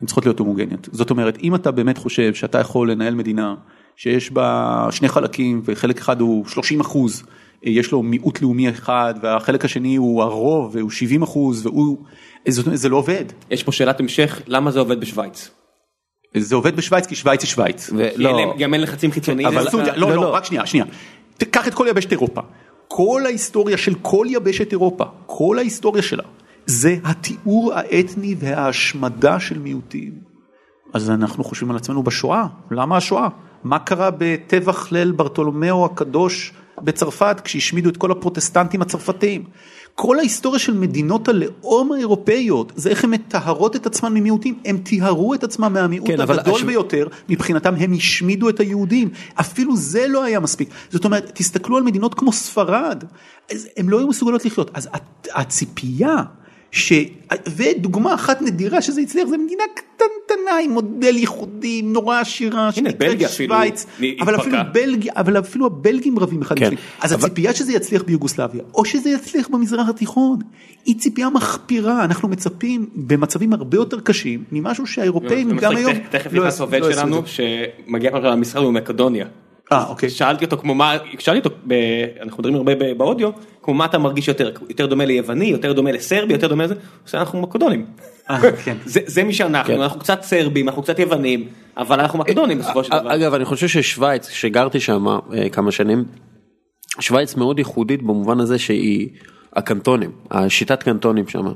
הן צריכות להיות הומוגניות. זאת אומרת, אם אתה באמת חושב שאתה יכול לנהל מדינה שיש בה שני חלקים וחלק אחד הוא 30 אחוז, אה, יש לו מיעוט לאומי אחד והחלק השני הוא הרוב והוא 70 אחוז והוא, זאת אומרת, זה לא עובד. יש פה שאלת המשך, למה זה עובד בשוויץ? זה עובד בשוויץ כי שוויץ היא שוויץ. להם- גם אין לחצים חיצוניים. אבל סוגיה, לא, לא, לא, לא. רק שנייה, שנייה. תיקח את כל יבשת אירופה. כל ההיסטוריה של כל יבשת אירופה, כל ההיסטוריה שלה, זה התיאור האתני וההשמדה של מיעוטים. אז אנחנו חושבים על עצמנו בשואה, למה השואה? מה קרה בטבח ליל ברטולומיאו הקדוש בצרפת כשהשמידו את כל הפרוטסטנטים הצרפתיים? כל ההיסטוריה של מדינות הלאום האירופאיות זה איך הן מטהרות את עצמן ממיעוטים, הם טיהרו את עצמם מהמיעוט כן, הגדול השו- ביותר, מבחינתם הם השמידו את היהודים, אפילו זה לא היה מספיק, זאת אומרת תסתכלו על מדינות כמו ספרד, הם לא היו מסוגלות לחיות, אז הציפייה ש... ודוגמה אחת נדירה שזה הצליח זה מדינה קטנטנה עם מודל ייחודי נורא עשירה שנקראת בלגיה אפילו אבל אפילו. בלגיה אבל אפילו הבלגים רבים אחד כן, אז אבל- הציפייה שזה יצליח ביוגוסלביה או שזה יצליח במזרח התיכון היא ציפייה מחפירה אנחנו מצפים במצבים הרבה יותר קשים ממשהו שהאירופאים גם היום תכף- לא נכנס עובד לא יעשו את שלנו. שמגיע פעם ראשונה למשרד הוא מקדוניה. אה אוקיי שאלתי אותו כמו מה, שאלתי אותו, ב, אנחנו מדברים הרבה ב- באודיו, כמו מה אתה מרגיש יותר, יותר דומה ליווני, יותר דומה לסרבי, יותר דומה לזה, אנחנו מקדונים. אה, [LAUGHS] כן. זה, זה מי שאנחנו, כן. אנחנו קצת סרבים, אנחנו קצת יוונים, אבל אנחנו מקדונים בסופו של דבר. אגב, אני חושב ששוויץ, שגרתי שם אה, כמה שנים, שוויץ מאוד ייחודית במובן הזה שהיא הקנטונים, השיטת קנטונים שם.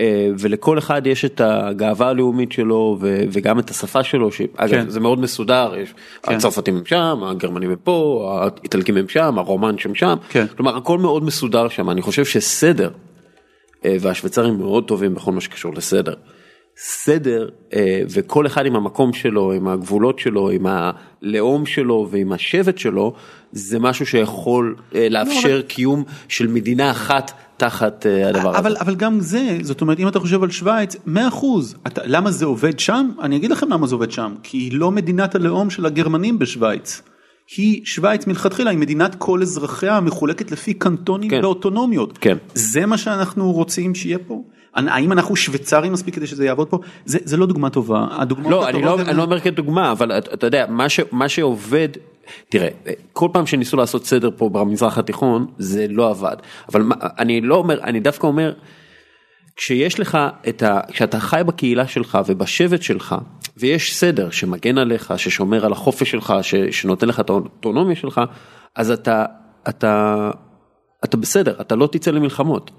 אה, ולכל אחד יש את הגאווה הלאומית שלו ו- וגם את השפה שלו, שאגב כן. זה מאוד מסודר, יש, כן. הצרפתים הם שם, הגרמנים הם פה, האיטלקים הם שם, הרומן שם שם, כן. כלומר הכל מאוד מסודר שם, אני חושב שסדר, אה, והשוויצרים מאוד טובים בכל מה שקשור לסדר. סדר אה, וכל אחד עם המקום שלו, עם הגבולות שלו, עם הלאום שלו ועם השבט שלו, זה משהו שיכול לאפשר קיום של מדינה אחת תחת אה, הדבר הזה. אבל, אבל גם זה, זאת אומרת, אם אתה חושב על שווייץ, 100 אחוז. אתה- למה זה עובד שם? אני אגיד לכם למה זה עובד שם. כי היא לא מדינת הלאום של הגרמנים בשווייץ. היא, שווייץ מלכתחילה, היא מדינת כל אזרחיה המחולקת לפי קנטונים כן. ואוטונומיות. כן. זה מה שאנחנו רוצים שיהיה פה? האם אנחנו שוויצרים מספיק כדי שזה יעבוד פה? זה, זה לא דוגמה טובה. לא, אני לא, הן- אני לא אומר כדוגמה, אבל אתה יודע, מה, ש, מה שעובד, תראה, כל פעם שניסו לעשות סדר פה במזרח התיכון, זה לא עבד. אבל מה, אני לא אומר, אני דווקא אומר, כשיש לך את ה... כשאתה חי בקהילה שלך ובשבט שלך ויש סדר שמגן עליך, ששומר על החופש שלך, ש... שנותן לך את האוטונומיה שלך, אז אתה, אתה, אתה בסדר, אתה לא תצא למלחמות.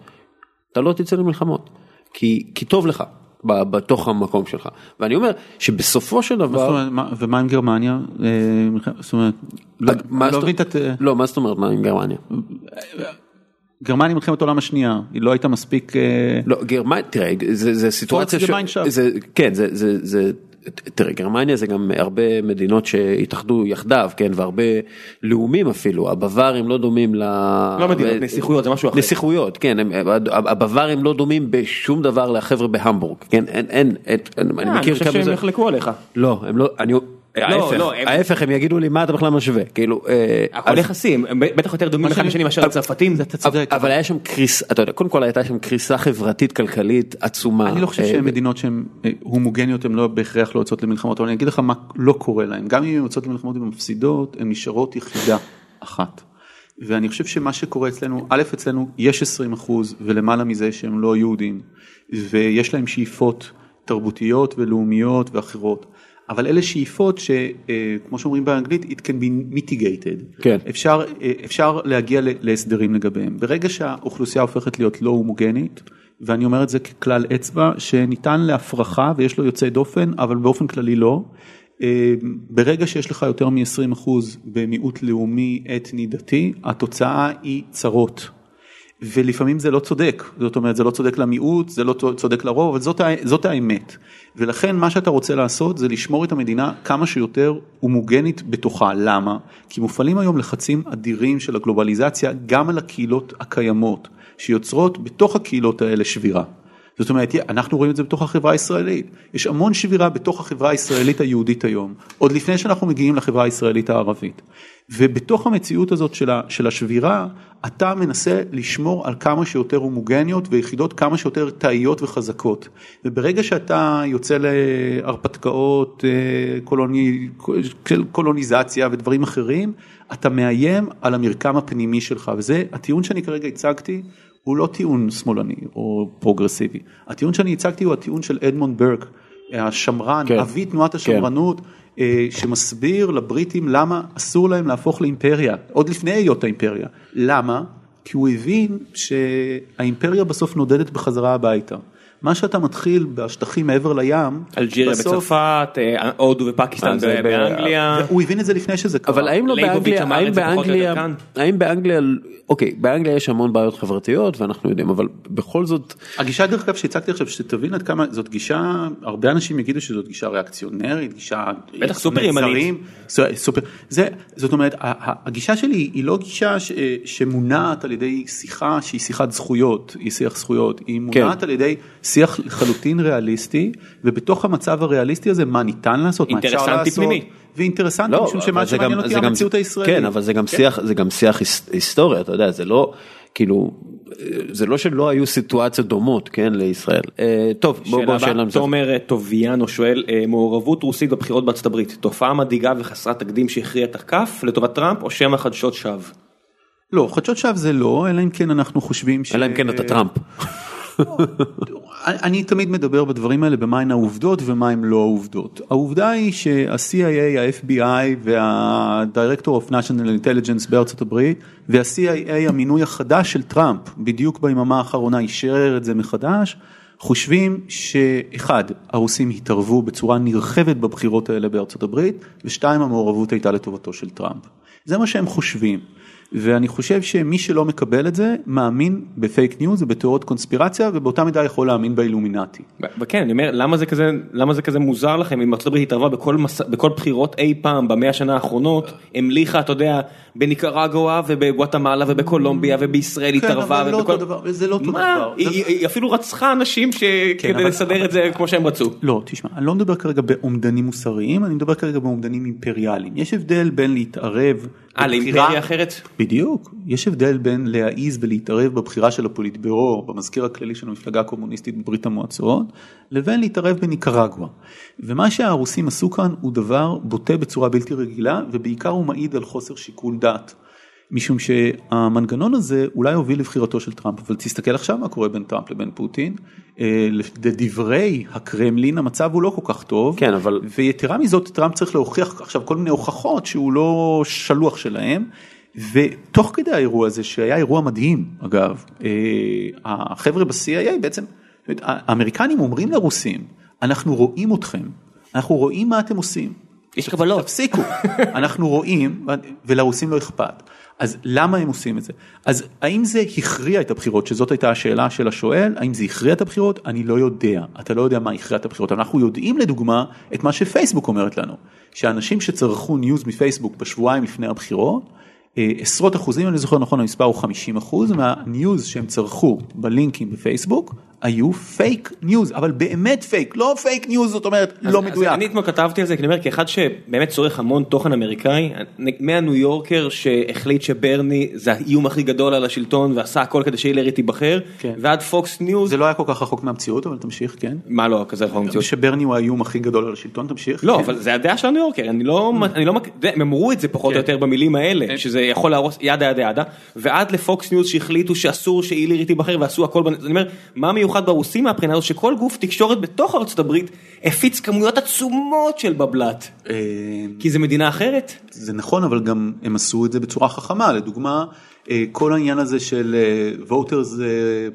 אתה לא תצא למלחמות, כי, כי טוב לך. בתוך המקום שלך. ואני אומר שבסופו של דבר ומה עם גרמניה אה, זאת אומרת לא, לא, לא מה זאת אומרת מה עם גרמניה. גרמניה מלחמת העולם השנייה היא לא הייתה מספיק אה, לא גרמניה תראה זה, זה סיטואציה ש... זה, כן זה תראה גרמניה זה גם הרבה מדינות שהתאחדו יחדיו כן והרבה לאומים אפילו הבווארים לא דומים ל... לא מדינות נסיכויות זה משהו אחר. נסיכויות כן הבווארים לא דומים בשום דבר לחבר'ה בהמבורג כן אין אין אני אה, מכיר כמה זה. אני חושב שהם יחלקו עליך. לא הם לא אני לא, לא, ההפך הם יגידו לי מה אתה בכלל משווה? כאילו אה, הכל יחסי הם בטח יותר דומים אחד לשני. מאשר הצרפתים אבל היה שם קריסה אתה יודע קודם כל הייתה שם קריסה חברתית כלכלית עצומה. אני לא חושב שהן מדינות שהן אה, הומוגניות הן לא בהכרח לא יוצאות למלחמות אבל אני אגיד לך מה לא קורה להם גם אם הן יוצאות למלחמות ומפסידות הן נשארות יחידה אחת. ואני חושב שמה שקורה אצלנו א' אצלנו יש 20 אחוז ולמעלה מזה שהם לא יהודים ויש להם שאיפות תרבותיות ולאומיות ואחרות. אבל אלה שאיפות שכמו שאומרים באנגלית it can be mitigated, כן. אפשר, אפשר להגיע להסדרים לגביהם. ברגע שהאוכלוסייה הופכת להיות לא הומוגנית, ואני אומר את זה ככלל אצבע, שניתן להפרחה ויש לו יוצאי דופן, אבל באופן כללי לא. ברגע שיש לך יותר מ-20% במיעוט לאומי אתני דתי, התוצאה היא צרות. ולפעמים זה לא צודק, זאת אומרת זה לא צודק למיעוט, זה לא צודק לרוב, אבל זאת, זאת האמת. ולכן מה שאתה רוצה לעשות זה לשמור את המדינה כמה שיותר הומוגנית בתוכה, למה? כי מופעלים היום לחצים אדירים של הגלובליזציה גם על הקהילות הקיימות, שיוצרות בתוך הקהילות האלה שבירה. זאת אומרת, אנחנו רואים את זה בתוך החברה הישראלית. יש המון שבירה בתוך החברה הישראלית היהודית היום, עוד לפני שאנחנו מגיעים לחברה הישראלית הערבית. ובתוך המציאות הזאת של, של השבירה, אתה מנסה לשמור על כמה שיותר הומוגניות ויחידות כמה שיותר תאיות וחזקות. וברגע שאתה יוצא להרפתקאות, אה, קולוני, קולוניזציה ודברים אחרים, אתה מאיים על המרקם הפנימי שלך, וזה הטיעון שאני כרגע הצגתי. הוא לא טיעון שמאלני או פרוגרסיבי, הטיעון שאני הצגתי הוא הטיעון של אדמונד ברק, השמרן, כן, אבי תנועת כן. השמרנות, כן. שמסביר לבריטים למה אסור להם להפוך לאימפריה, עוד לפני היות האימפריה, למה? כי הוא הבין שהאימפריה בסוף נודדת בחזרה הביתה. מה שאתה מתחיל בשטחים מעבר לים, אלג'יריה בצרפת, אה, הודו ופקיסטן באנגליה, הוא הבין את זה לפני שזה קרה, אבל האם לא באנגליה, האם באנגליה, האם באנגליה, אוקיי, באנגליה יש המון בעיות חברתיות ואנחנו יודעים, אבל בכל זאת, הגישה דרך אגב שהצגתי עכשיו, שתבין עד כמה זאת גישה, הרבה אנשים יגידו שזאת גישה ריאקציונרית, גישה, בטח סופר ימנית, סופר, זה, זאת אומרת, הגישה שלי היא לא גישה שמונעת על ידי שיחה שהיא שיחת זכויות, היא שיח זכויות, היא מונעת כן. על ידי שיח לחלוטין ריאליסטי ובתוך המצב הריאליסטי הזה מה ניתן לעשות, מה אפשר לעשות, פנימי. ואינטרסנטי לא, משום שמה שמעניין אותי המציאות הישראלית. כן אבל זה גם כן. שיח זה גם שיח היסטורי אתה יודע זה לא כאילו זה לא שלא היו סיטואציות דומות כן לישראל אה, טוב בוא בוא שאלה תומר טוביאנו שואל אה, מעורבות רוסית בבחירות בארצות הברית תופעה מדאיגה וחסרת תקדים שהכריע את הכף לטובת טראמפ או שמא חדשות שווא. לא חדשות שווא זה לא אלא אם כן אנחנו חושבים ש... אלא אם כן אתה טראמפ. [LAUGHS] אני תמיד מדבר בדברים האלה במהן העובדות ומהן לא העובדות. העובדה היא שה-CIA, ה-FBI וה-Director of National Intelligence בארצות הברית וה-CIA המינוי החדש של טראמפ בדיוק ביממה האחרונה אישר את זה מחדש. חושבים שאחד, הרוסים התערבו בצורה נרחבת בבחירות האלה בארצות הברית, ושתיים, המעורבות הייתה לטובתו של טראמפ. זה מה שהם חושבים. ואני חושב שמי שלא מקבל את זה מאמין ב fake news ובתיאוריות קונספירציה ובאותה מידה יכול להאמין באילומינטי. וכן אני אומר למה זה כזה למה זה כזה מוזר לכם אם ארצות הברית התערבה בכל מס... בכל בחירות אי פעם במאה השנה האחרונות המליכה אתה יודע בניקרגואה ובגואטמלה ובקולומביה ובישראל כן, התערבה. כן אבל ובכל... לא אותו דבר, זה לא אותו דבר. היא, היא, היא אפילו רצחה אנשים ש... כן, כדי אבל... לסדר את זה כמו שהם רצו. לא תשמע אני לא מדבר כרגע באומדנים מוסריים אני מדבר כרגע באומדנים אימפריאליים יש הבדל בין להתערב. אה לאימפריה אחרת? בדיוק, יש הבדל בין להעיז ולהתערב בבחירה של הפוליטבירו, במזכיר הכללי של המפלגה הקומוניסטית בברית המועצות, לבין להתערב בניקרגואה. ומה שהרוסים עשו כאן הוא דבר בוטה בצורה בלתי רגילה, ובעיקר הוא מעיד על חוסר שיקול דעת. משום שהמנגנון הזה אולי הוביל לבחירתו של טראמפ, אבל תסתכל עכשיו מה קורה בין טראמפ לבין פוטין, אה, לדברי הקרמלין המצב הוא לא כל כך טוב, כן, אבל- ויתרה מזאת טראמפ צריך להוכיח עכשיו כל מיני הוכחות שהוא לא שלוח שלהם. ותוך כדי האירוע הזה שהיה אירוע מדהים אגב אה, החבר'ה ב-CIA בעצם האמריקנים אומרים לרוסים אנחנו רואים אתכם אנחנו רואים מה אתם עושים. יש קבלות. תפסיקו [LAUGHS] אנחנו רואים ולרוסים לא אכפת אז למה הם עושים את זה? אז האם זה הכריע את הבחירות? שזאת הייתה השאלה של השואל האם זה הכריע את הבחירות? אני לא יודע. אתה לא יודע מה הכריע את הבחירות. אנחנו יודעים לדוגמה את מה שפייסבוק אומרת לנו שאנשים שצרכו news מ Facebook בשבועיים לפני הבחירות עשרות אחוזים, אני זוכר נכון המספר הוא 50 אחוז מה news שהם צרכו בלינקים בפייסבוק היו fake news, אבל באמת פייק, לא fake news זאת אומרת לא אז מדויק. אני אתמול כתבתי על זה, כי אני אומר, כאחד שבאמת צורך המון תוכן אמריקאי, מה New Yorker שהחליט שברני זה האיום הכי גדול על השלטון ועשה הכל כדי שהילרי תיבחר, כן. ועד Fox News, זה לא היה כל כך רחוק מהמציאות אבל תמשיך כן. מה לא כזה רחוק במציאות? שברני הוא האיום הכי גדול על השלטון תמשיך. לא, כן. אבל זה הדעה של ה New Yorker, אני לא, אני לא, הם אמרו את זה פחות או כן. יותר במילים האלה, שזה יכול להרוס yada yada yada, ועד ל Fox News שהחליטו שאסור שהילרי תיבחר ועשו הכל, אני אומר, מה מיוחד ברוסים מהבחינה הזאת שכל גוף תקשורת בתוך ארצות הברית הפיץ כמויות עצומות של בבלת, אה, כי זה מדינה אחרת? זה נכון אבל גם הם עשו את זה בצורה חכמה לדוגמה אה, כל העניין הזה של אה, voters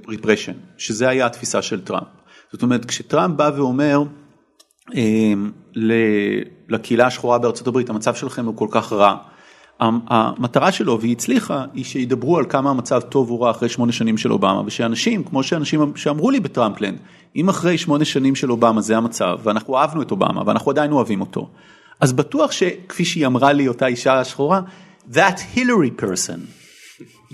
repression שזה היה התפיסה של טראמפ זאת אומרת כשטראמפ בא ואומר לקהילה השחורה בארצות הברית המצב שלכם הוא כל כך רע. המ- המטרה שלו והיא הצליחה היא שידברו על כמה המצב טוב או רע אחרי שמונה שנים של אובמה ושאנשים כמו שאנשים שאמרו לי בטראמפלנד אם אחרי שמונה שנים של אובמה זה המצב ואנחנו אהבנו את אובמה ואנחנו עדיין אוהבים אותו. אז בטוח שכפי שהיא אמרה לי אותה אישה השחורה that Hillary person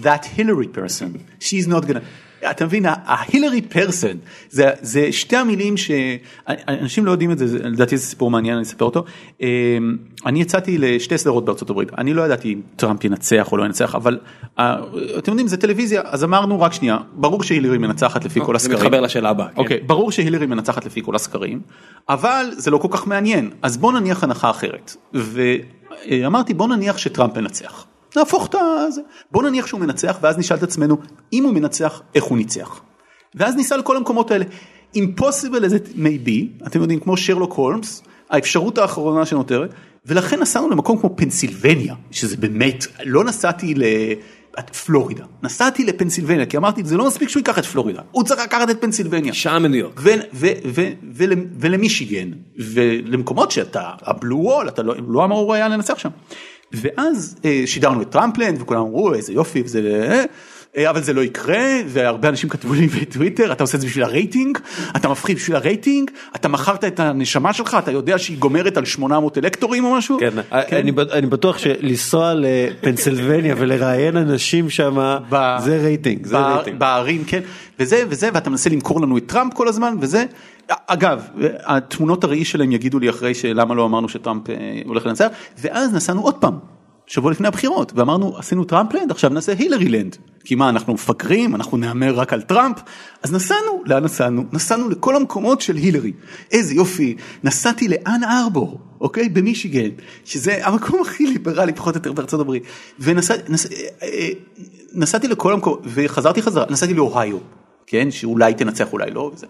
that Hillary person she's not gonna אתה מבין ההילרי פרסון זה זה שתי המילים שאנשים לא יודעים את זה זה- לדעתי זה סיפור מעניין אני אספר אותו אמ, אני יצאתי לשתי סדרות בארצות הברית אני לא ידעתי אם טראמפ ינצח או לא ינצח אבל אתם יודעים זה טלוויזיה אז אמרנו רק שנייה ברור שהילרי מנצחת לפי כל זה הסקרים. מתחבר לשאלה הבאה. כן. אוקיי, ברור שהילרי מנצחת לפי כל הסקרים, אבל זה לא כל כך מעניין, אז בוא נניח הנחה אחרת. ואמרתי בוא נניח שטראמפ מנצח. נהפוך את זה. בוא נניח שהוא מנצח ואז נשאל את עצמנו אם הוא מנצח איך הוא ניצח. ואז ניסע לכל המקומות האלה. impossible as it may be, אתם יודעים כמו שרלוק הולמס, האפשרות האחרונה שנותרת, ולכן נסענו למקום כמו פנסילבניה, שזה באמת, לא נסעתי ל... פלורידה, נסעתי לפנסילבניה, כי אמרתי זה לא מספיק שהוא ייקח את פלורידה, הוא צריך לקחת את פנסילבניה. שעה מניו יורק. ולמישיגן ולמקומות שאתה הבלו וול אתה לא, לא אמור היה לנצח שם. ואז אה, שידרנו את טראמפלנד וכולם אמרו איזה יופי וזה אה, אה, אבל זה לא יקרה והרבה אנשים כתבו לי בטוויטר אתה עושה את זה בשביל הרייטינג אתה מפחיד בשביל הרייטינג אתה מכרת את הנשמה שלך אתה יודע שהיא גומרת על 800 אלקטורים או משהו. כן, אני בט- אני בטוח שלנסוע לפנסילבניה ולראיין אנשים שם ב- זה רייטינג, זה ב- רייטינג. בערים כן וזה וזה ואתה מנסה למכור לנו את טראמפ כל הזמן וזה אגב התמונות הראי שלהם יגידו לי אחרי שלמה לא אמרנו שטראמפ אה, הולך לנצח ואז נסענו עוד פעם. שבוע לפני הבחירות ואמרנו עשינו טראמפלנד עכשיו נעשה הילרי לנד. כי מה אנחנו מפגרים אנחנו נהמר רק על טראמפ? אז נסענו לאן נסענו? נסענו לכל המקומות של הילרי. איזה יופי. נסעתי לאן ארבור אוקיי? במישיגן שזה המקום הכי ליברלי פחות או יותר בארצות הברית. ונסעתי נס, אה, אה, נסעתי לכל המקומות וחזרתי חזרה נסעתי לאוהיו כן? שאולי תנצח אולי לא וזה.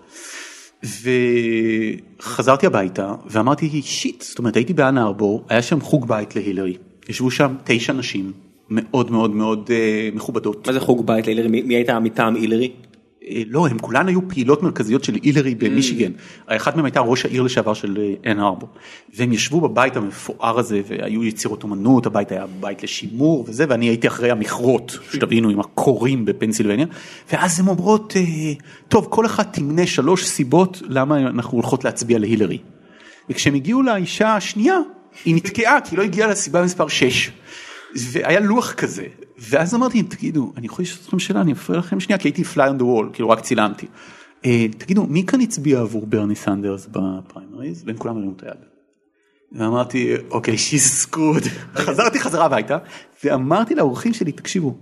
וחזרתי הביתה ואמרתי שיט. זאת אומרת הייתי באן ארבור היה שם חוג בית להילרי ישבו שם תשע נשים מאוד מאוד מאוד אה, מכובדות. מה זה חוג בית להילרי? מי מי הייתה מטעם הילרי? אה, לא הם כולן היו פעילות מרכזיות של הילרי במישיגן אחת מהן הייתה ראש העיר לשעבר של אה, אן ארבור והם ישבו בבית המפואר הזה והיו יצירות אומנות הבית היה בית לשימור וזה ואני הייתי אחרי המכרות שתבינו עם הקורים בפנסילבניה ואז הן אומרות אה, טוב כל אחת תמנה שלוש סיבות למה אנחנו הולכות להצביע להילרי. וכשהם הגיעו לאישה השנייה היא נתקעה כי לא הגיעה לסיבה מספר 6. והיה לוח כזה ואז אמרתי תגידו אני יכול לשאול אתכם שאלה אני אפריע לכם שנייה כי הייתי fly on the wall כאילו רק צילמתי. אה, תגידו מי כאן הצביע עבור ברני סנדרס בפריימריז והם כולם הרימו את היד. ואמרתי אוקיי שיז סקוד [LAUGHS] חזרתי חזרה הביתה ואמרתי לאורחים שלי תקשיבו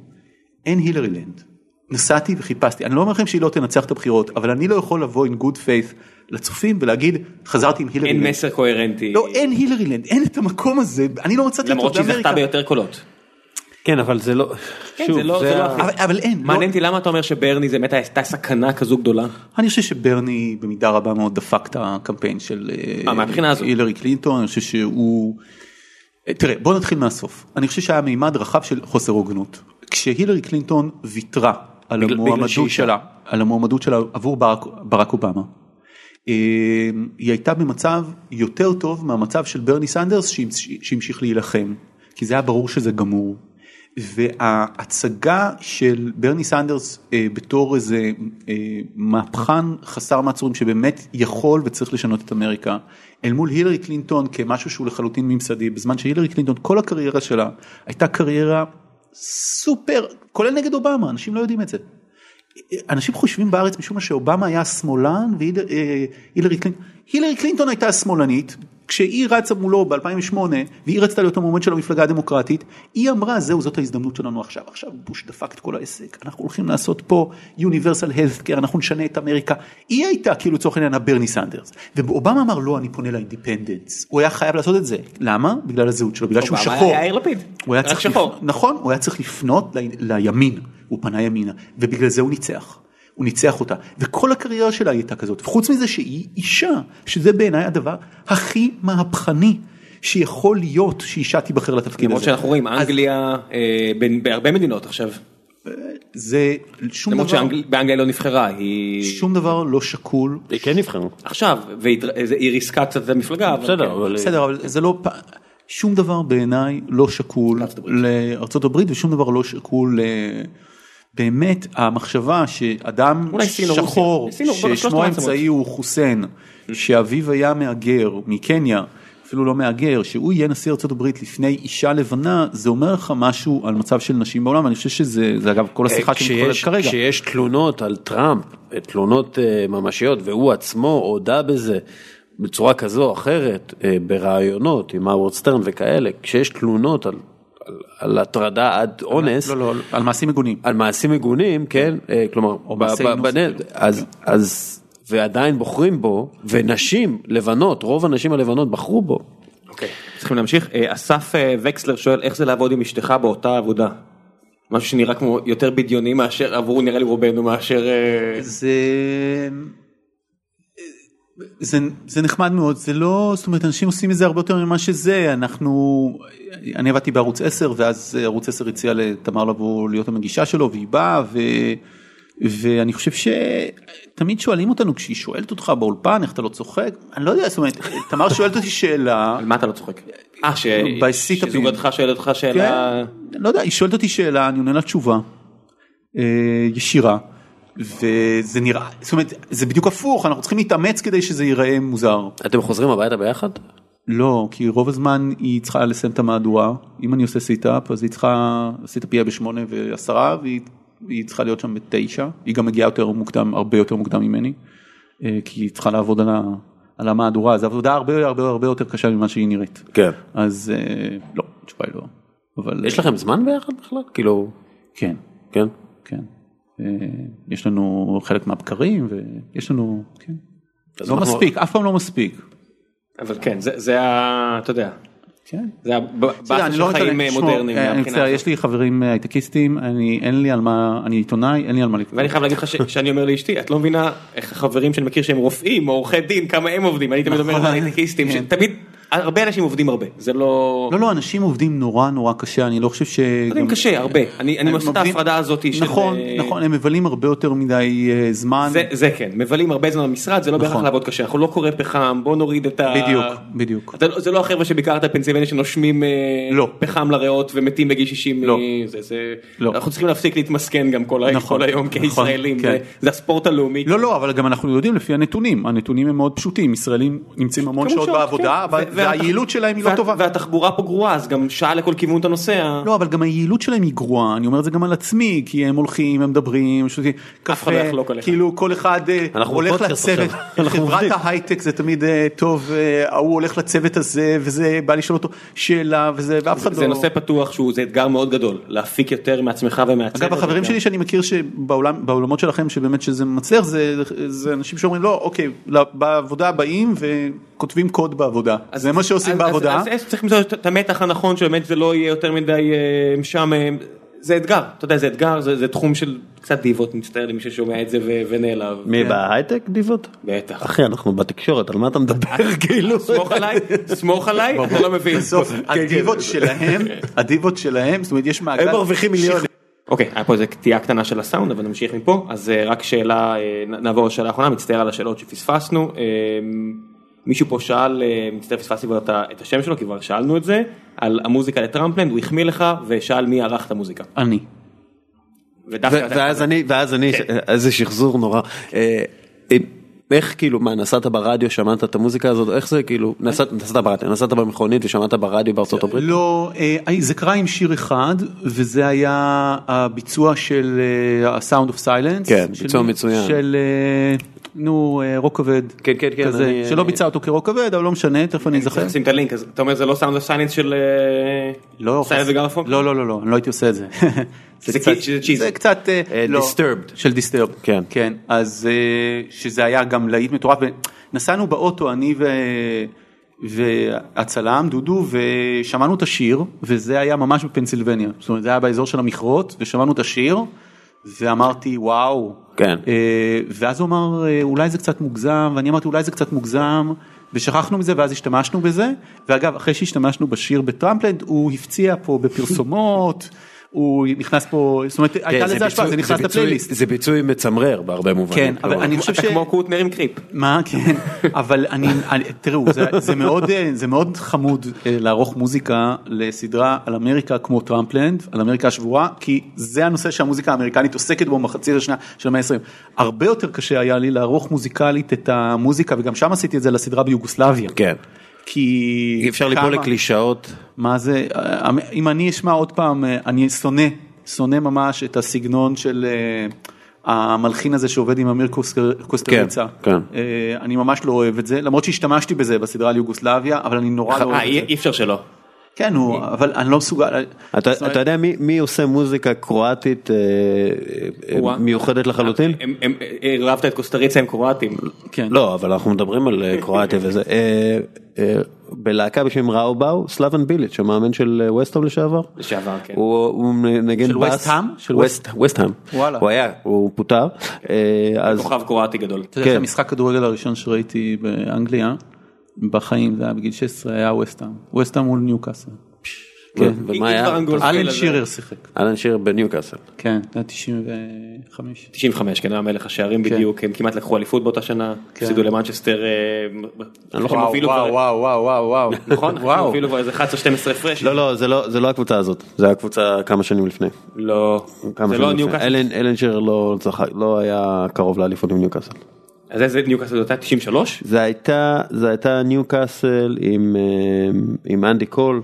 אין הילרי לנד. נסעתי וחיפשתי אני לא אומר לכם שהיא לא תנצח את הבחירות אבל אני לא יכול לבוא עם good faith לצופים ולהגיד חזרתי עם הילרי'ז לנד. מסר קוהרנטי. לא אין הילרי לנד אין את המקום הזה אני לא מצאתי אותו למרות שהיא זכתה. ביותר קולות. כן אבל זה לא, כן, שוב, זה לא- זה זה לא אבל, אבל אין, לא, מעניין אותי למה אתה אומר שברני זה באמת הייתה סכנה כזו גדולה. אני חושב שברני במידה רבה מאוד דפק את הקמפיין של אה, אה. הילרי קלינטון, אני חושב שהוא... אה, תראה, בוא נתחיל מהסוף. אני חושב שהיה מימד רחב של חוסר הוגנות. כשהילרי קלינטון ויתרה על בגלל- בגלל המועמדות אישה. שלה, על המועמדות שלה עבור ברק, ברק אובמה, היא הייתה במצב יותר טוב מהמצב של ברני סנדרס שהמש- שהמשיך להילחם, כי זה היה ברור שזה גמור. וההצגה של ברני סנדרס אה, בתור איזה אה, מהפכן חסר מעצורים שבאמת יכול וצריך לשנות את אמריקה, אל מול הילרי קלינטון כמשהו שהוא לחלוטין ממסדי, בזמן שהילרי קלינטון כל הקריירה שלה הייתה קריירה סופר, כולל נגד אובמה, אנשים לא יודעים את זה. אנשים חושבים בארץ משום מה שאובמה היה שמאלן והילרי קלינטון, הילרי קלינטון הייתה שמאלנית, כשהיא רצה מולו ב-2008 והיא רצתה להיות המועמד של המפלגה הדמוקרטית, היא אמרה זהו זאת ההזדמנות שלנו עכשיו, עכשיו בוש דפק את כל העסק, אנחנו הולכים לעשות פה Universal Health Care, אנחנו נשנה את אמריקה, היא הייתה כאילו לצורך העניין הברני סנדרס, ואובמה אמר לא אני פונה ל independents, הוא היה חייב לעשות את זה, למה? בגלל הזהות שלו, בגלל שהוא שחור, היה יאיר לפיד. הוא היה צריך שחור. נכון, הוא היה צריך לפנות ל- לימין, הוא פנה ימינה, ובגלל זה הוא ניצח. הוא ניצח אותה, וכל הקריירה שלה הייתה כזאת, וחוץ מזה שהיא אישה, שזה בעיניי הדבר הכי מהפכני שיכול להיות שאישה תיבחר לתפקיד למרות הזה. שאנחנו רואים אז אנגליה אה, בין- בהרבה מדינות עכשיו. זה שום למרות דבר, שבאנגליה לא נבחרה היא שום דבר לא שקול, היא כן נבחרו. עכשיו והיא ריסקה קצת את המפלגה. אבל כן. בסדר אבל בסדר, אבל זה לא, שום דבר בעיניי לא שקול. לארצות הברית ושום דבר לא שקול. באמת המחשבה שאדם. שחור ששמו. האמצעי הוא חוסיין שאביו היה מהגר מקניה אפילו לא מהגר שהוא יהיה נשיא הברית לפני אישה לבנה זה אומר לך משהו על מצב של נשים בעולם אני חושב שזה זה אגב כל השיחה שמתחוללת כשיש, כרגע. כשיש תלונות על טראמפ, תלונות אה, ממשיות, והוא עצמו הודה בזה בצורה כזו או אחרת, אה, בראיונות עם הווארד סטרן וכאלה, כשיש תלונות על, על, הטרדה עד אונס, לא לא על מעשים מגונים. על מעשים מגונים, כן, אה, כלומר, או מעשי אינוס, בנט, אז, אז, ועדיין בוחרים בו, ונשים לבנות, רוב הנשים הלבנות בחרו בו. אוקיי, צריכים להמשיך. אה, אסף אה, וקסלר שואל איך זה לעבוד עם אשתך באותה עבודה. משהו שנראה כמו יותר בדיוני מאשר עברו נראה לי רובנו מאשר זה זה זה נחמד מאוד זה לא זאת אומרת אנשים עושים את זה הרבה יותר ממה שזה אנחנו אני עבדתי בערוץ 10 ואז ערוץ 10 הציע לתמר לבוא להיות המגישה שלו והיא באה ו, ואני חושב שתמיד שואלים אותנו כשהיא שואלת אותך באולפן איך אתה לא צוחק אני לא יודע זאת אומרת תמר שואלת אותי שאלה [LAUGHS] על מה אתה לא צוחק? אה ש- ב setupים. שזוגתך שואלת אותך שאלה. כן, לא יודע, היא שואלת אותי שאלה, אני עונה לה תשובה אה, ישירה, וזה נראה, זאת אומרת, זה בדיוק הפוך, אנחנו צריכים להתאמץ כדי שזה ייראה מוזר. אתם חוזרים הביתה ביחד? לא, כי רוב הזמן היא צריכה לסיים את המהדורה, אם אני עושה setup, אז היא צריכה, ה setup יהיה בשמונה ועשרה, והיא והיא צריכה להיות שם בתשע, היא גם מגיעה יותר מוקדם, הרבה יותר מוקדם ממני, אה, כי היא צריכה לעבוד על, ה, על המהדורה, זו עבודה הרבה הרבה הרבה יותר קשה ממה שהיא נראית. כן. אז אה, לא, התשובה היא לא. אבל יש לכם זמן ביחד בכלל? כאילו, כן, כן. כן. אה, יש לנו חלק מהבקרים ויש לנו, כן. לא אנחנו- מספיק, אף פעם לא מספיק. אבל כן זה זה ה... אתה יודע. כן. זה הבאסה של לא חיים אה, מודרניים. אה, אני מצטער. יש לי חברים הייטקיסטים, אני אין לי על מה, אני עיתונאי, אין לי על מה לקרוא. ואני חייב להגיד לך [LAUGHS] שאני אומר לאשתי את לא מבינה איך החברים שאני מכיר שהם רופאים או עורכי דין כמה הם עובדים אני תמיד אומר הייטקיסטים כן. הרבה אנשים עובדים הרבה זה לא. לא, לא, אנשים עובדים נורא נורא קשה, אני לא חושב ש... עובדים קשה הרבה אני עושה את ההפרדה הזאת של. נכון, אה, נכון, הם מבלים הרבה יותר מדי אה, זמן. זה, זה כן, מבלים הרבה זמן במשרד, זה לא בהכרח נכון. לעבוד קשה, אנחנו לא קורא פחם, בוא נוריד את ה... בדיוק, בדיוק. אתה, לא- זה לא החבר'ה שביקרת פנסילבניה שנושמים אה, לא. פחם לריאות ומתים בגיל 60, לא. זה, זה... לא. אנחנו צריכים להפסיק להתמסכן גם כל, נכון, כל היום נכון, כישראלים, כן. זה, הספורט הלאומי. לא, לא, אבל גם אנחנו יודעים לפי הנתונים, הנתונים הם מאוד פשוטים, ישראלים נמצאים המון שעות בעבודה, כן. אבל- והיעילות שלהם היא לא טובה. והתחבורה פה גרועה, אז גם שעה לכל כיוון אתה נוסע. לא, אבל גם היעילות שלהם היא גרועה, אני אומר את זה גם על עצמי, כי הם הולכים, הם מדברים, שותים לא קפה, עליך. כאילו כל אחד אה, הולך לצוות, [LAUGHS] חברת. ההייטק זה תמיד אה, טוב, אה, ההוא הולך לצוות הזה, וזה בא לשאול אותו שאלה, וזה, ואף אחד לא... זה נושא פתוח שהוא זה אתגר מאוד גדול להפיק יותר מעצמך ומהצוות. אגב החברים שלי שאני מכיר שבעולם בעולמות שלכם שבאמת שזה מצליח זה אנשים שאומרים לא אוקיי בעבודה באים כותבים קוד בעבודה, זה מה שעושים בעבודה. אז- צריך למצוא את המתח הנכון שבאמת זה לא יהיה יותר מדי אה, משעמם. זה אתגר, אתה יודע, זה אתגר, זה זה תחום של קצת דיבות, מצטער למי ששומע את זה ו- ונעלב. מי בהייטק דיבות? בטח. אחי אנחנו בתקשורת על מה אתה מדבר [LAUGHS] כאילו? סמוך עליי, סמוך עליי, [LAUGHS] אתה לא מבין. בסוף [LAUGHS] הדיבות שלהם, הדיבות שלהם, זאת אומרת יש מעגל, הם מרוויחים מיליונים. אוקיי, היה פה איזה קטיעה קטנה של הסאונד, אבל נמשיך מפה. אז אה, רק שאלה, אה, נעבור לשאלה האחרונה, מצטער על השאלות שפספסנו. מישהו פה שאל, אה, מצטער פספסתי כבר את השם שלו, כי כבר שאלנו את זה, על המוזיקה לטראמפלנד, הוא החמיא לך ושאל מי ערך את המוזיקה. אני. ואז אני ואז אני כן. איזה שחזור נורא. אה, אה, איך כאילו מה נסעת ברדיו שמעת את המוזיקה הזאת איך זה כאילו נסעת נסעת ברדיו נסעת במכונית ושמעת ברדיו בארצות הברית לא, זה קרה עם שיר אחד, וזה היה הביצוע של ה-Sound of Silence. כן, של ביצוע? מצוין. של, נו, אה, רוק כבד. כן, כן, כן, כזה, אני- שלא אני- ביצע אותו כרוק כבד, אבל לא משנה, תכף אני אזכר. צריך לשים את הלינק, אז אתה אומר זה לא סאונד הסייננס של אה, לא, סייננס חס- וגרפון? לא, לא, לא, לא, אני לא הייתי עושה את זה. [LAUGHS] זה קצת- קצת, אה, לא, Disturbed. של דיסטרב. כן. כן, אז שזה היה גם להיט מטורף, ונסענו באוטו, אני ו... והצלם דודו ושמענו את השיר וזה היה ממש בפנסילבניה זאת אומרת זה היה באזור של המכרות ושמענו את השיר ואמרתי וואו. כן. אה, ואז הוא אמר אה, אולי זה קצת מוגזם. ואני אמרתי אולי זה קצת מוגזם. ושכחנו מזה ואז השתמשנו בזה. ואגב אחרי שהשתמשנו בשיר בטראמפלנד הוא הפציע פה בפרסומות הוא נכנס פה זאת אומרת כן, הייתה זה לזה השפעה זה נכנס לפלייליסט. זה ביצועי מצמרר בהרבה מובנים. כן, אבל. אני חושב אתה ש... כמו קוטנר עם creep. מה [LAUGHS] כן אבל אני, אני תראו זה, זה מאוד זה מאוד חמוד אה, לערוך מוזיקה לסדרה על אמריקה כמו טראמפלנד על אמריקה השבורה כי זה הנושא שהמוזיקה האמריקנית עוסקת בו מחצית השנה של המאה ה-20 הרבה יותר קשה היה לי לערוך מוזיקלית את המוזיקה וגם שם עשיתי את זה לסדרה ביוגוסלביה כן. כי אי אפשר ליפול לקלישאות. מה זה אם אני אשמע עוד פעם אני שונא שונא ממש את הסגנון של אה, המלחין הזה שעובד עם אמיר קוסטר- קוסטריצה. כן, כן. אה, אני ממש לא אוהב את זה למרות שהשתמשתי בזה בסדרה על יוגוסלביה אבל אני נורא לא אוהב אה, את אי זה. אי אפשר שלא. כן הוא אבל אני לא מסוגל. אתה אומרת, אתה יודע מי מי עושה מוזיקה קרואטית אה, אה, וואה. מיוחדת לחלוטין? אה, רבת את קוסטריצה עם קרואטים. כן. לא אבל אנחנו מדברים על אה, קרואטיה וזה בלהקה בשם ראו באו סלאבן ביליץ' המאמן של אה, וסטהאם לשעבר. לשעבר, כן. הוא הוא נגן של בס. וסט-האם? של ווסט ווסט-האם. וואלה. הוא היה הוא פוטר. אז כוכב קרואטי גדול. אתה יודע כן. שהמשחק כדורגל הראשון שראיתי באנגליה בחיים זה היה בגיל 16 היה ווסטהאם ווסטהאם מול ניוקאסל. כן, אם ומה היה? אלן. שירר שיחק. אלן שיר בניוקאסל. כן זה היה 95. 95 כן היה מלך השערים בדיוק הם כמעט לקחו אליפות באותה שנה כן. הפסידו למנצ'סטר אה, אני לא וואו הובילו וואו כבר- וואו וואו וואו וואו [LAUGHS] נכון הם וואו הובילו כבר איזה 11-12 הפרש לא לא זה לא זה לא הקבוצה הזאת זה הקבוצה כמה שנים לפני. לא זה לא. ניוקאסל אלן אלן שירר לא לא היה קרוב לאליפות עם ניוקאסל. אז איזה ניוקאסל זאת הייתה 93 זה הייתה זה הייתה ניוקאסל עם אה, עם אנדי קול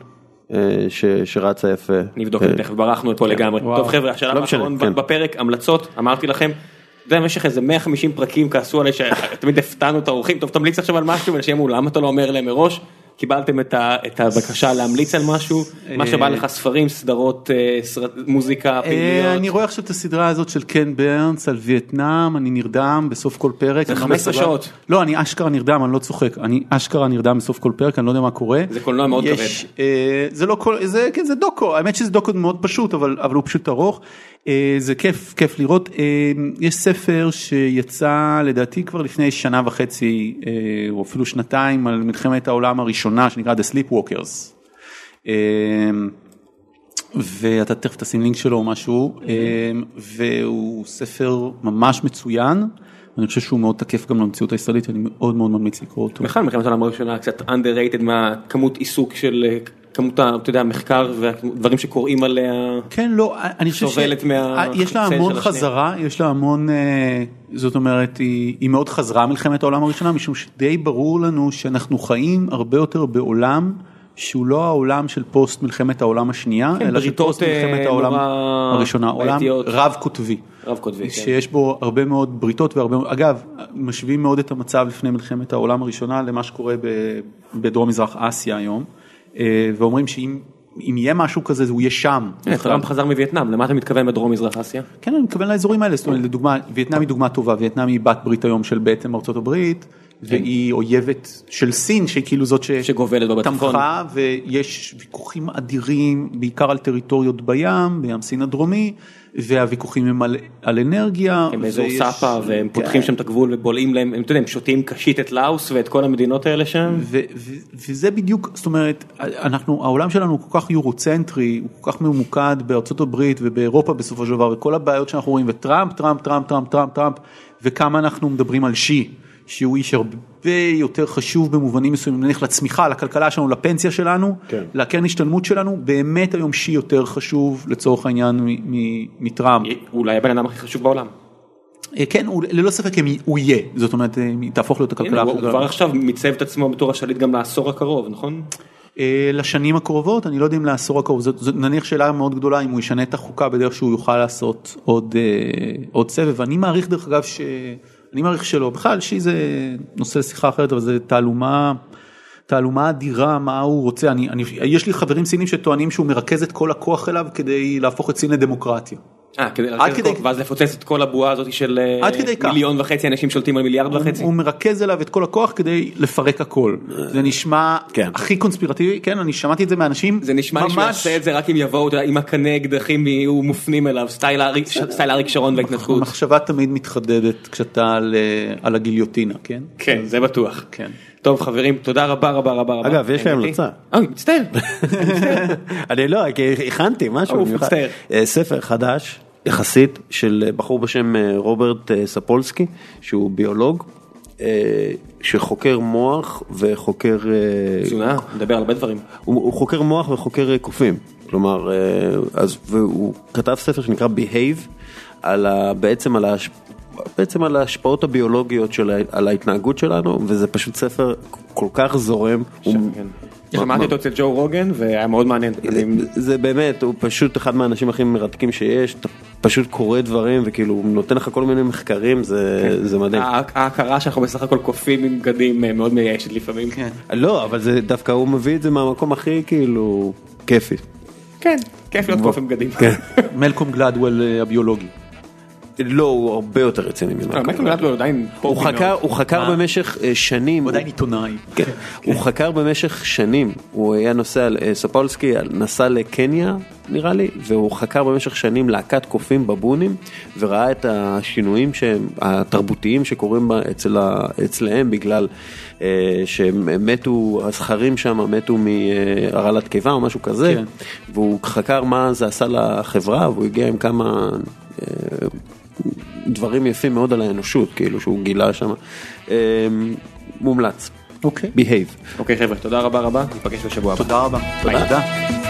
אה, ש- שרצה יפה. נבדוק אה, את זה תכף ברחנו פה לגמרי וואו. טוב חבר'ה השלב לא האחרון כן. בפרק המלצות אמרתי לכם. אתה יודע, במשך איזה 150 פרקים כעסו עליי שתמיד הפתענו את האורחים טוב תמליץ עכשיו על משהו ואנשים אמרו למה אתה לא אומר להם מראש קיבלתם את הבקשה להמליץ על משהו מה שבא לך ספרים סדרות אה, מוזיקה אה, פעילויות. אני רואה עכשיו את הסדרה הזאת של קן ברנס על וייטנאם, אני נרדם בסוף כל פרק. זה אני לא 15 מסוגל- שעות. לא, אני אשכרה נרדם, אני לא צוחק. אני אשכרה נרדם בסוף כל פרק, אני לא יודע מה קורה. זה קולנוע מאוד אה, זה לא כל, זה, כן, זה דוקו, האמת שזה דוקו מאוד פשוט, אבל, אבל הוא פשוט ארוך. אה, זה כיף, כיף לראות. אה, יש ספר שיצא לדעתי כבר לפני שנה וחצי, אה, או אפילו שנתיים, על מלחמת העולם הראשונה, שנקרא The Sleepwalkers. אה, ואתה תכף תשים לינק שלו או משהו, אמ, והוא ספר ממש מצוין, אני חושב שהוא מאוד תקף גם למציאות הישראלית, אני מאוד מאוד ממליץ לקרוא אותו. בכלל מלחמת העולם הראשונה קצת underrated מהכמות עיסוק של כמות אתה יודע, המחקר והדברים שקוראים עליה. כן, לא, אני חושב סובלת מה- יש לה המון. חזרה, יש לה המון, אה, זאת אומרת, היא, היא מאוד חזרה מלחמת העולם הראשונה, משום שדי ברור לנו שאנחנו חיים הרבה יותר בעולם. שהוא לא העולם של פוסט מלחמת העולם השנייה, כן, אלא של פוסט מלחמת אה, העולם הראשונה, עולם בעייתיות. רב קוטבי. רב קוטבי, כן. שיש בו הרבה מאוד בריתות והרבה, אגב, משווים מאוד את המצב לפני מלחמת העולם הראשונה למה שקורה ב- בדרום מזרח אסיה היום, אה, ואומרים שאם אם יהיה משהו כזה הוא יהיה שם. טראמפ חזר מווייטנאם, למה אתה מתכוון בדרום מזרח אסיה? כן, אני מתכוון לאזורים האלה, זאת אומרת, לדוגמה, וייטנאם היא דוגמה טובה, וייטנאם היא בת ברית היום של בעצם ארצות הברית, והיא אויבת של סין שהיא כאילו זאת שגובלת בה בצפון. שתמכה ויש ויכוחים אדירים בעיקר על טריטוריות בים, בים סין הדרומי. והוויכוחים הם על, על אנרגיה. הם באזור סאפה והם כן. פותחים שם את הגבול ובולעים להם, הם, אתה יודע, הם שותים קשית את לאוס ואת כל המדינות האלה שם. ו, ו, וזה בדיוק, זאת אומרת, אנחנו, העולם שלנו הוא כל כך יורוצנטרי, הוא כל כך ממוקד בארצות הברית ובאירופה בסופו של דבר, וכל הבעיות שאנחנו רואים, וטראמפ, טראמפ, טראמפ, טראמפ, טראמפ, טראמפ, וכמה אנחנו מדברים על שי. שהוא איש הרבה יותר חשוב במובנים מסוימים, נניח לצמיחה, לכלכלה שלנו, לפנסיה שלנו, כן. לקרן השתלמות שלנו, באמת היום שי יותר חשוב לצורך העניין מטראמפ. אולי הבן אדם הכי חשוב בעולם. אה, כן, הוא, ללא ספק הוא יהיה, זאת אומרת, אה, תהפוך להיות הכלכלה. הוא כבר עכשיו מיצב את עצמו בתור השליט גם לעשור הקרוב, נכון? אה, לשנים הקרובות, אני לא יודע אם לעשור הקרוב, זאת, זאת נניח שאלה מאוד גדולה אם הוא ישנה את החוקה בדרך שהוא יוכל לעשות עוד, עוד סבב. אני מעריך דרך אגב ש... אני מעריך שלא, בכלל שי זה נושא לשיחה אחרת, אבל זה תעלומה, תעלומה אדירה מה הוא רוצה, אני, אני, יש לי חברים סינים שטוענים שהוא מרכז את כל הכוח אליו כדי להפוך את סין לדמוקרטיה. אה, כדי לרכז כדי... ואז לפוצץ את כל הבועה הזאת של כדי מיליון כך. וחצי אנשים שולטים על מיליארד הוא, וחצי. הוא מרכז אליו את כל הכוח כדי לפרק הכל. זה נשמע כן. הכי קונספירטיבי, כן, אני שמעתי את זה מאנשים. זה נשמע ממש... לי שהוא יעשה את זה רק אם יבואו עם הקנה אקדחים יהיו מופנים אליו, סטייל אריק שרון וההתנתקות. המחשבה תמיד מתחדדת כשאתה על, אה, על הגיליוטינה, כן? כן, זה בטוח. כן. טוב חברים תודה רבה רבה רבה רבה. אגב יש לי המלצה. אוי מצטער. [LAUGHS] אני לא, הכנתי משהו. אה, ספר חדש יחסית של בחור בשם אה, רוברט אה, ספולסקי שהוא ביולוג שחוקר מוח וחוקר תזונה מדבר על הרבה דברים הוא, הוא חוקר מוח וחוקר קופים כלומר אז והוא כתב ספר שנקרא Behave על ה, בעצם על ההשפעה. בעצם על ההשפעות הביולוגיות של, על ההתנהגות שלנו וזה פשוט ספר כל כך זורם. שמעתי אותו אצל ג'ו רוגן והיה מאוד מעניין. זה באמת הוא פשוט אחד מהאנשים הכי מרתקים שיש אתה פשוט קורא דברים וכאילו הוא נותן לך כל מיני מחקרים זה כן. זה מדהים. ההכרה שאנחנו בסך הכל קופים עם בגדים אה, מאוד מייאשת לפעמים. כן. לא אבל זה דווקא הוא מביא את זה מהמקום הכי כאילו כיפי. כן כיף להיות קוף עם בגדים. [LAUGHS] מלקום גלדוול אה, הביולוגי. לא, הוא הרבה יותר רציני ממנו. הוא חקר במשך אה, שנים. הוא עדיין עיתונאי. כן. הוא חקר במשך שנים, הוא היה נוסע, אה, ספולסקי נסע לקניה נראה לי, והוא חקר במשך שנים להקת קופים בבונים, וראה את השינויים התרבותיים שקורים אצלהם בגלל אה, שהם מתו, הזכרים שם מתו מהרעלת קיבה או משהו כזה, כן. והוא חקר מה זה עשה לחברה, והוא הגיע עם כמה... דברים יפים מאוד על האנושות, כאילו שהוא גילה שם. אמ, מומלץ. אוקיי. Behave. אוקיי חבר'ה, תודה רבה רבה, ניפגש בשבוע הבא. תודה רבה. תודה.